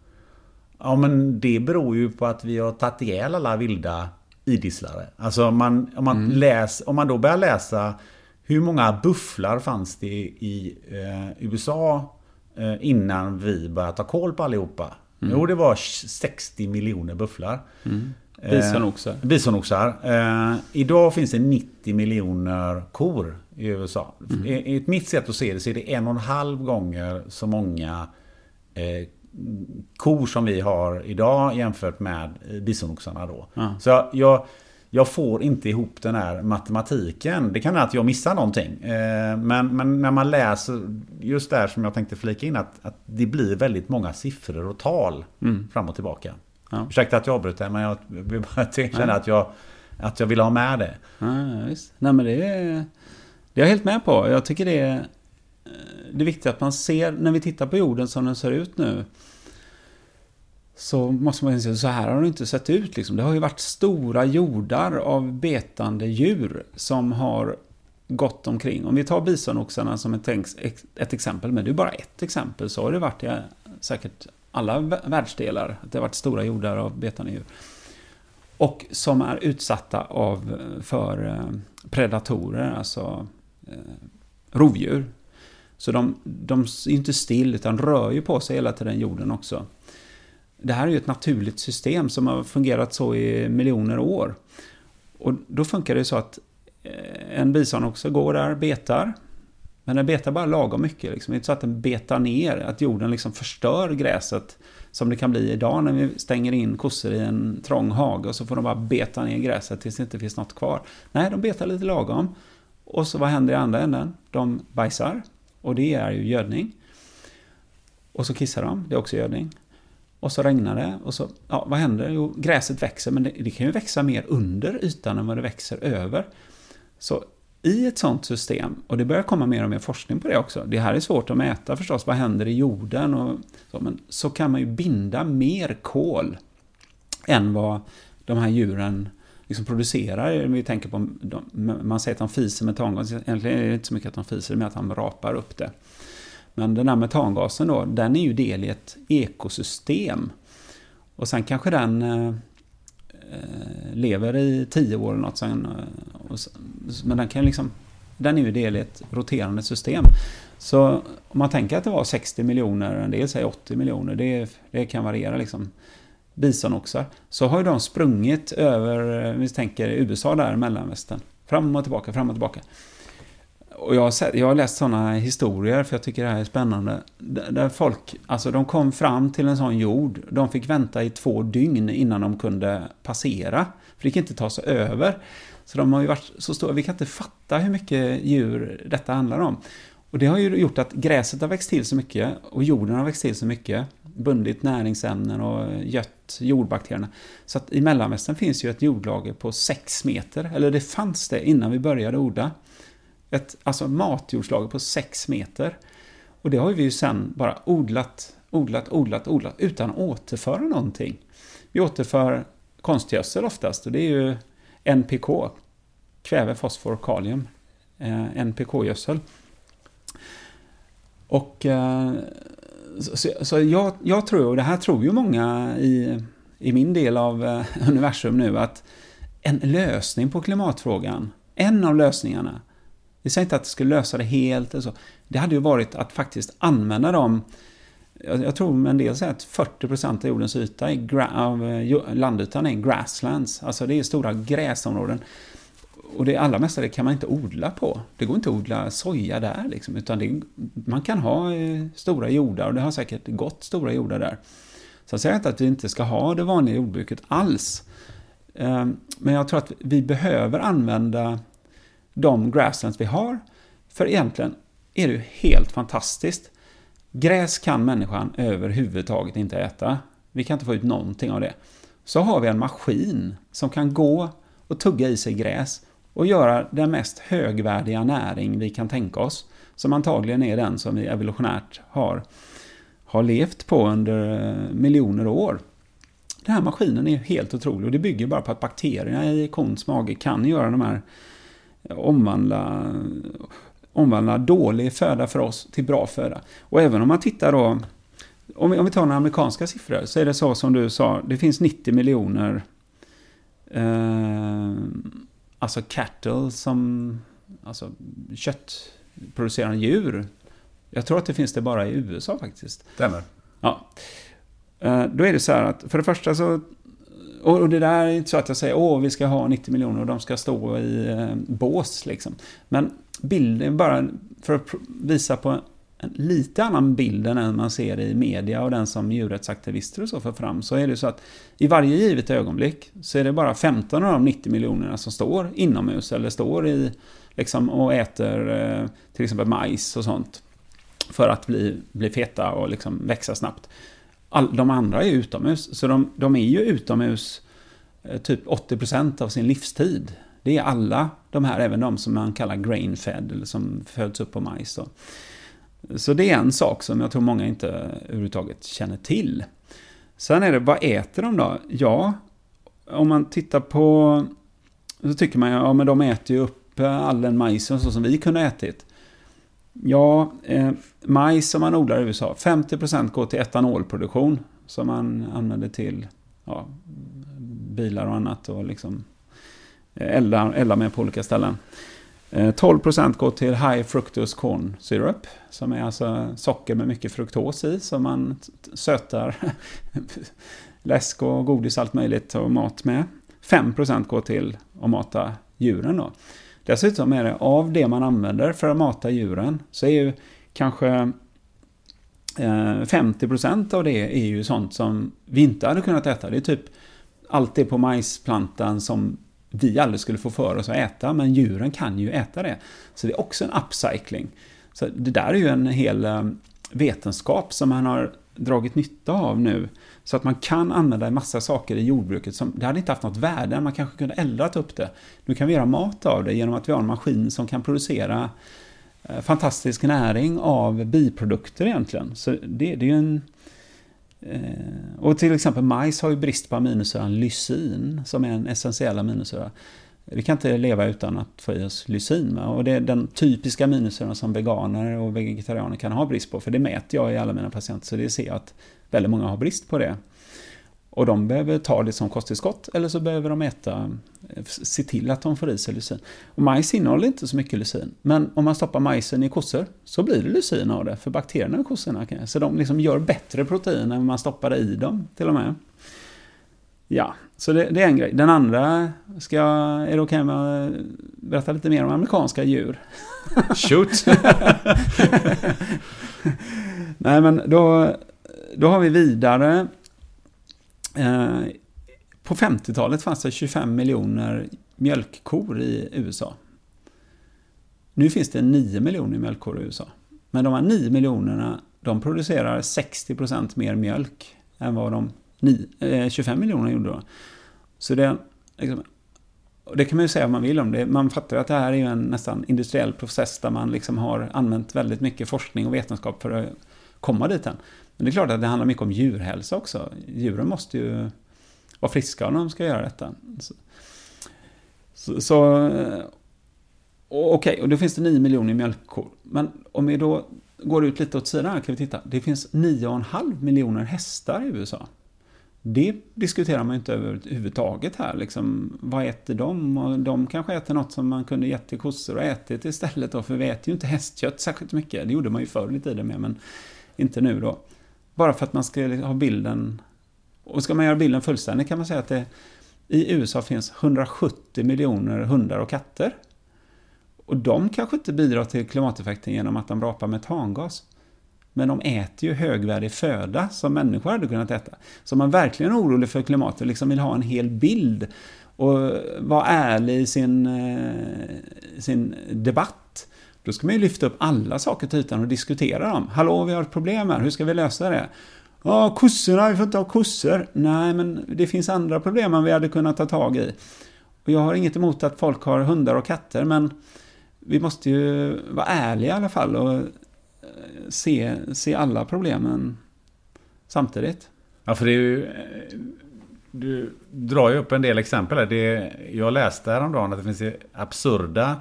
Ja men det beror ju på att vi har tagit ihjäl alla vilda idisslare. Alltså man, om man, mm. läs, om man då börjar läsa hur många bufflar fanns det i eh, USA eh, innan vi började ta koll på allihopa? Mm. Jo, det var 60 miljoner bufflar. Mm. Bisonoxar. Eh, bisonoxar. Eh, idag finns det 90 miljoner kor i USA. Mm. Enligt mitt sätt att se det så är det en och en halv gånger så många eh, kor som vi har idag jämfört med bisonoxarna då. Ja. Så jag, jag får inte ihop den här matematiken. Det kan vara att jag missar någonting. Eh, men, men när man läser, just där som jag tänkte flika in, att, att det blir väldigt många siffror och tal mm. fram och tillbaka. Ja. Ursäkta att jag avbryter, det, men jag vill bara känna att jag, att jag vill ha med det. Ja, visst. Nej, men det är, det är jag helt med på. Jag tycker det är, eh, det är viktigt att man ser, när vi tittar på jorden som den ser ut nu, så måste man säga så här har det inte sett ut. Liksom. Det har ju varit stora jordar av betande djur som har gått omkring. Om vi tar bisonoxarna som ett, ett exempel, men det är bara ett exempel, så har det varit i säkert alla världsdelar. Att det har varit stora jordar av betande djur. Och som är utsatta av, för eh, predatorer, alltså eh, rovdjur. Så de, de är inte still, utan rör ju på sig hela tiden jorden också det här är ju ett naturligt system som har fungerat så i miljoner år. Och då funkar det så att eh, en bison också går där, betar. Men den betar bara lagom mycket. Liksom. Det är inte så att den betar ner, att jorden liksom förstör gräset. Som det kan bli idag när vi stänger in kossor i en trång hage och så får de bara beta ner gräset tills det inte finns något kvar. Nej, de betar lite lagom. Och så vad händer i andra änden? De bajsar. Och det är ju gödning. Och så kissar de, det är också gödning. Och så regnar det och så, ja vad händer? Jo, gräset växer men det, det, kan ju växa mer under ytan än vad det växer över. Så i ett sånt system, och det börjar komma mer och mer forskning på det också, det här är svårt att mäta förstås, vad händer i jorden och så, men så kan man ju binda mer kol än vad de här djuren liksom producerar. Vi tänker på, man säger att de fiser metangas, egentligen är det inte så mycket att de fiser, men att de rapar upp det. Men den här metangasen då, den är ju del i ett ekosystem. Och sen kanske den eh, Eh, lever i tio år eller något. Sen, eh, och, men den kan liksom, den är ju del i ett roterande system. Så om man tänker att det var 60 miljoner, en del säger 80 miljoner, det, det kan variera liksom. Bisonoxar. Så har ju de sprungit över, eh, vi tänker USA där, mellanvästern. Fram och tillbaka, fram och tillbaka och jag har, sett, jag har läst sådana historier, för jag tycker det här är spännande. Där folk, alltså de kom fram till en sån jord, de fick vänta i två dygn innan de kunde passera. För det gick inte ta sig över. Så de har ju varit så stora, vi kan inte fatta hur mycket djur detta handlar om. Och det har ju gjort att gräset har växt till så mycket och jorden har växt till så mycket. Bundit näringsämnen och gött jordbakterierna. Så att i Mellanvästern finns ju ett jordlager på 6 meter, eller det fanns det innan vi började odla ett alltså matjordslager på 6 meter. Och det har vi ju sen bara odlat, odlat, odlat, odlat utan att återföra någonting. Vi återför konstgödsel oftast och det är ju NPK, kväve, fosfor, kalium, eh, NPK-gödsel. Och eh, så, så jag, jag, tror, och det här tror ju många i, i min del av eh, universum nu, att en lösning på klimatfrågan, en av lösningarna, vi säger inte att det skulle lösa det helt, eller så, det hade ju varit att faktiskt använda dem jag tror med en del säger att 40% av jordens yta är av eh, landytan är grasslands. Alltså det är stora gräsområden. Och det allra mesta det kan man inte odla på. Det går inte att odla soja där liksom, utan det, man kan ha eh, stora jordar och det har säkert gått stora jordar där. Så jag säger inte att vi inte ska ha det vanliga jordbruket alls. Ehm, men jag tror att vi behöver använda de grasslands vi har. För egentligen är det ju helt fantastiskt. Gräs kan människan överhuvudtaget inte äta. Vi kan inte få ut någonting av det. Så har vi en maskin som kan gå och tugga i sig gräs och göra den mest högvärdiga näring vi kan tänka oss. Som antagligen är den som vi evolutionärt har, har levt på under eh, miljoner år. Den här maskinen är helt otrolig och det bygger bara på att bakterierna i kons mage kan göra de här eh, omvandla, omvandla dålig föda för oss till bra föda. Och även om man tittar då, om vi, om vi tar några amerikanska siffror, så är det så som du sa, det finns 90 miljoner eh, alltså cattle som alltså köttproducerande djur. Jag tror att det finns det bara i USA faktiskt. Stämmer. Ja. Eh, då är det så här att för det första så och det där är inte så att jag säger åh vi ska ha 90 miljoner och de ska stå i eh, bås liksom. Men bilden bara för att visa på en lite annan bild än den man ser i media och den som djurrättsaktivister och så för fram, så är det så att i varje givet ögonblick så är det bara 15 av de 90 miljonerna som står inomhus eller står i liksom, och äter eh, till exempel majs och sånt för att bli, bli feta och liksom växa snabbt. All, de andra är utomhus, så de, de är ju utomhus eh, typ 80% av sin livstid. Det är alla de här, även de som man kallar grain fed, eller som föds upp på majs. Då. Så det är en sak som jag tror många inte överhuvudtaget känner till. Sen är det, vad äter de då? Ja, om man tittar på... Så tycker man ju, ja men de äter ju upp eh, all den majsen så som vi kunde ätit. Ja, eh, majs som man odlar i USA, 50% går till etanolproduktion som man använder till ja, bilar och annat och liksom eh, elda, elda med på olika ställen. Eh, 12% går till High Fructose Corn Syrup, som är alltså socker med mycket fruktos i, som man sötar läsk och godis, allt möjligt och mat med. 5% går till att mata djuren då. Dessutom är det av det man använder för att mata djuren så är ju kanske eh, 50% av det är ju sånt som vi inte hade kunnat äta. Det är typ allt det på majsplantan som vi aldrig skulle få för oss att äta, men djuren kan ju äta det. Så det är också en upcycling. Så det där är ju en hel eh, vetenskap som man har dragit nytta av nu. Så att man kan använda en massa saker i jordbruket som, det hade inte haft något värde, man kanske kunde eldat upp det. Nu kan vi göra mat av det genom att vi har en maskin som kan producera eh, fantastisk näring av biprodukter egentligen. Så det, det är ju en eh, och till exempel majs har ju brist på aminosyran lysin, som är en essentiell aminosyra. Vi kan inte leva utan att få i oss lysin. Och det är den typiska aminosyran som veganer och vegetarianer kan ha brist på. För det mäter jag i alla mina patienter, så det ser jag att väldigt många har brist på det. Och de behöver ta det som kosttillskott eller så behöver de äta, se till att de får i sig lysin. Och majs innehåller inte så mycket lysin. Men om man stoppar majsen i kossor så blir det lysin av det. För bakterierna i kossorna, så de liksom gör bättre protein än man stoppar det i dem till och med. Ja, så det, det är en grej. Den andra, ska jag, är det okej okay med att berätta lite mer om amerikanska djur? Shoot! Nej men då, då har vi vidare Eh, på 50-talet fanns det 25 miljoner mjölkkor i USA. Nu finns det 9 miljoner mjölkkor i USA. Men de här 9 miljonerna, de producerar 60% mer mjölk än vad de 9, 25 eh, miljonerna gjorde då. Så det, liksom, det kan man ju säga vad man vill om det. Man fattar ju att det här är ju en nästan industriell process där man liksom har använt väldigt mycket forskning och vetenskap för att komma dit än. Men det är klart att det handlar mycket om djurhälsa också. Djuren måste ju vara friska om de ska göra detta. Så, så eh, Okej, okay, och då finns det 9 miljoner mjölkkor. Men om vi då går ut lite åt sidan här kan vi titta. Det finns 9,5 miljoner hästar i USA. Det diskuterar man ju inte överhuvudtaget här. Liksom, vad äter de? Och de kanske äter något som man kunde gett till kossor och ätit istället då, för vi äter ju inte hästkött särskilt mycket. Det gjorde man ju förr i tiden med, men inte nu då. Bara för att man ska liksom ha bilden... Och ska man göra bilden fullständig kan man säga att det i USA finns 170 miljoner hundar och katter. Och de kanske inte bidrar till klimateffekten genom att de rapar metangas. Men de äter ju högvärdig föda som människor hade kunnat äta. Så om man verkligen är orolig för klimatet, liksom vill ha en hel bild och vara ärlig i sin, eh, sin debatt, då ska man ju lyfta upp alla saker till ytan och diskutera dem. Hallå, vi har ett problem här, hur ska vi lösa det? Ja, kossorna, vi får inte ha kossor. Nej, men det finns andra problem än vi hade kunnat ta tag i. Och jag har inget emot att folk har hundar och katter, men vi måste ju vara ärliga i alla fall och eh, se, se alla problemen samtidigt. Ja, för det är ju... Eh, du drar ju upp en del exempel här. Det, jag läste häromdagen att det finns absurda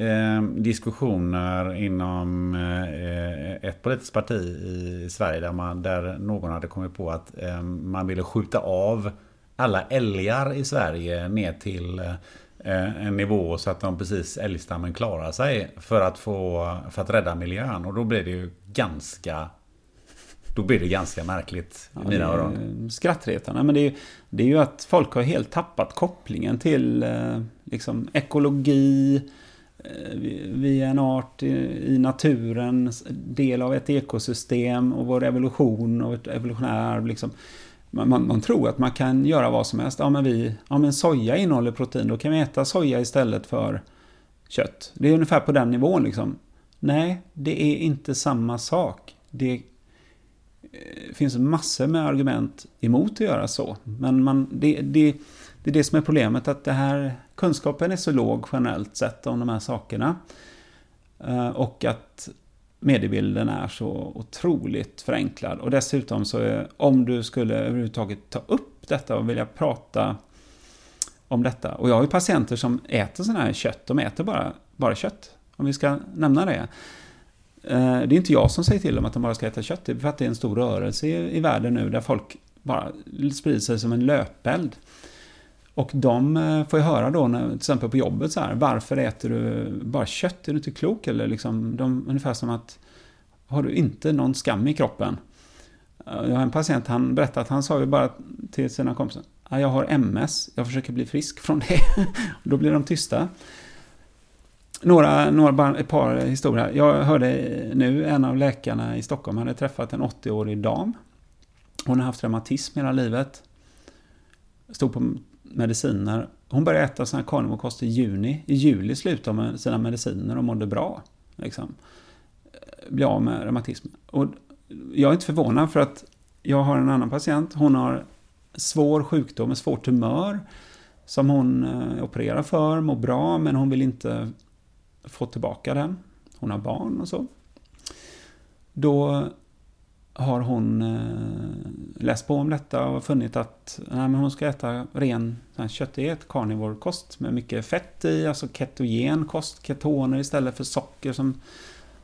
eh, diskussioner inom eh, ett politiskt parti i Sverige där, man, där någon hade kommit på att eh, man ville skjuta av alla älgar i Sverige ner till eh, en nivå så att de precis älgstammen klarar sig för att, få, för att rädda miljön. Och då blir det ju ganska då blir det ganska märkligt i mina öron. Skrattretande. Men det är, det är ju att folk har helt tappat kopplingen till eh, liksom, ekologi. Eh, vi är en art i, naturen, del av ett ekosystem och vår evolution och ett evolutionär liksom. Man, man, man, tror att man kan göra vad som helst. Ja men, vi, ja, men soja innehåller protein, då kan vi äta soja istället för kött. Det är ungefär på den nivån liksom. Nej, det är inte samma sak. Det eh, finns massor med argument emot att göra så. Men man, det, det, det är det som är problemet, att det här, kunskapen är så låg generellt sett om de här sakerna. Eh, och att mediebilden är så otroligt förenklad. Och dessutom så är, om du skulle överhuvudtaget ta upp detta och vilja prata om detta. Och jag har ju patienter som äter sådana här kött, de äter bara, bara kött. Om vi ska nämna det. Eh, det är inte jag som säger till dem att de bara ska äta kött. Det är för att det är en stor rörelse i, världen nu där folk bara sprider sig som en löpeld. Och de eh, får ju höra då, när, till exempel på jobbet, så här, varför äter du bara kött? Är du inte klok? Eller liksom, de, ungefär som att, har du inte någon skam i kroppen? Eh, jag har en patient, han berättade att han sa ju bara till sina kompisar, jag har MS, jag försöker bli frisk från det. då blir de tysta. Några, några bara ett par historier. Jag hörde nu en av läkarna i Stockholm hade träffat en 80-årig dam. Hon har haft reumatism hela livet. Stod på mediciner. Hon började äta sån här i juni. I juli slutade hon med sina mediciner och mådde bra. Liksom. Eh, Bli av med reumatism. Och jag är inte förvånad för att jag har en annan patient. Hon har svår sjukdom, en svår tumör. Som hon eh, opererar för, mår bra men hon vill inte få tillbaka den. Hon har barn och så. Då har hon eh, läst på om detta och funnit att nej, men hon ska äta ren köttighet, carnivore-kost med mycket fett i, alltså ketogen kost, ketoner istället för socker som,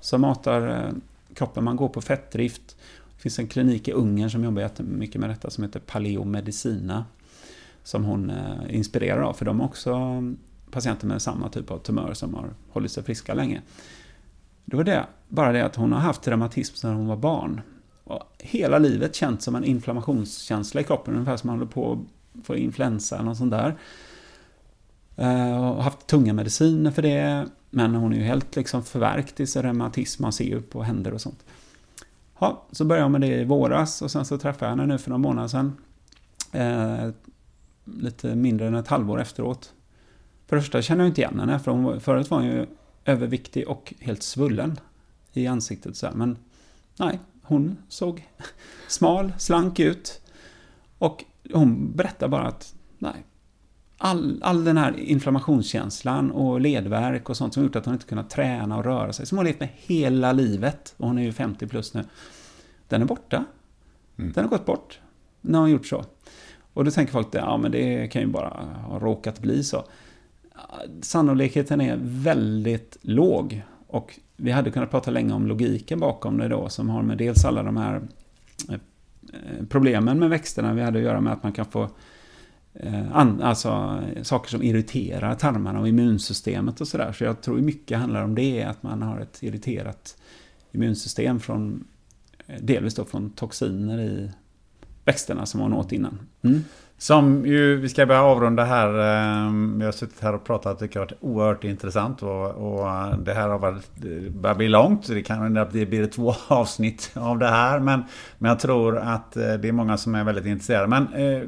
som matar eh, kroppen. Man går på fettdrift. Det finns en klinik i Ungern som jobbar mycket med detta som heter Paleo Medicina. Som hon eh, inspirerar av, för de har också mm, patienter med samma typ av tumör som har hållit sig friska länge. Det var det, bara det att hon har haft reumatism sedan hon var barn. Och hela livet känt som en inflammationskänsla i kroppen, ungefär som man håller på att få influensa eller något sånt där. Eh, och haft tunga mediciner för det, men hon är ju helt liksom förvärkt i sin reumatism, man ser ju på händer och sånt. Ja, så började jag med det i våras och sen så träffade jag henne nu för några månader sedan. Eh, lite mindre än ett halvår efteråt. För det första känner jag inte igen henne, för hon, förut var hon ju överviktig och helt svullen i ansiktet. Så här. Men nej, hon såg smal, slank ut. Och hon berättade bara att nej, all, all den här inflammationskänslan och ledvärk och sånt som gjort att hon inte kunnat träna och röra sig, som hon levt med hela livet, och hon är ju 50 plus nu, den är borta. Mm. Den har gått bort när hon gjort så. Och då tänker folk att ja, men det kan ju bara ha råkat bli så. Sannolikheten är väldigt låg. Och vi hade kunnat prata länge om logiken bakom det då, som har med dels alla de här eh, problemen med växterna vi hade att göra med att man kan få eh, alltså saker som irriterar tarmarna och immunsystemet och sådär. Så jag tror mycket handlar om det, att man har ett irriterat immunsystem från eh, delvis då från toxiner i växterna som man åt innan. Mm. Som ju, vi ska börja avrunda här. Ehm, vi har suttit här och pratat och tycker det har varit oerhört intressant. Och, och eh, det här har varit, eh, börjar bli långt. Det kan det blir två avsnitt av det här. Men, men jag tror att eh, det är många som är väldigt intresserade. Men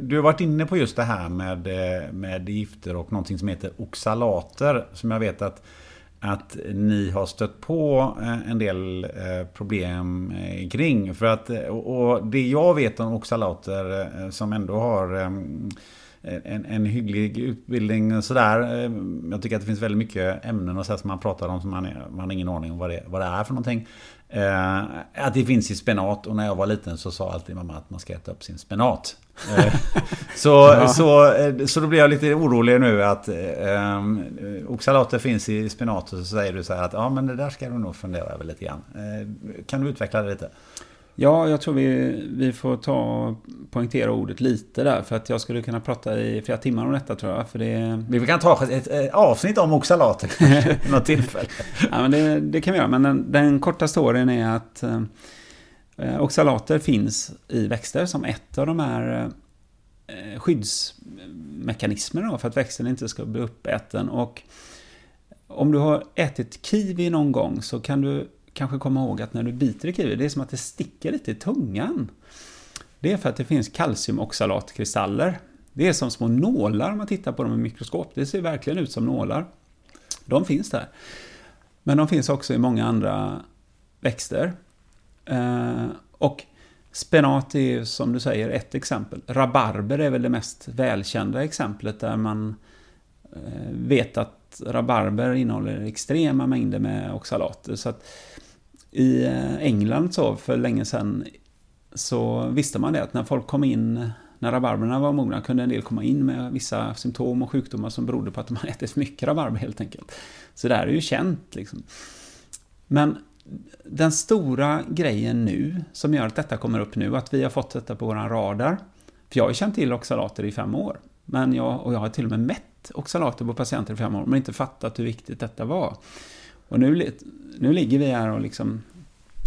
du har varit inne på just det här med, med gifter och någonting som heter oxalater. Som jag vet att att ni har stött på eh, en del eh, problem eh, kring. För att, och det jag vet om oxalater som ändå har en, en hygglig utbildning sådär. Jag tycker att det finns väldigt mycket ämnen och så som man pratar om som man, man har ingen aning om vad det, vad det är för någonting. Eh, att det finns i spenat och när jag var liten så sa alltid mamma att man ska äta upp sin spenat. Eh, så, ja. så, eh, så då blir jag lite orolig nu att eh, oxalater finns i spenat och så säger du så här att ja men det där ska du nog fundera över lite grann. Eh, kan du utveckla det lite? Ja, jag tror vi, vi får ta poängtera ordet lite där. För att jag skulle kunna prata i flera timmar om detta tror jag. För det... Vi kan ta ett, ett avsnitt om oxalater något tillfälle. ja, men det, det, kan vi göra. Men den, den korta storyn är att eh, oxalater finns i växter som ett av de här eh, skyddsmekanismerna för att växten inte ska bli uppäten. Och om du har ätit kiwi någon gång så kan du kanske komma ihåg att när du biter i kiwi, det är som att det sticker lite i tungan. Det är för att det finns kalciumoxalatkristaller. Det är som små nålar om man tittar på dem i mikroskop. Det ser verkligen ut som nålar. De finns där. Men de finns också i många andra växter. Eh, och spenat är som du säger ett exempel. Rabarber är väl det mest välkända exemplet där man eh, vet att rabarber innehåller extrema mängder med oxalater. Så att i eh, England så för länge sedan så visste man det att när folk kom in när rabarberna var mogna kunde en del komma in med vissa symptom och sjukdomar som berodde på att de hade ätit för mycket rabarber helt enkelt. Så det här är ju känt liksom. Men den stora grejen nu som gör att detta kommer upp nu, att vi har fått detta på våran radar. För jag har ju känt till oxalater i fem år. Men jag, och jag har till och med mätt oxalater på patienter i fem år, men inte fattat hur viktigt detta var. Och nu, nu ligger vi här och liksom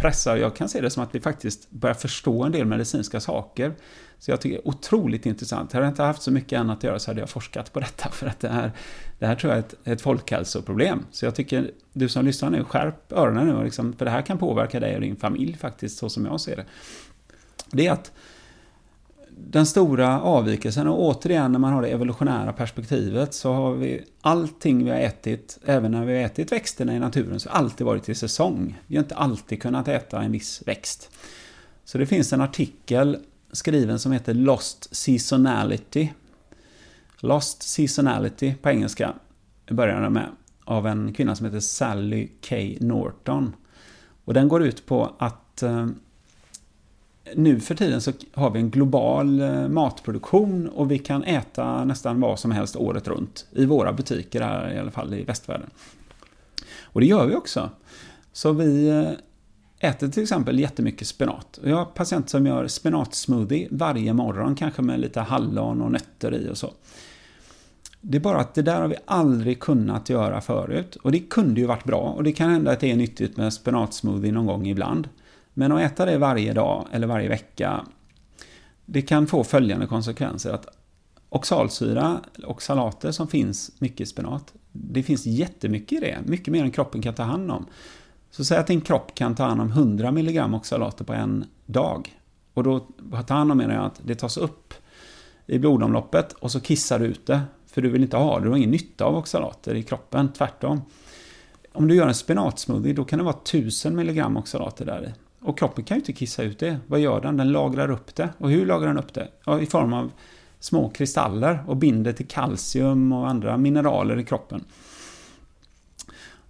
pressar. Jag kan se det som att vi faktiskt börjar förstå en del medicinska saker. Så jag tycker det är otroligt intressant. Hade jag inte haft så mycket annat att göra så hade jag forskat på detta. För att det här, det här tror jag är ett, ett folkhälsoproblem. Så jag tycker, du som lyssnar nu, skärp öronen nu. Liksom, för det här kan påverka dig och din familj faktiskt, så som jag ser det. Det är att den stora avvikelsen, och återigen när man har det evolutionära perspektivet, så har vi allting vi har ätit, även när vi har ätit växterna i naturen, så har alltid varit i säsong. Vi har inte alltid kunnat äta en viss växt. Så det finns en artikel skriven som heter Lost Seasonality. Lost Seasonality på engelska börjar den med, av en kvinna som heter Sally K. Norton. Och den går ut på att eh, nu för tiden så har vi en global eh, matproduktion och vi kan äta nästan vad som helst året runt. I våra butiker här, i alla fall i västvärlden. Och det gör vi också. Så vi eh, äter till exempel jättemycket spenat. Jag har patienter som gör spenatsmoothie varje morgon, kanske med lite hallon och nötter i och så. Det är bara att det där har vi aldrig kunnat göra förut. Och det kunde ju varit bra och det kan hända att det är nyttigt med spenatsmoothie någon gång ibland. Men att äta det varje dag eller varje vecka, det kan få följande konsekvenser. Att oxalsyra, oxalater som finns mycket i spenat, det finns jättemycket i det, mycket mer än kroppen kan ta hand om. Så säg att din kropp kan ta hand om 100 mg oxalater på en dag. Och då ta hand om menar jag att det tas upp i blodomloppet och så kissar du ut det. För du vill inte ha det, du har ingen nytta av oxalater i kroppen, tvärtom. Om du gör en spenatsmoothie, då kan det vara 1000 mg oxalater där i. Och kroppen kan ju inte kissa ut det. Vad gör den? Den lagrar upp det. Och hur lagrar den upp det? Ja, I form av små kristaller och binder till kalcium och andra mineraler i kroppen.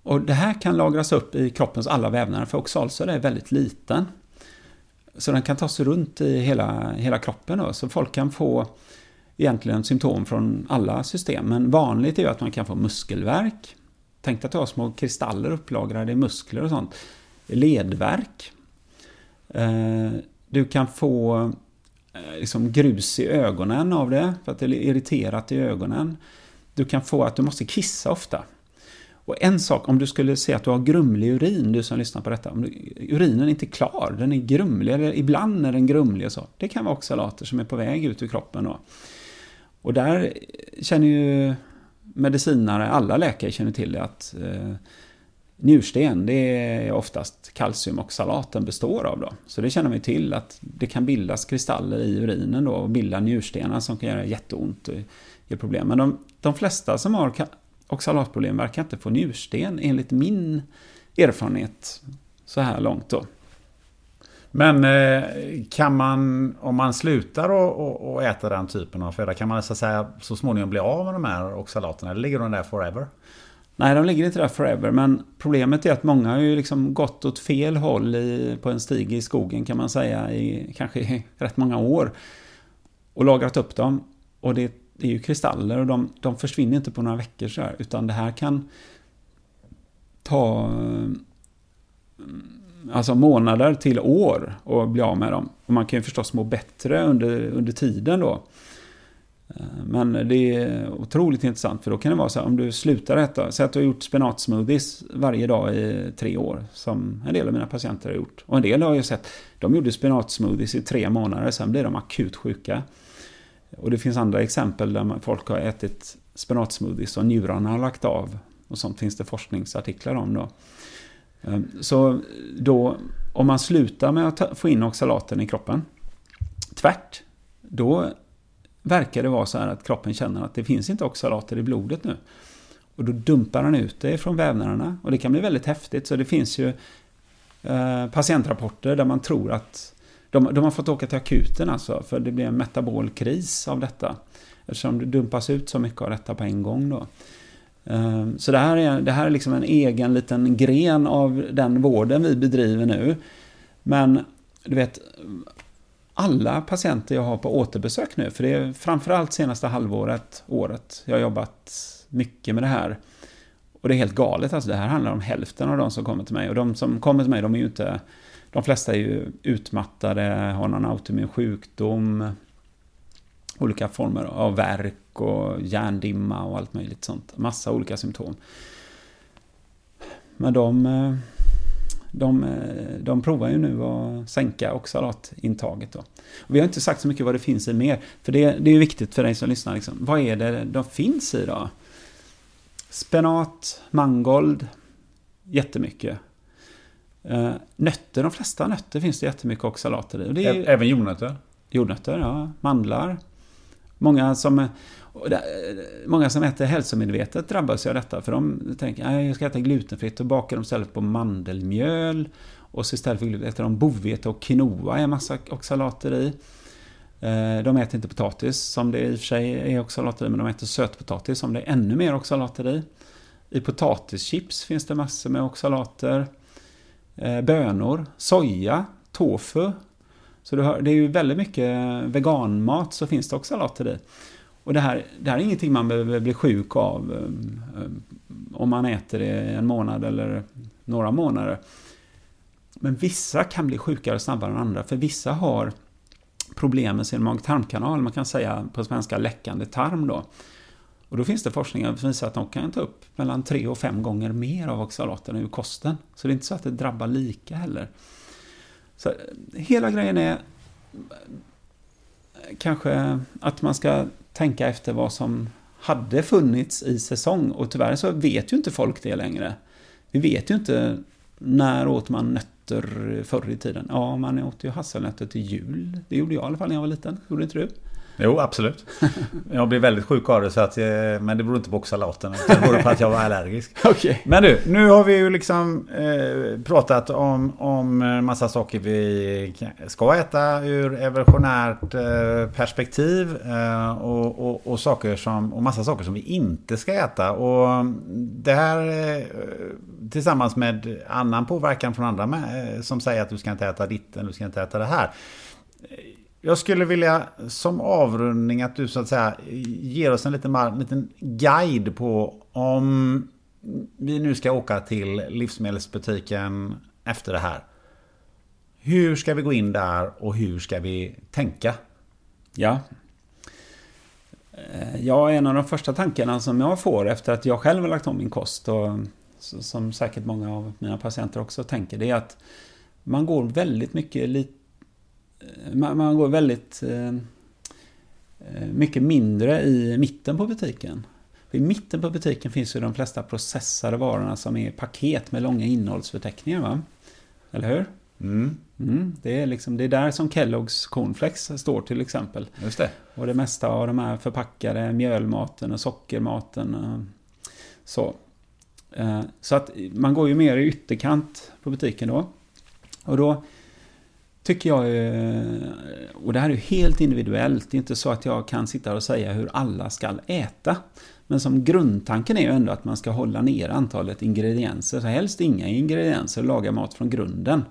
Och Det här kan lagras upp i kroppens alla vävnader, för oxalsyra är väldigt liten. Så den kan ta sig runt i hela, hela kroppen. Då. Så folk kan få egentligen symptom från alla system. Men vanligt är ju att man kan få muskelvärk. Tänk dig att du har små kristaller upplagrade i muskler och sånt. Ledvärk. Eh, du kan få eh, liksom grus i ögonen av det, för att det är irriterat i ögonen. Du kan få att du måste kissa ofta. Och en sak, om du skulle se att du har grumlig urin, du som lyssnar på detta, om urinen är inte klar, den är grumlig, eller ibland är den grumlig och så. Det kan vara oxalater som är på väg ut ur kroppen då. Och där känner ju medicinare, alla läkare känner till det, att eh, njursten, det är oftast kalciumoxalaten består av då. Så det känner vi till att det kan bildas kristaller i urinen då och bilda njurstenar som kan göra jätteont och ge problem. Men de, de flesta som har oxalatproblem verkar inte få njursten enligt min erfarenhet så här långt då. Men eh, kan man, om man slutar att äta den typen av föda, kan man så, att säga, så småningom bli av med de här oxalaterna? Eller ligger de där forever? Nej, de ligger inte där forever, men problemet är att många har ju liksom gått åt fel håll i, på en stig i skogen kan man säga i kanske i rätt många år. Och lagrat upp dem. Och det, det är ju kristaller och de, de försvinner inte på några veckor så här, utan det här kan ta mm, alltså månader till år och bli av med dem. Och man kan ju förstås må bättre under, under tiden då. Eh, men det är otroligt intressant för då kan det vara så här om du slutar äta, säg att du har gjort spenatsmoothies varje dag i tre år som en del av mina patienter har gjort. Och en del har jag sett, de gjorde spenatsmoothies i tre månader, sen blir de akut sjuka. Och det finns andra exempel där folk har ätit spenatsmoothies och njurarna har lagt av. Och sånt finns det forskningsartiklar om då. Eh, så då, om man slutar med att få in oxalaten i kroppen, tvärt, då verkar det vara så här att kroppen känner att det finns inte oxalater i blodet nu. Och då dumpar han ut det från vävnaderna och det kan bli väldigt häftigt. Så det finns ju eh, patientrapporter där man tror att de, de, har fått åka till akuten alltså, för det blir en metabol kris av detta. Eftersom det dumpas ut så mycket av detta på en gång då. Eh, så det här, är, det här är liksom en egen liten gren av den vården vi bedriver nu. Men du vet, alla patienter jag har på återbesök nu, för det är framförallt senaste halvåret, året, jag har jobbat mycket med det här. Och det är helt galet, alltså det här handlar om hälften av de som kommer till mig. Och de som kommer till mig, de är ju inte... De flesta är ju utmattade, har någon autoimmun sjukdom, olika former av värk och hjärndimma och allt möjligt sånt. Massa olika symptom. Men de, eh, de, eh, de provar ju nu att sänka oxalatintaget. Då. Och vi har inte sagt så mycket vad det finns i mer, för det, det är viktigt för dig som lyssnar. Liksom. Vad är det de finns i då? Spenat, mangold, jättemycket. Uh, nötter, de flesta nötter finns det jättemycket oxalater i. Även jordnötter? Jordnötter, ja. Mandlar. Många som, Eh, många som äter hälsomedvetet drabbas ju av detta. För de tänker att jag ska äta glutenfritt och bakar de istället på mandelmjöl. Och så istället för gluten äter de bovete och quinoa är massa oxalater i. Eh, de äter inte potatis som det i och för sig är oxalater i, men de äter sötpotatis som det är ännu mer oxalater i. I potatischips finns det massor med oxalater. Eh, bönor, soja, tofu så det är ju väldigt mycket veganmat så finns det oxalater i. Och det här, det här är ingenting man behöver bli sjuk av eh, eh, om man äter det en månad eller några månader. Men vissa kan bli sjukare snabbare än andra, för vissa har problem med sin mag-tarmkanal, man kan säga på svenska läckande tarm då. Och då finns det forskning som visar att de kan ta upp mellan tre och fem gånger mer av oxalaterna ur kosten. Så det är inte så att det drabbar lika heller. Så eh, hela grejen är kanske att man ska tänka efter vad som hade funnits i säsong. Och tyvärr så vet ju inte folk det längre. Vi vet ju inte när åt man nötter förr i tiden. Ja, man åt ju hasselnötter till jul. Det gjorde jag i alla fall när jag var liten. Gjorde inte du? Jo, absolut. Jag blev väldigt sjuk av det, så att, men det beror inte på oxalaten. Det beror på att jag var allergisk. okay. Men du, nu har vi ju liksom eh, pratat om, om massa saker vi ska äta ur evolutionärt eh, perspektiv. Eh, och, och, och, saker som, och massa saker som vi inte ska äta. Och det här eh, tillsammans med annan påverkan från andra med, eh, som säger att du ska inte äta ditt, eller du ska inte äta det här jag skulle vilja som avrundning att du så att säga ger oss en liten, en liten guide på om vi nu ska åka till livsmedelsbutiken efter det här. Hur ska vi gå in där och hur ska vi tänka? Ja. Eh, ja, en av de första tankarna som jag får efter att jag själv har lagt om min kost och som säkert många av mina patienter också tänker, det är att man går väldigt mycket lite man, går väldigt eh, mycket mindre i mitten på butiken. I mitten på butiken finns ju de flesta processade varorna som är paket med långa innehållsförteckningar. Va? Eller hur? Mm. Mm, det, är liksom, det är där som Kelloggs cornflakes står till exempel. Just det. Och det mesta av de här förpackade mjölmaten och sockermaten. Och så. Eh, så att man går ju mer i ytterkant på butiken då. Och då tycker jag, eh, och det här är ju helt individuellt, det är inte så att jag kan sitta och säga hur alla ska äta. Men som grundtanken är ju ändå att man ska hålla ner antalet ingredienser, så helst inga ingredienser och laga mat från grunden.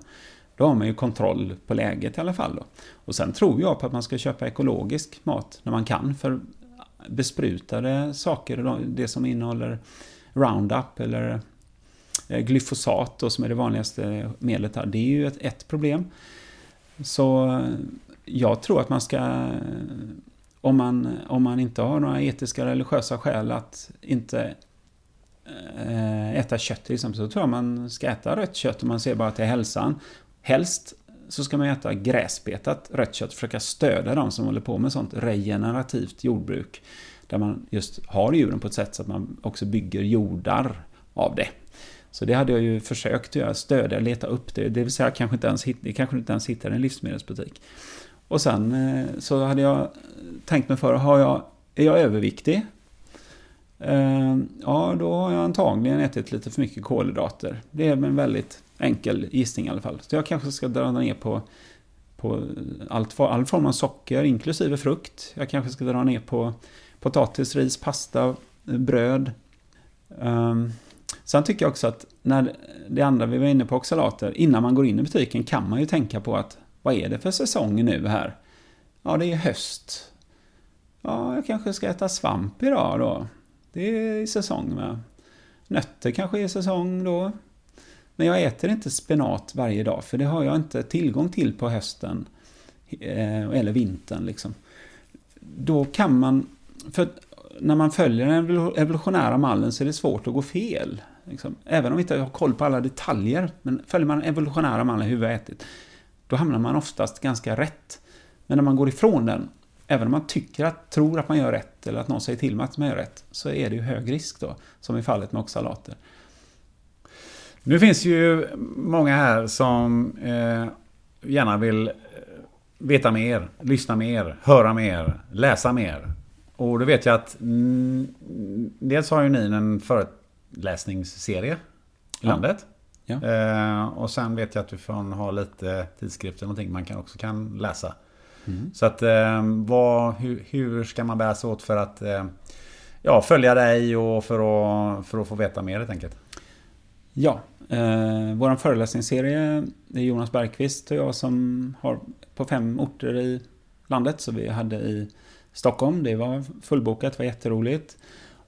Då har man ju kontroll på läget i alla fall. Då. Och sen tror jag på att man ska köpa ekologisk mat när man kan, för besprutade saker, det som innehåller Roundup eller eh, glyfosat då, som är det vanligaste medlet här, det är ju ett, ett problem. Så eh, jag tror att man ska, eh, om man, om man inte har några etiska eller religiösa skäl att inte eh, äta kött till exempel, så tror jag man ska äta rött kött om man ser bara till hälsan. Helst så ska man äta gräsbetat rött kött, försöka stödja de som håller på med sånt regenerativt jordbruk. Där man just har djuren på ett sätt så att man också bygger jordar av det. Så det hade jag ju försökt göra, stödja, leta upp det. Det vill säga kanske inte ens, det kanske inte ens hittar en livsmedelsbutik. Och sen eh, så hade jag tänkt mig för, har jag, är jag överviktig? Eh, ja, då har jag antagligen ätit lite för mycket kolhydrater. Det är en väldigt enkel gissning i alla fall. Så jag kanske ska dra ner på, på allt, all form av socker, inklusive frukt. Jag kanske ska dra ner på potatis, ris, pasta, bröd. Ehm, Sen tycker jag också att när det andra vi var inne på, oxalater, innan man går in i butiken kan man ju tänka på att vad är det för säsong nu här? Ja, det är höst. Ja, jag kanske ska äta svamp idag då. Det är säsong med. Nötter kanske är säsong då. Men jag äter inte spenat varje dag, för det har jag inte tillgång till på hösten eh, eller vintern. Liksom. Då kan man... För när man följer den evolutionära mallen så är det svårt att gå fel. Liksom. Även om vi inte har koll på alla detaljer, men följer man evolutionära mallen hur vi har ätit, då hamnar man oftast ganska rätt. Men när man går ifrån den, även om man tycker att, tror att man gör rätt, eller att någon säger till mig att man gör rätt, så är det ju hög risk då, som i fallet med oxalater. Nu finns ju många här som eh, gärna vill eh, veta mer, lyssna mer, höra mer, läsa mer. Och då vet jag att mm, dels har ju ni en föreläsningsserie i landet. Ja. Eh, och sen vet jag att du får ha lite tidskrifter någonting man kan också kan läsa. Mm. Så att eh, vad, hur, hur, ska man bära sig åt för att eh, ja, följa dig och för att, för att få veta mer helt enkelt? Ja, eh, vår föreläsningsserie det är Jonas Bergqvist och jag som har på fem orter i landet. Så vi hade i Stockholm, det var fullbokat, det var jätteroligt.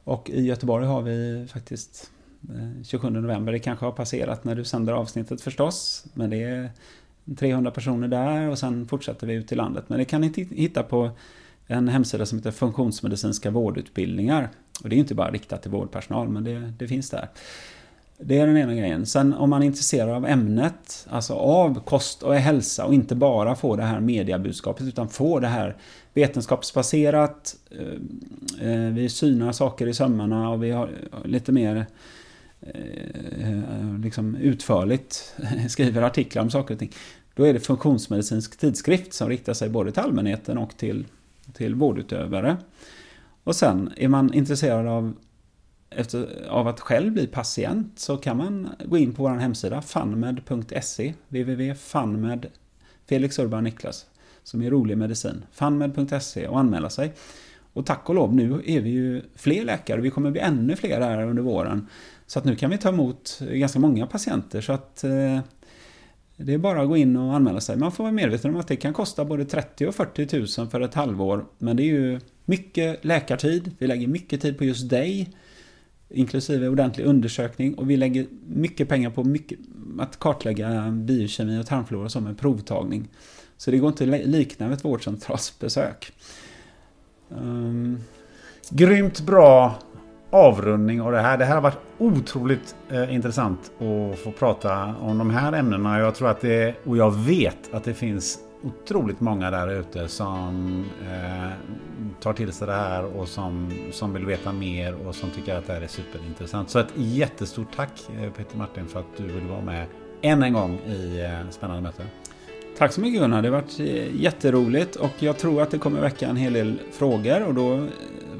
Och i Göteborg har vi faktiskt eh, 27 november, det kanske har passerat när du sänder avsnittet förstås. Men det är 300 personer där och sen fortsätter vi ut i landet. Men det kan ni hitta på en hemsida som heter Funktionsmedicinska vårdutbildningar. Och det är inte bara riktat till vårdpersonal, men det, det finns där. Det är den ena grejen. Sen om man är intresserad av ämnet, alltså av kost och hälsa och inte bara få det här mediebudskapet utan få det här vetenskapsbaserat. Eh, eh, vi synar saker i sömmarna och vi har eh, lite mer liksom utförligt skriver artiklar om saker och ting. Då är det funktionsmedicinsk tidskrift som riktar sig både till allmänheten och till, till vårdutövare. Och sen är man intresserad av efter, av att själv bli patient så kan man gå in på vår hemsida funmed.se www.fanmed Felix Urban Niklas som är rolig medicin fanmed.se och anmäla sig. Och tack och lov, nu är vi ju fler läkare, vi kommer bli ännu fler här under våren. Så att nu kan vi ta emot ganska många patienter så att eh, Det är bara att gå in och anmäla sig. Man får vara medveten om att det kan kosta både 30 och 40 000 för ett halvår. Men det är ju mycket läkartid. Vi lägger mycket tid på just dig. Inklusive ordentlig undersökning. Och vi lägger mycket pengar på mycket, att kartlägga biokemi och tarmflora som en provtagning. Så det går inte att likna ett vårdcentralsbesök. Um... Grymt bra avrundning av det här. Det här har varit otroligt eh, intressant att få prata om de här ämnena. Jag tror att det, och jag vet att det finns otroligt många där ute som eh, tar till sig det här och som, som vill veta mer och som tycker att det här är superintressant. Så ett jättestort tack eh, Peter Martin för att du vill vara med än en gång i eh, Spännande möte. Tack så mycket Gunnar, det har varit eh, jätteroligt och jag tror att det kommer väcka en hel del frågor och då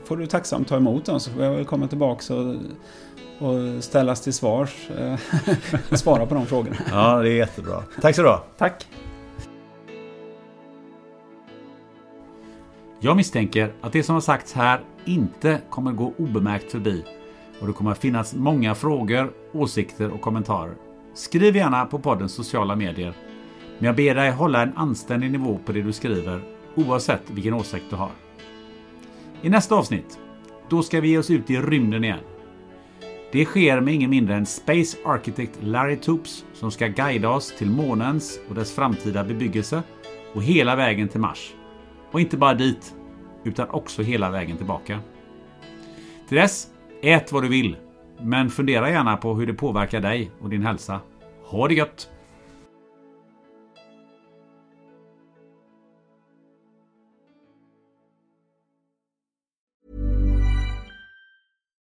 får du tacksamt ta emot dem så får jag väl komma tillbaka och, och ställas till svars. svara på de frågorna. Ja, det är jättebra. Tack så du Tack. Jag misstänker att det som har sagts här inte kommer gå obemärkt förbi och det kommer att finnas många frågor, åsikter och kommentarer. Skriv gärna på poddens sociala medier men jag ber dig hålla en anständig nivå på det du skriver oavsett vilken åsikt du har. I nästa avsnitt, då ska vi ge oss ut i rymden igen. Det sker med ingen mindre än Space Architect Larry Toops som ska guida oss till månens och dess framtida bebyggelse och hela vägen till Mars. Och inte bara dit, utan också hela vägen tillbaka. Till dess, ät vad du vill, men fundera gärna på hur det påverkar dig och din hälsa. Ha det gött!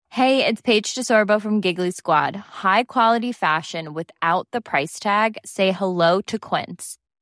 Hej, det är Paige DeSorbo från Giggly Squad. High quality fashion without the price tag. Say hello to Quince.